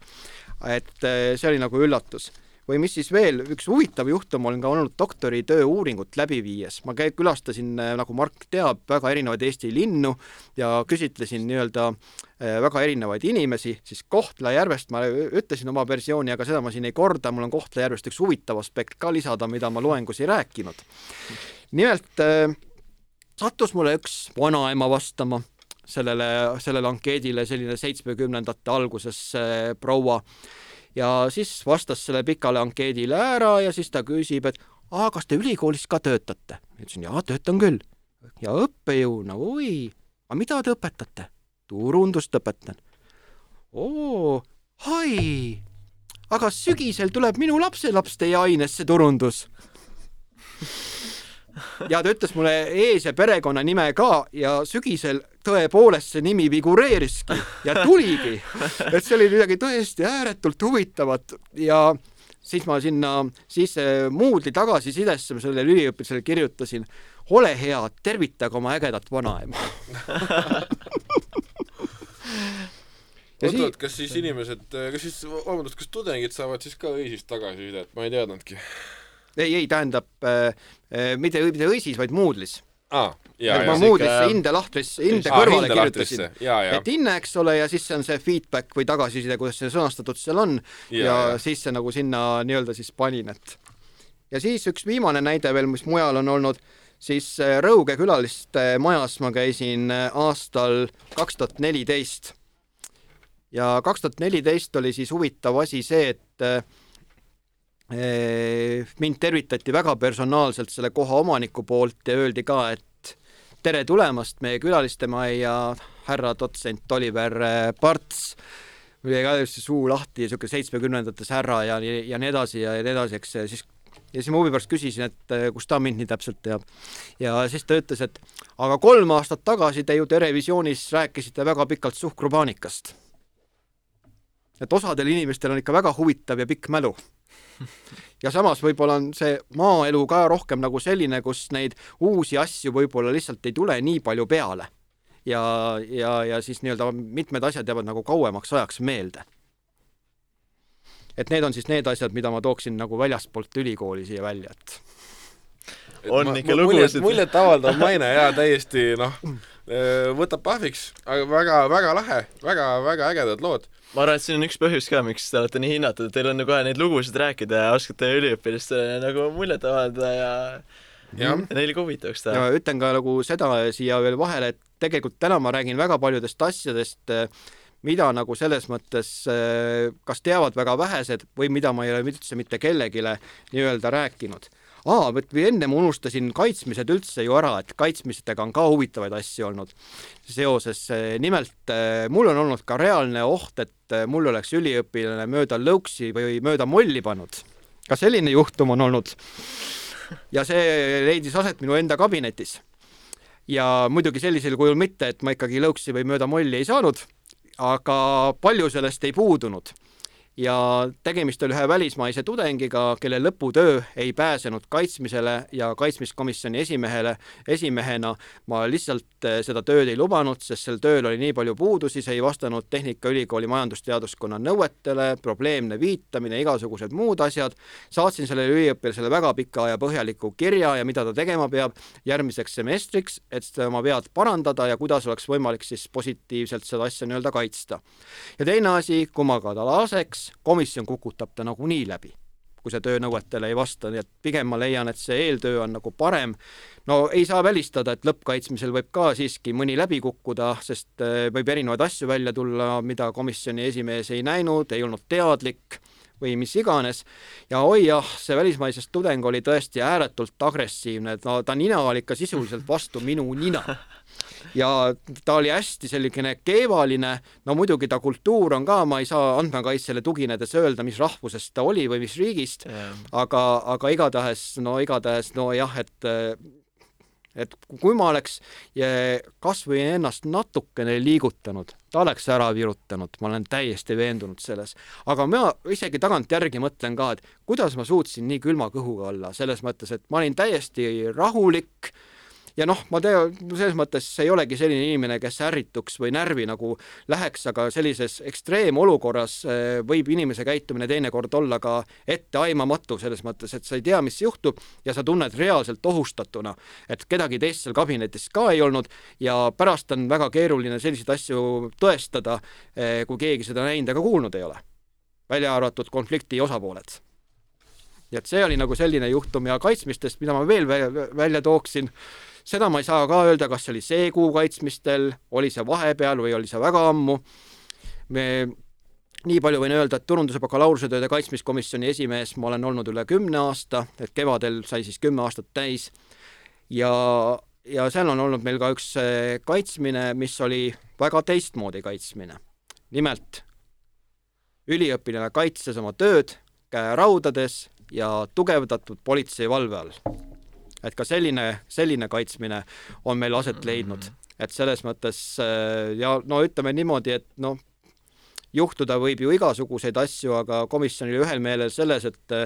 et äh, see oli nagu üllatus või mis siis veel, üks huvitav juhtum olen ka olnud doktoritöö uuringut läbi viies. ma käi-, külastasin, äh, nagu Mark teab, väga erinevaid Eesti linnu ja küsitlesin nii-öelda äh, väga erinevaid inimesi, siis Kohtla-Järvest ma ütlesin oma versiooni, aga seda ma siin ei korda, mul on Kohtla-Järvest üks huvitav aspekt ka lisada, mida ma loengus ei rääkinud. nimelt äh, sattus mulle üks vanaema vastama sellele, sellele ankeedile, selline seitsmekümnendate alguses äh, proua ja siis vastas selle pikale ankeedile ära ja siis ta küsib, et aa, kas te ülikoolis ka töötate? ütlesin, jaa, töötan küll. ja õppejõuna, oi, aga mida te õpetate? turundust õpetan. oo, hai, aga sügisel tuleb minu lapselaps teie ainesse turundus [laughs] ja ta ütles mulle ees- ja perekonnanime ka ja sügisel tõepoolest see nimi figureeriski ja tuligi. [laughs] et see oli midagi tõesti ääretult huvitavat. Ja siis ma sinna sisse Moodle'i tagasisidesse sellele üliõpilasele kirjutasin, ole hea, tervitage oma ägedat vanaema. [laughs] Oot-oot, kas siis inimesed, kas siis, vabandust, kas tudengid saavad siis ka õisist tagasisidet, ma ei teadnudki ei, ei tähendab äh, äh mitte, mitte õisis, vaid Moodle'is ah,. ma Moodle'isse hinde lahtrisse, hinde ah, kõrvale kirjutasin. et hinne, eks ole, ja siis see on see feedback või tagasiside, kuidas see sõnastatud seal on ja, ja, ja siis see nagu sinna nii-öelda siis panin, et ja siis üks viimane näide veel, mis mujal on olnud, siis äh, Rõuge külaliste majas ma käisin äh, aastal kaks tuhat neliteist. ja kaks tuhat neliteist oli siis huvitav asi see, et mind tervitati väga personaalselt selle koha omaniku poolt ja öeldi ka, et tere tulemast meie külalistemaja, härra dotsent Oliver Parts, oli ka just suu lahti, niisugune seitsmekümnendates härra ja, ja nii edasi ja nii edasi, eks siis ja siis ma huvi pärast küsisin, et kus ta mind nii täpselt teab. ja siis ta ütles, et aga kolm aastat tagasi te ju Terevisioonis rääkisite väga pikalt suhkrupaanikast. et osadel inimestel on ikka väga huvitav ja pikk mälu [laughs] ja samas võib-olla on see maaelu ka rohkem nagu selline, kus neid uusi asju võib-olla lihtsalt ei tule nii palju peale. ja, ja, ja siis nii-öelda mitmed asjad jäävad nagu kauemaks ajaks meelde. et need on siis need asjad, mida ma tooksin nagu väljaspoolt ülikooli siia välja, et on ikka lugusid. muljetavaldav maine ja täiesti noh, [laughs] võtab pahviks, aga väga, väga lahe väga,, väga-väga ägedad lood ma arvan, et siin on üks põhjus ka, miks te olete nii hinnatud, teil on kohe neid lugusid rääkida ja oskate üliõpilastele nagu muljet avaldada ja ja neile ka huvitavaks teha. ja ütlen ka nagu seda siia veel vahele, et tegelikult täna ma räägin väga paljudest asjadest, mida nagu selles mõttes kas teavad väga vähesed või mida ma ei ole üldse mitte kellelegi nii-öelda rääkinud aa, või enne ma unustasin kaitsmised üldse ju ära, et kaitsmistega on ka huvitavaid asju olnud seoses. Eh, nimelt eh, mul on olnud ka reaalne oht, et eh, mul oleks üliõpilane mööda lõuksi või mööda molli pannud. ka selline juhtum on olnud. ja see leidis aset minu enda kabinetis. ja muidugi sellisel kujul mitte, et ma ikkagi lõuksi või mööda molli ei saanud, aga palju sellest ei puudunud ja tegemist oli ühe välismaise tudengiga, kelle lõputöö ei pääsenud kaitsmisele ja kaitsmiskomisjoni esimehele, esimehena ma lihtsalt eh, seda tööd ei lubanud, sest sel tööl oli nii palju puudusi, see ei vastanud Tehnikaülikooli majandusteaduskonna nõuetele, probleemne viitamine, igasugused muud asjad. saatsin sellele üliõpilasele väga pika ja põhjaliku kirja ja mida ta tegema peab järgmiseks semestriks, et oma vead parandada ja kuidas oleks võimalik siis positiivselt seda asja nii-öelda kaitsta. ja teine asi, kui ma ka ta laseks, komisjon kukutab ta nagunii läbi, kui see töönõuetele ei vasta, nii et pigem ma leian, et see eeltöö on nagu parem. no ei saa välistada, et lõppkaitsmisel võib ka siiski mõni läbi kukkuda, sest äh, võib erinevaid asju välja tulla, mida komisjoni esimees ei näinud, ei olnud teadlik või mis iganes. ja oi jah, see välismaisest tudeng oli tõesti ääretult agressiivne, no ta nina oli ikka sisuliselt vastu minu nina ja ta oli hästi selline keevaline, no muidugi ta kultuur on ka, ma ei saa andmekaitsele tuginedes öelda, mis rahvusest ta oli või mis riigist yeah., aga, aga igatahes, no igatahes nojah, et et kui ma oleks kas või ennast natukene liigutanud, ta oleks ära virutanud, ma olen täiesti veendunud selles. aga ma isegi tagantjärgi mõtlen ka, et kuidas ma suutsin nii külma kõhuga olla, selles mõttes, et ma olin täiesti rahulik ja noh, ma tean, selles mõttes ei olegi selline inimene, kes ärrituks või närvi nagu läheks, aga sellises ekstreemolukorras eh, võib inimese käitumine teinekord olla ka etteaimamatu, selles mõttes, et sa ei tea, mis juhtub ja sa tunned reaalselt ohustatuna, et kedagi teist seal kabinetis ka ei olnud ja pärast on väga keeruline selliseid asju tõestada, eh, kui keegi seda näinud ega kuulnud ei ole. välja arvatud konflikti osapooled nii et see oli nagu selline juhtum ja kaitsmistest, mida ma veel välja tooksin, seda ma ei saa ka öelda, kas see oli see kuu kaitsmistel, oli see vahepeal või oli see väga ammu. me nii palju võin öelda, et turunduse bakalaureusetööde kaitsmiskomisjoni esimees ma olen olnud üle kümne aasta, et kevadel sai siis kümme aastat täis ja, ja seal on olnud meil ka üks eh, kaitsmine, mis oli väga teistmoodi kaitsmine. nimelt üliõpilane kaitses oma tööd käeraudades ja tugevdatud politsei valve all. Et ka selline, selline kaitsmine on meil aset leidnud, et selles mõttes eh, ja no ütleme niimoodi, et noh, juhtuda võib ju igasuguseid asju, aga komisjon oli ühel meelel selles, et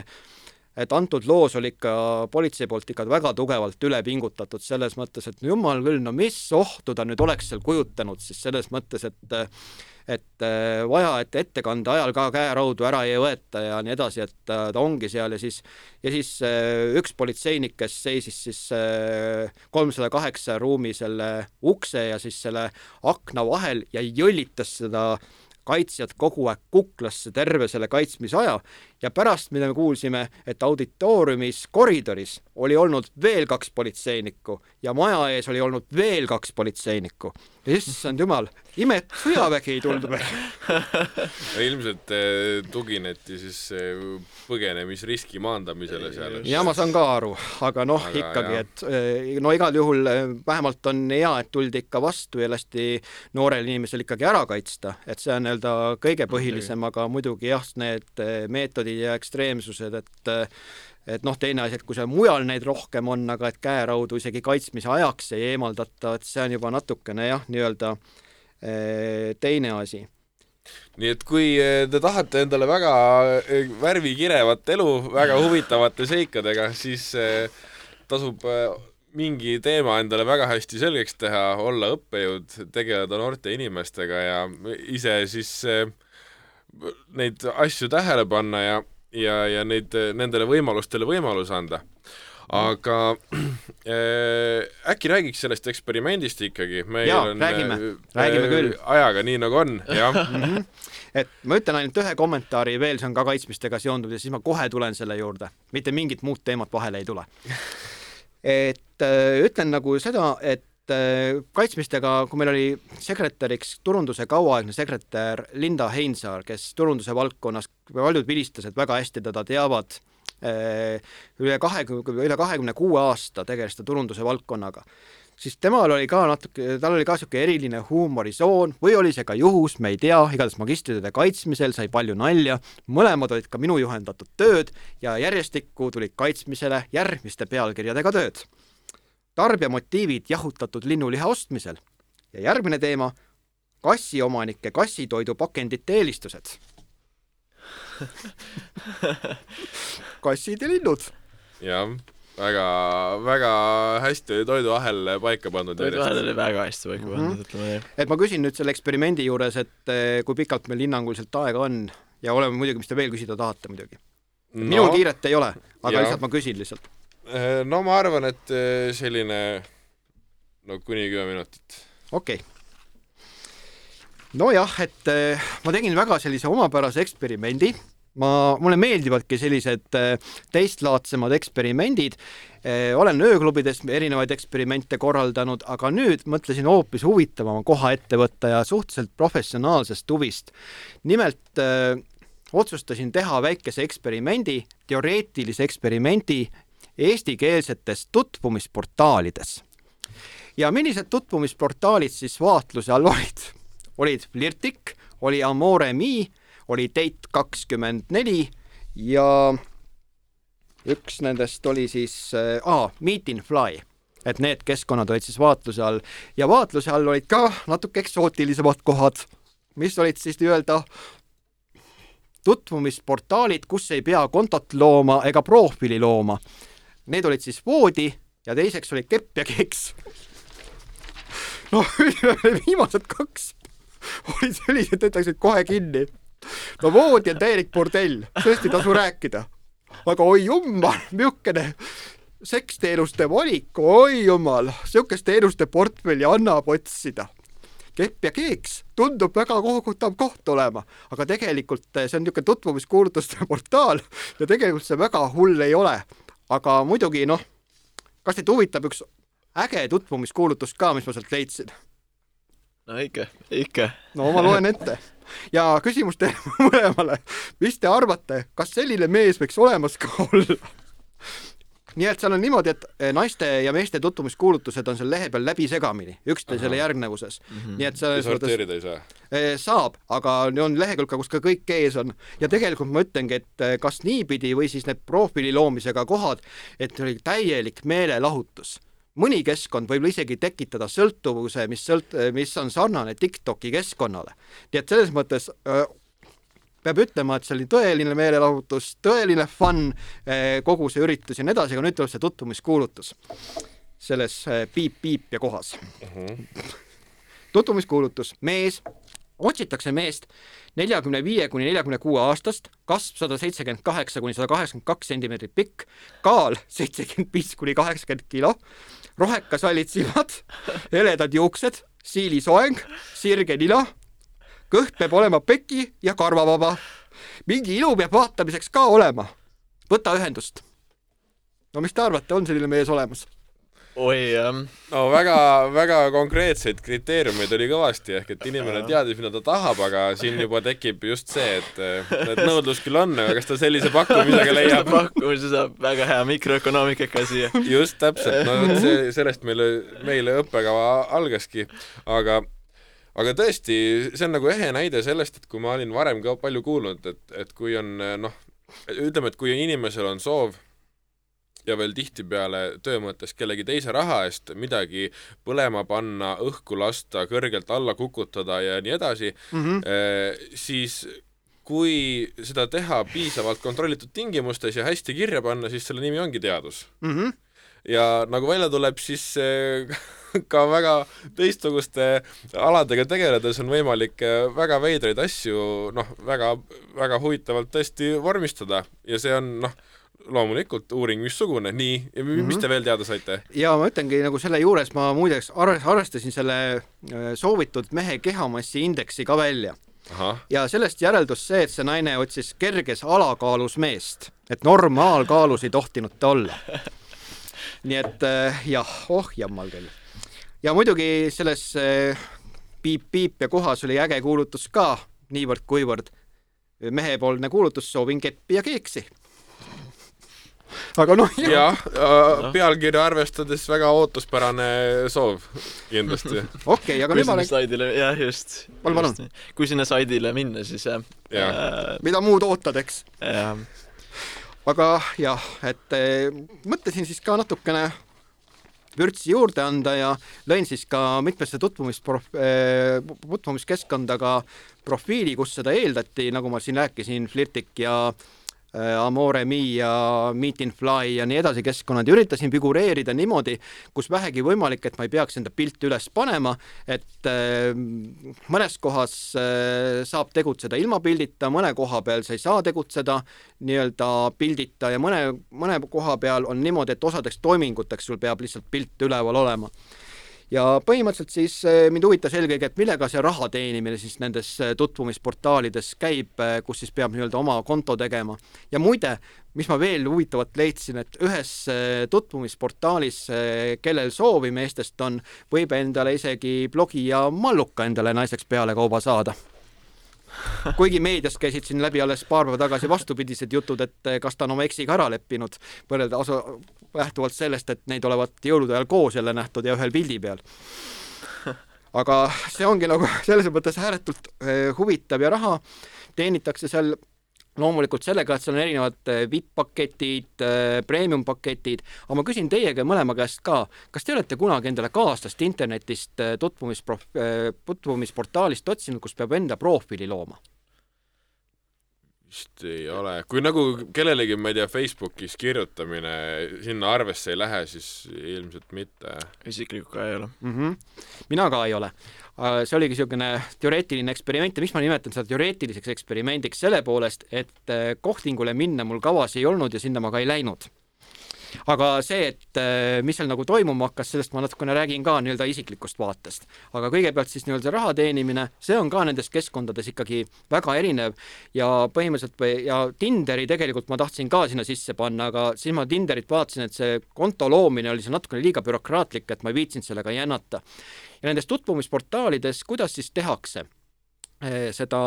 et antud loos oli ikka politsei poolt ikka väga tugevalt üle pingutatud selles mõttes, et no jumal küll, no mis ohtu ta nüüd oleks seal kujutanud siis selles mõttes, et et vaja, et ettekande ajal ka käeraudu ära ei võeta ja nii edasi, et ta ongi seal ja siis ja siis üks politseinik, kes seisis siis kolmsada kaheksa ruumi selle ukse ja siis selle akna vahel ja jõllitas seda kaitsjad kogu aeg kuklasse terve selle kaitsmisaja ja pärast, mida me kuulsime, et auditooriumis koridoris oli olnud veel kaks politseinikku ja maja ees oli olnud veel kaks politseinikku. issand jumal, ime, et sõjavägi ei tulnud veel. Ilmselt eh, tugineti siis eh, põgenemisriski maandamisele seal. ja ma saan ka aru, aga noh, ikkagi, et eh, no igal juhul vähemalt on hea, et tuldi ikka vastu ja lasti noorel inimesel ikkagi ära kaitsta, et see on nii-öelda kõige põhilisem, aga muidugi jah, need meetodid ekstreemid ja ekstreemsused, et et noh, teine asi, et kui seal mujal neid rohkem on, aga et käeraudu isegi kaitsmise ajaks ei eemaldata, et see on juba natukene jah, nii-öelda eh, teine asi. Nii et kui eh, te tahate endale väga eh, värvikirevat elu väga huvitavate seikadega, siis tasub mingi teema endale väga hästi selgeks teha, olla õppejõud, tegeleda noorte inimestega ja ise siis neid asju tähele panna ja, ja, ja neid, nendele võimalustele võimalus anda. aga äh, äkki räägiks sellest eksperimendist ikkagi, meil Jaa, on räägime, räägime küll. ajaga nii, nagu on, jah. [laughs] -hmm. et ma ütlen ainult ühe kommentaari veel, see on ka kaitsmistega seonduv ja siis ma kohe tulen selle juurde, mitte mingit muud teemat vahele ei tule. et äh, ütlen nagu seda, et Äh, kaitsmistega, kui meil oli sekretäriks turunduse kauaaegne sekretär Linda Heinsaar, kes turunduse valdkonnas, paljud vilistlased väga hästi teda teavad, äh, üle kahekümne, üle kahekümne kuue aasta tegeles ta turunduse valdkonnaga, siis temal oli ka natuke, tal oli ka niisugune eriline huumorisoon või oli see ka juhus, me ei tea, igatahes magistritööde kaitsmisel sai palju nalja, mõlemad olid ka minu juhendatud tööd ja järjestikku tulid kaitsmisele järgmiste pealkirjadega tööd tarbijamotiivid jahutatud linnuliha ostmisel ja järgmine teema, kassiomanike kassitoidupakendite eelistused [laughs] kassid ja linnud. jah, väga, väga hästi oli toiduahel paika pandud. toiduahel oli väga hästi paika pandud mm, -hmm. ütleme nii. et ma küsin nüüd selle eksperimendi juures, et eh, kui pikalt meil hinnanguliselt aega on ja oleme muidugi, mis te veel küsida tahate muidugi no,. minul kiiret ei ole, aga ja. lihtsalt ma küsin lihtsalt no ma arvan, et äh, selline no kuni kümme minutit. okei okay. nojah, et äh, ma tegin väga sellise omapärase eksperimendi, ma, mulle meeldivadki sellised teistlaadsemad eksperimendid, olen ööklubides erinevaid eksperimente korraldanud, aga nüüd mõtlesin hoopis huvitavama koha ette võtta ja suhteliselt professionaalsest huvist. nimelt öö, otsustasin teha väikese eksperimendi, teoreetilise eksperimendi eestikeelsetes tutvumisportaalides. ja millised tutvumisportaalid siis vaatluse all olid? olid Flirtik, oli Amore.me, oli Date kakskümmend neli ja üks nendest oli siis äh, Meet in Fly, et need keskkonnad olid siis vaatluse all ja vaatluse all olid ka natuke eksootilisemad kohad, mis olid siis nii-öelda tutvumisportaalid, kus ei pea kontot looma ega profiili looma Need olid siis voodi ja teiseks oli kepp ja keks. noh, [laughs] viimased kaks. Olid sellised, et läksid kohe kinni. no voodi on täielik bordell, sellest ei tasu rääkida. aga oi jumal, niisugune seksteenuste valik, oi jumal, niisugust teenuste portfelli annab otsida. Kepp ja keeks. Tundub väga kohutav koht olema, aga tegelikult see on niisugune tutvumiskuulutuste portaal ja tegelikult see väga hull ei ole aga muidugi noh, kas teid huvitab üks äge tutvumiskuulutus ka, mis ma sealt leidsin? no ikka, ikka. no ma loen ette ja küsimus teile [laughs] mõlemale, mis te arvate, kas selline mees võiks olemas ka olla? Nii et seal on niimoodi, et eh, naiste ja meeste tutvumiskuulutused on seal lehe peal läbisegamini, üksteisele järgnevuses mm. -hmm. nii et selles sorteerida ei saa? Eh, saab, aga on lehekülg, kus ka kõik ees on ja tegelikult ma ütlengi, et eh, kas niipidi või siis need profiili loomisega kohad, et oli täielik meelelahutus mõni keskkond võib isegi tekitada sõltuvuse, mis sõlt-, mis on sarnane TikToki keskkonnale. nii et selles mõttes peab ütlema, et see oli tõeline meelelahutus, tõeline fun, eh, kogu see üritus ja nii edasi, aga nüüd tuleb see tutvumiskuulutus selles piip-piip eh, ja kohas uh. Mhm. -huh. tutvumiskuulutus, mees, otsitakse meest neljakümne viie kuni neljakümne kuue aastast, kasv sada seitsekümmend kaheksa kuni sada kaheksakümmend kaks sentimeetrit pikk, kaal seitsekümmend viis kuni kaheksakümmend kilo, rohekas hallid silmad, heledad juuksed, siilisoeng, sirge nina kõht peab olema peki ja karvavaba. mingi ilu peab vaatamiseks ka olema. võta ühendust. no mis te arvate, on selline mees olemas? oi jah. no väga-väga konkreetseid kriteeriumeid oli kõvasti, ehk et inimene teadis, mida ta tahab, aga siin juba tekib just see, et, et nõudlus küll on, aga kas ta sellise pakkumisega leiab pakkumise saab väga hea mikroökonoomikaga siia. just täpselt, no see, sellest meile, meile õppekava algaski, aga aga tõesti, see on nagu ehe näide sellest, et kui ma olin varem ka palju kuulnud, et, et kui on noh, ütleme, et kui inimesel on soov ja veel tihtipeale töö mõttes kellegi teise raha eest midagi põlema panna, õhku lasta, kõrgelt alla kukutada ja nii edasi mm, -hmm. siis kui seda teha piisavalt kontrollitud tingimustes ja hästi kirja panna, siis selle nimi ongi teadus mm. -hmm. Ja nagu välja tuleb, siis [laughs] ka väga teistsuguste aladega tegeledes on võimalik äh, väga veidraid asju noh, väga, väga huvitavalt tõesti vormistada ja see on noh, loomulikult uuring missugune, nii, mis mm -hmm. te veel teada saite? ja ma ütlengi nagu selle juures ma muideks arvestasin selle äh, soovitud mehe kehamassi indeksi ka välja. Ja sellest järeldus see, et see naine otsis kerges alakaalus meest, et normaalkaalus ei tohtinud ta olla. [laughs] nii et äh, jah, oh jammal küll. Ja muidugi selles piip-piip ja kohas oli äge kuulutus ka, niivõrd-kuivõrd mehepoolne kuulutus, soovin keppi ja keeksi. Aga noh jah. Ja, äh, pealkirja arvestades väga ootuspärane soov kindlasti. Okei aga nüüd ma olen slaidile, jah just. Palun, palun. kui sinna slaidile minna, siis jah ja. äh, mida muud ootad, eks? jah aga jah, et äh, mõtlesin siis ka natukene vürtsi juurde anda ja lõin siis ka mitmesse tutvumisprof-, eh, tutvumiskeskkonda ka profiili, kus seda eeldati, nagu ma siin rääkisin, Flirtik ja Äh, Amore Mi ja Meet in Fly ja nii edasi keskkonnad ja üritasin figureerida niimoodi, kus vähegi võimalik, et ma ei peaks enda pilti üles panema, et äh, mõnes kohas äh, saab tegutseda ilma pildita, mõne koha peal sa ei saa tegutseda nii-öelda pildita ja mõne, mõne koha peal on niimoodi, et osadeks toiminguteks sul peab lihtsalt pilt üleval olema ja põhimõtteliselt siis eh, mind huvitas eelkõige, et millega see raha teenimine siis nendes eh, tutvumisportaalides käib, eh, kus siis peab nii-öelda oma konto tegema. ja muide, mis ma veel huvitavat leidsin, et ühes tutvumisportaalis, kellel soovi meestest on, võib endale isegi blogi ja malluka endale naiseks pealekauba saada [laughs] kuigi meedias käisid siin läbi alles paar päeva tagasi vastupidised jutud, et kas ta on oma eksiga ära leppinud, võrrelda asu-, lähtuvalt sellest, et neid olevat jõulude ajal koos jälle nähtud ja ühel pildi peal. [laughs] aga see ongi nagu selles mõttes ääretult eh, huvitav ja raha teenitakse seal loomulikult sellega, et seal on erinevad eh, VIP-paketid, eh, premium-paketid, aga ma küsin teiega mõlema käest ka, kas te olete kunagi endale kaaslast internetist tutvumisprof-, tutvumisportaalist otsinud, kus peab enda profiili looma? Vist ei ole, kui nagu kellelegi, ma ei tea, Facebookis kirjutamine sinna arvesse ei lähe, siis ilmselt mitte. isiklikult ka ei ole mm. -hmm. mina ka ei ole. see oligi niisugune teoreetiline eksperiment ja miks ma nimetan seda teoreetiliseks eksperimendiks, selle poolest, et eh, Kohtingule minna mul kavas ei olnud ja sinna ma ka ei läinud aga see, et äh, mis seal nagu toimuma hakkas, sellest ma natukene räägin ka nii-öelda isiklikust vaatest. aga kõigepealt siis nii-öelda raha teenimine, see on ka nendes keskkondades ikkagi väga erinev ja põhimõtteliselt ja Tinderi tegelikult ma tahtsin ka sinna sisse panna, aga siis ma Tinderit vaatasin, et see konto loomine oli seal natukene liiga bürokraatlik, et ma ei viitsinud sellega jännata. ja nendes tutvumisportaalides, kuidas siis tehakse? Eh, seda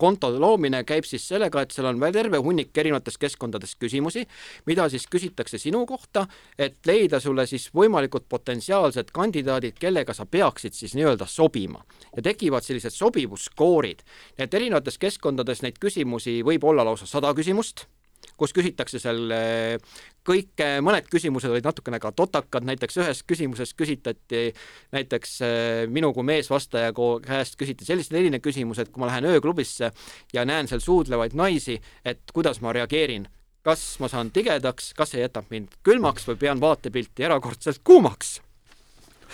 konto loomine käib siis sellega, et seal on terve hunnik erinevates keskkondades küsimusi, mida siis küsitakse sinu kohta, et leida sulle siis võimalikud potentsiaalsed kandidaadid, kellega sa peaksid siis nii-öelda sobima. ja tekivad sellised sobivusskoorid. et erinevates keskkondades neid küsimusi võib olla lausa sada küsimust kus küsitakse seal kõik, mõned küsimused olid natukene ka totakad, näiteks ühes küsimuses küsitleti näiteks eh, minu kui meesvastaja käest küsiti selline küsimus, et kui ma lähen ööklubisse ja näen seal suudlevaid naisi, et kuidas ma reageerin, kas ma saan tigedaks, kas see jätab mind külmaks või pean vaatepilti erakordselt kuumaks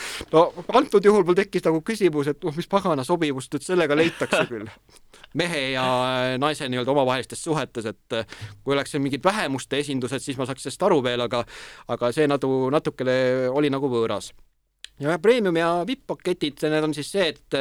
[laughs] no antud juhul mul tekkis nagu küsimus, et noh, mis pagana sobivust nüüd sellega leitakse küll [laughs] mehe ja naise nii-öelda omavahelistes suhetes, et kui oleks seal mingid vähemuste esindused, siis ma saaks sellest aru veel, aga aga see natu, natukene oli nagu võõras. ja premium ja vipp-paketid, need on siis see, et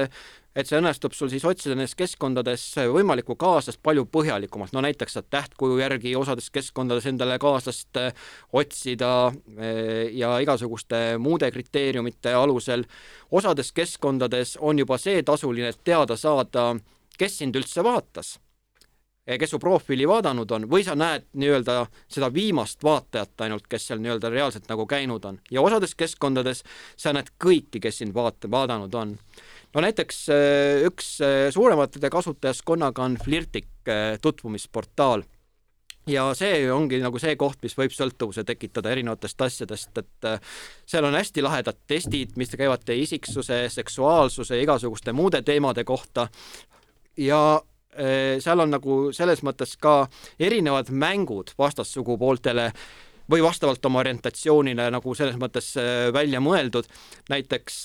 et see õnnestub sul siis otsida nendes keskkondades võimalikku kaaslast palju põhjalikumalt, no näiteks saad tähtkuju järgi osades keskkondades endale kaaslast eh, otsida eh, ja igasuguste muude kriteeriumite alusel. osades keskkondades on juba see tasuline, et teada saada, kes sind üldse vaatas kes su profiili vaadanud on, või sa näed nii-öelda seda viimast vaatajat ainult, kes seal nii-öelda reaalselt nagu käinud on. ja osades keskkondades sa näed kõiki, kes sind vaata-, vaadanud on no näiteks äh, üks äh, suuremate kasutajaskonnaga on Flirtik äh, tutvumisportaal ja see ongi nagu see koht, mis võib sõltuvuse tekitada erinevatest asjadest, et seal on hästi lahedad testid, mis käivad teie isiksuse, seksuaalsuse, igasuguste muude teemade kohta ja seal on nagu selles mõttes ka erinevad mängud vastassugupooltele või vastavalt oma orientatsioonile nagu selles mõttes välja mõeldud. näiteks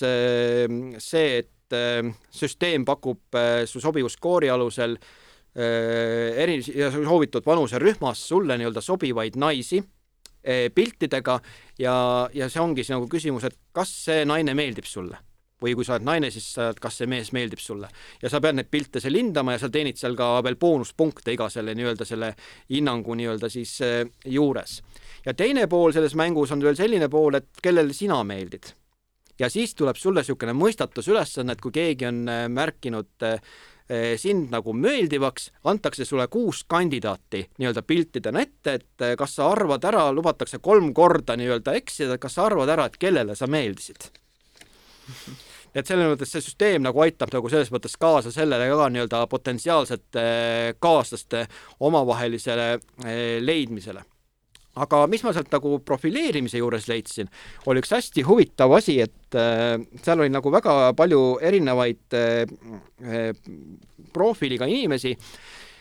see, et et äh, süsteem pakub äh, su sobivuskoori alusel äh, eri ja soovitud vanuserühmas sulle nii-öelda sobivaid naisi piltidega ja, ja see ongi siis nagu küsimus, et kas see naine meeldib sulle? Või kui sa oled naine, siis kas see mees meeldib sulle? Ja sa pead neid pilte seal hindama ja sa teenid seal ka veel boonuspunkte iga selle nii-öelda selle hinnangu nii-öelda siis juures. ja teine pool selles mängus on veel selline pool, et kellele sina meeldid ja siis tuleb sulle niisugune mõistatusülesanne, et kui keegi on äh, märkinud äh, äh, sind nagu meeldivaks, antakse sulle kuus kandidaati nii-öelda piltidena ette, et kas sa arvad ära, lubatakse kolm korda nii-öelda eksida, kas sa arvad ära, et kellele sa meeldisid? [laughs] Et selles mõttes see süsteem nagu aitab nagu selles mõttes kaasa sellele ka nii-öelda potentsiaalsete kaaslaste omavahelisele leidmisele aga mis ma sealt nagu profileerimise juures leidsin, oli üks hästi huvitav asi, et äh, seal oli nagu väga palju erinevaid äh, äh profiiliga inimesi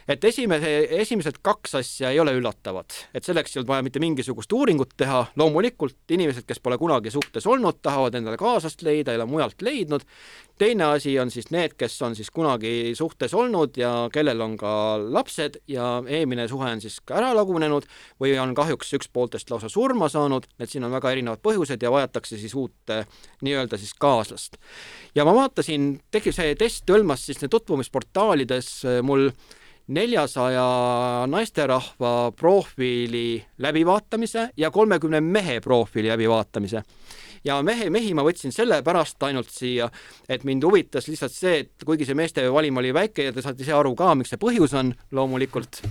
et esimese, esimesed kaks asja ei ole üllatavad, et selleks ei olnud vaja mitte mingisugust uuringut teha, loomulikult inimesed, kes pole kunagi suhtes olnud, tahavad endale kaaslast leida, ei ole mujalt leidnud. teine asi on siis need, kes on siis kunagi suhtes olnud ja kellel on ka lapsed ja eelmine suhe on siis ära lagunenud või on kahjuks üks pooltest lausa surma saanud, et siin on väga erinevad põhjused ja vajatakse siis uut eh, nii-öelda siis kaaslast. ja ma vaatasin, tegi see test hõlmas siis tutvumisportaalides eh, mul neljasaja naisterahva profiili läbivaatamise ja kolmekümne mehe profiili läbivaatamise. ja mehe, mehi ma võtsin sellepärast ainult siia, et mind huvitas lihtsalt see, et kuigi see meeste valim oli väike ja te saate ise aru ka, miks see põhjus on loomulikult,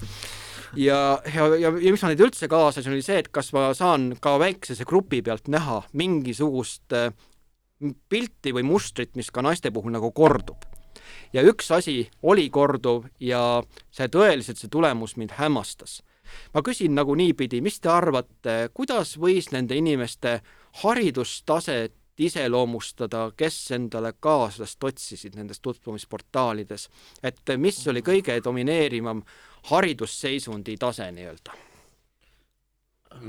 ja, ja, ja, ja miks ma neid üldse kaasasin, oli see, et kas ma saan ka väiksese grupi pealt näha mingisugust äh, pilti või mustrit, mis ka naiste puhul nagu kordub ja üks asi oli korduv ja see tõeliselt, see tulemus mind hämmastas. ma küsin nagu niipidi, mis te arvate, kuidas võis nende inimeste haridustaset iseloomustada, kes endale kaaslast otsisid nendes tutvumisportaalides, et mis oli kõige domineerivam haridusseisundi tase nii-öelda?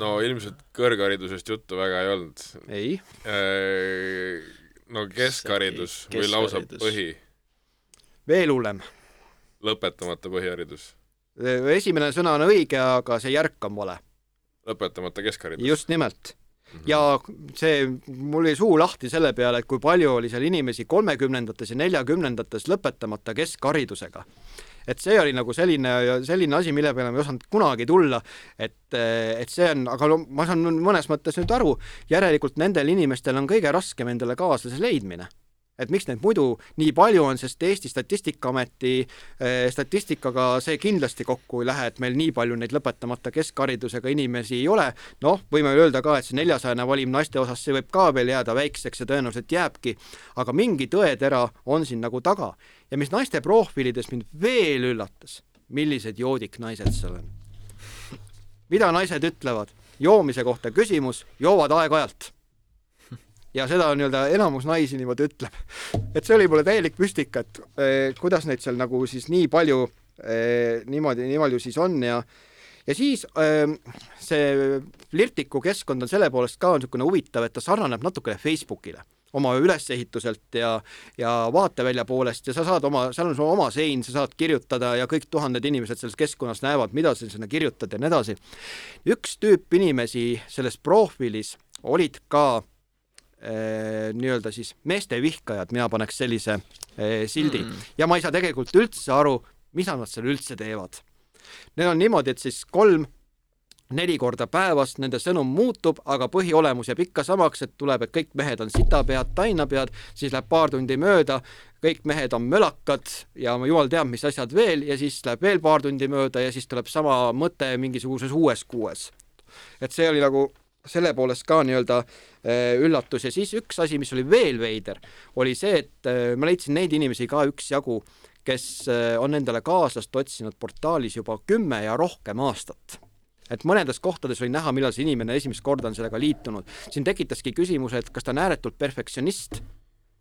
no ilmselt kõrgharidusest juttu väga ei olnud. ei? Äh, no keskharidus või lausa põhi veel hullem. lõpetamata põhiharidus. esimene sõna on õige, aga see järk on vale. lõpetamata keskharidus. just nimelt mm. -hmm. ja see, mul oli suu lahti selle peale, et kui palju oli seal inimesi kolmekümnendates ja neljakümnendates lõpetamata keskharidusega et see oli nagu selline, selline asi, mille peale ma ei osanud kunagi tulla, et, et see on, aga no ma saan mõnes mõttes nüüd aru, järelikult nendel inimestel on kõige raskem endale kaaslase leidmine et miks neid muidu nii palju on, sest Eesti Statistikaameti eh, statistikaga see kindlasti kokku ei lähe, et meil nii palju neid lõpetamata keskharidusega inimesi ei ole. noh, võime öelda ka, et see neljasajane valim naiste osas, see võib ka veel jääda väikseks ja tõenäoliselt jääbki, aga mingi tõetera on siin nagu taga. ja mis naiste profiilides mind veel üllatas, millised joodiknaised seal on. mida naised ütlevad? joomise kohta küsimus, joovad aeg-ajalt ja seda nii-öelda enamus naisi niimoodi ütleb. et see oli mulle täielik müstika, et eh, kuidas neid seal nagu siis nii palju eh, niimoodi, nii palju siis on ja ja siis eh, see flirtiku keskkond on selle poolest ka niisugune huvitav, et ta sarnaneb natukene Facebookile oma ülesehituselt ja, ja vaatevälja poolest ja sa saad oma, seal on sul oma sein, sa saad kirjutada ja kõik tuhanded inimesed selles keskkonnas näevad, mida sa sinna kirjutad ja nii edasi. üks tüüp inimesi selles profiilis olid ka Äh, nii-öelda siis meeste vihkajad, mina paneks sellise äh, sildi mm. ja ma ei saa tegelikult üldse aru, mida nad seal üldse teevad. Need on niimoodi, et siis kolm neli korda päevas nende sõnum muutub, aga põhiolemus jääb ikka samaks, et tuleb, et kõik mehed on sitapead, tainapead, siis läheb paar tundi mööda, kõik mehed on mölakad ja jumal teab, mis asjad veel ja siis läheb veel paar tundi mööda ja siis tuleb sama mõte mingisuguses uues kuues. et see oli nagu selle poolest ka nii-öelda äh, üllatus ja siis üks asi, mis oli veel veider, oli see, et äh, ma leidsin neid inimesi ka üksjagu, kes äh, on endale kaaslast otsinud portaalis juba kümme ja rohkem aastat et mõnedes kohtades oli näha, millal see inimene esimest korda on sellega liitunud. siin tekitaski küsimuse, et kas ta on ääretult perfektsionist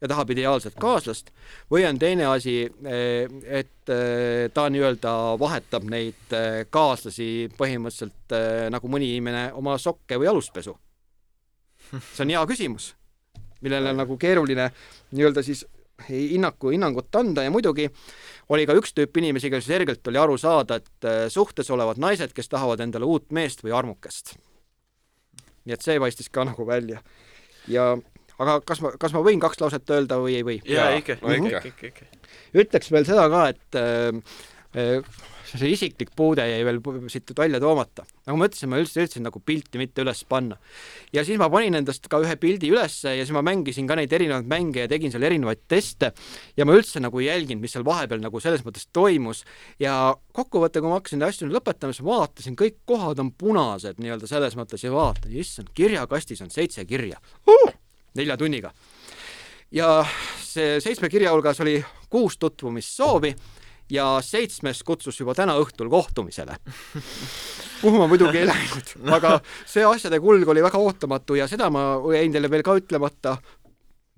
ja tahab ideaalset kaaslast või on teine asi, eh, et eh, ta nii-öelda vahetab neid eh, kaaslasi põhimõtteliselt nagu mõni inimene oma sokke või aluspesu. see on hea küsimus, millele nagu keeruline nii-öelda siis hinnaku, hinnangut anda ja muidugi oli ka üks tüüp inimesi, kellel selgelt oli aru saada, et suhtes olevad naised, kes tahavad endale uut meest või armukest. nii et see paistis ka nagu välja. ja aga kas ma, kas ma võin kaks lauset öelda või ei või? jaa, ikka, ikka, ikka, ikka. ütleks veel seda ka, et äh, see isiklik puude jäi veel siit välja toomata. nagu ma ütlesin, ma üldse üritasin nagu pilti mitte üles panna. ja siis ma panin endast ka ühe pildi ülesse ja siis ma mängisin ka neid erinevaid mänge ja tegin seal erinevaid teste ja ma üldse nagu ei jälginud, mis seal vahepeal nagu selles mõttes toimus ja kokkuvõte, kui ma hakkasin neid asju lõpetama, siis ma vaatasin, kõik kohad on punased nii-öelda selles mõttes ja vaatan, issand, kirjakastis on seitse kirja uh! Nelja tunniga. ja see seitsme kirja hulgas oli kuus tutvumissoovi ja seitsmes kutsus juba täna õhtul kohtumisele. kuhu ma muidugi ei läinud, aga see asjade kulg oli väga ootamatu ja seda ma jäin teile veel ka ütlemata,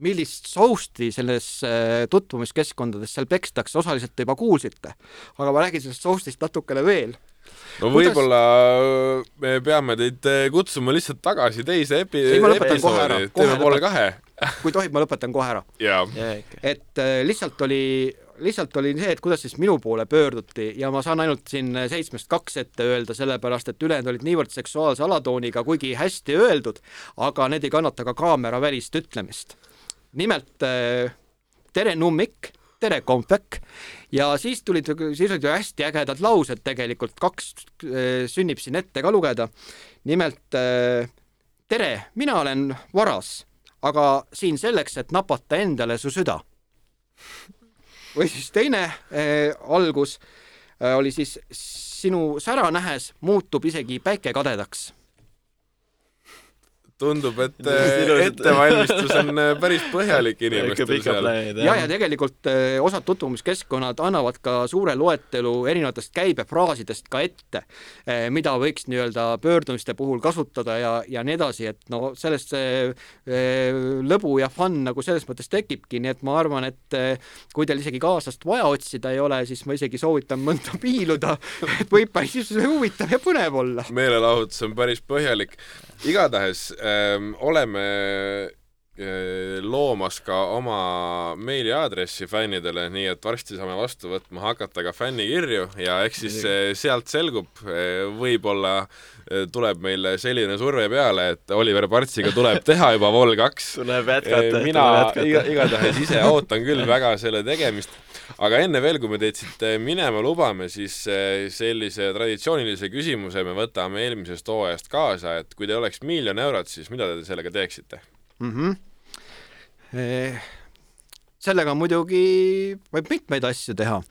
millist sousti selles äh, tutvumiskeskkondades seal pekstakse, osaliselt te juba kuulsite, aga ma räägin sellest soustist natukene veel no võib-olla Kuidas... me peame teid eh, kutsuma lihtsalt tagasi teise epi-, episoodi, teeme poole kahe. kui tohib, ma lõpetan kohe ära. et äh, lihtsalt oli, lihtsalt oli see, et kuidas siis minu poole pöörduti ja ma saan ainult siin seitsmest kaks ette öelda, sellepärast et ülejäänud olid niivõrd seksuaalse alatooniga, kuigi hästi öeldud, aga need ei kannata ka kaamera välist ütlemist. Nimelt äh, tere, Nummik tere, Kompek. ja siis tulid, siis olid ju hästi ägedad laused tegelikult, kaks äh, sünnib siin ette ka lugeda. nimelt äh, tere, mina olen Varas, aga siin selleks, et napata endale su süda. või siis teine algus oli siis sinu sära nähes muutub isegi päike kadedaks tundub, et ettevalmistus on äh, päris põhjalik inimestel seal. ja, ja tegelikult äh, osad tutvumiskeskkonnad annavad ka suure loetelu erinevatest käibefraasidest ka ette, äh, mida võiks nii-öelda pöördumiste puhul kasutada ja, ja nii edasi, et no sellest see lõbu ja fun nagu selles mõttes tekibki, nii et ma arvan, et kui teil isegi kaaslast vaja otsida ei ole, siis ma isegi soovitan mõnda [laughs] piiluda, et võib päris huvitav ja põnev olla. meelelahutus on päris põhjalik. igatahes äh, oleme äh, loomas ka oma meiliaadressi fännidele, nii et varsti saame vastu võtma hakata ka fännikirju ja eks siis äh, sealt selgub, äh, võib-olla tuleb meile selline surve peale, et Oliver Partsiga tuleb teha juba Vol kaks. [laughs] tuleb jätkata. mina iga, igatahes ise ootan küll väga selle tegemist aga enne veel, kui me teid siit eh, minema lubame, siis eh, sellise traditsioonilise küsimuse me võtame eelmisest hooajast kaasa, et kui teil oleks miljon eurot, siis mida te sellega teeksite mm? -hmm. sellega muidugi võib mitmeid asju teha,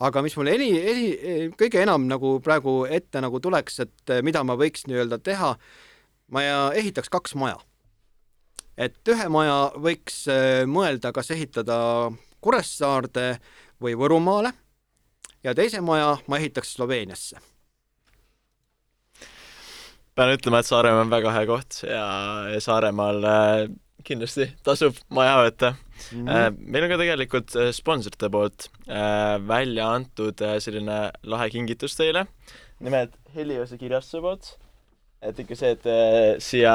aga mis mul eni, eni, kõige enam nagu praegu ette nagu tuleks, et eh, mida ma võiks nii-öelda teha, ma ehitaks kaks maja. et ühe maja võiks eh, mõelda, kas ehitada Kuressaarde või Võrumaale ja teise maja ma ehitaks Sloveeniasse pean ütlema, et Saaremaa on väga hea koht ja, Saaremaal äh, kindlasti tasub maja võtta mm. -hmm. meil on ka tegelikult äh, sponsorite poolt välja antud selline lahe kingitus teile, nimelt Heliose kirjastuse poolt. et ikka see, et siia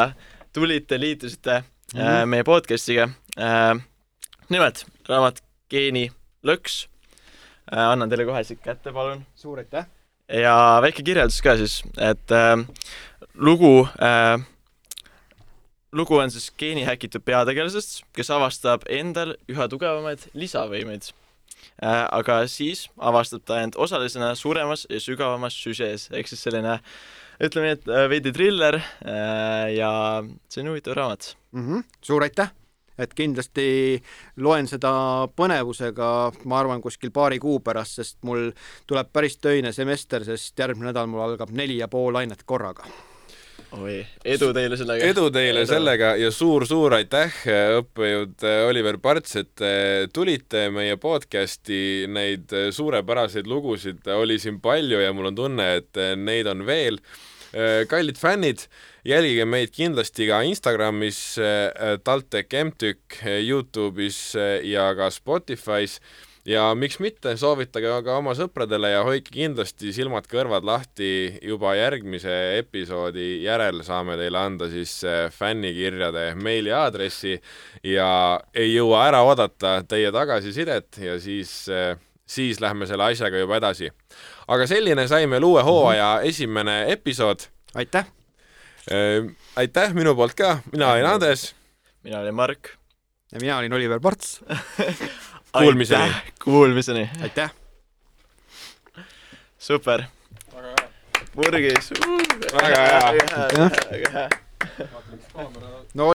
tulite, liitusite mm -hmm. meie podcast'iga. nimelt raamat Geeni lõks. Annan teile kohe siit kätte, palun. suur aitäh! ja väike kirjeldus ka siis, et äh, lugu äh,, lugu on siis geenihäkitud peategelasest, kes avastab endal üha tugevamaid lisavõimeid äh,. aga siis avastab ta end osalisena suuremas ja sügavamas süžees, ehk siis selline ütleme nii, et äh, veidi triller äh, ja see on huvitav raamat mm. -hmm. suur aitäh! Et kindlasti loen seda põnevusega, ma arvan, kuskil paari kuu pärast, sest mul tuleb päris töine semester, sest järgmine nädal mul algab neli ja pool ainet korraga oi, edu teile sellega! edu teile edu. sellega ja suur-suur aitäh, õppejõud Oliver Parts, et te tulite meie podcasti, neid suurepäraseid lugusid oli siin palju ja mul on tunne, et neid on veel. kallid fännid, jälgige meid kindlasti ka Instagramis, TalTech MTÜK, Youtube'is ja ka Spotify's ja miks mitte, soovitage aga oma sõpradele ja hoidke kindlasti silmad-kõrvad lahti, juba järgmise episoodi järel saame teile anda siis äh, fännikirjade meiliaadressi ja ei jõua ära oodata teie tagasisidet ja siis, äh, siis lähme selle asjaga juba edasi. aga selline sai meil uue hooaja esimene episood. aitäh! Äh, aitäh minu poolt ka, mina olin Andres. mina olin Mark. ja mina olin Oliver Parts [laughs] Kuulmiseni. Kuulmiseni. aitäh. super. purgis. väga hea. väga hea. väga hea. no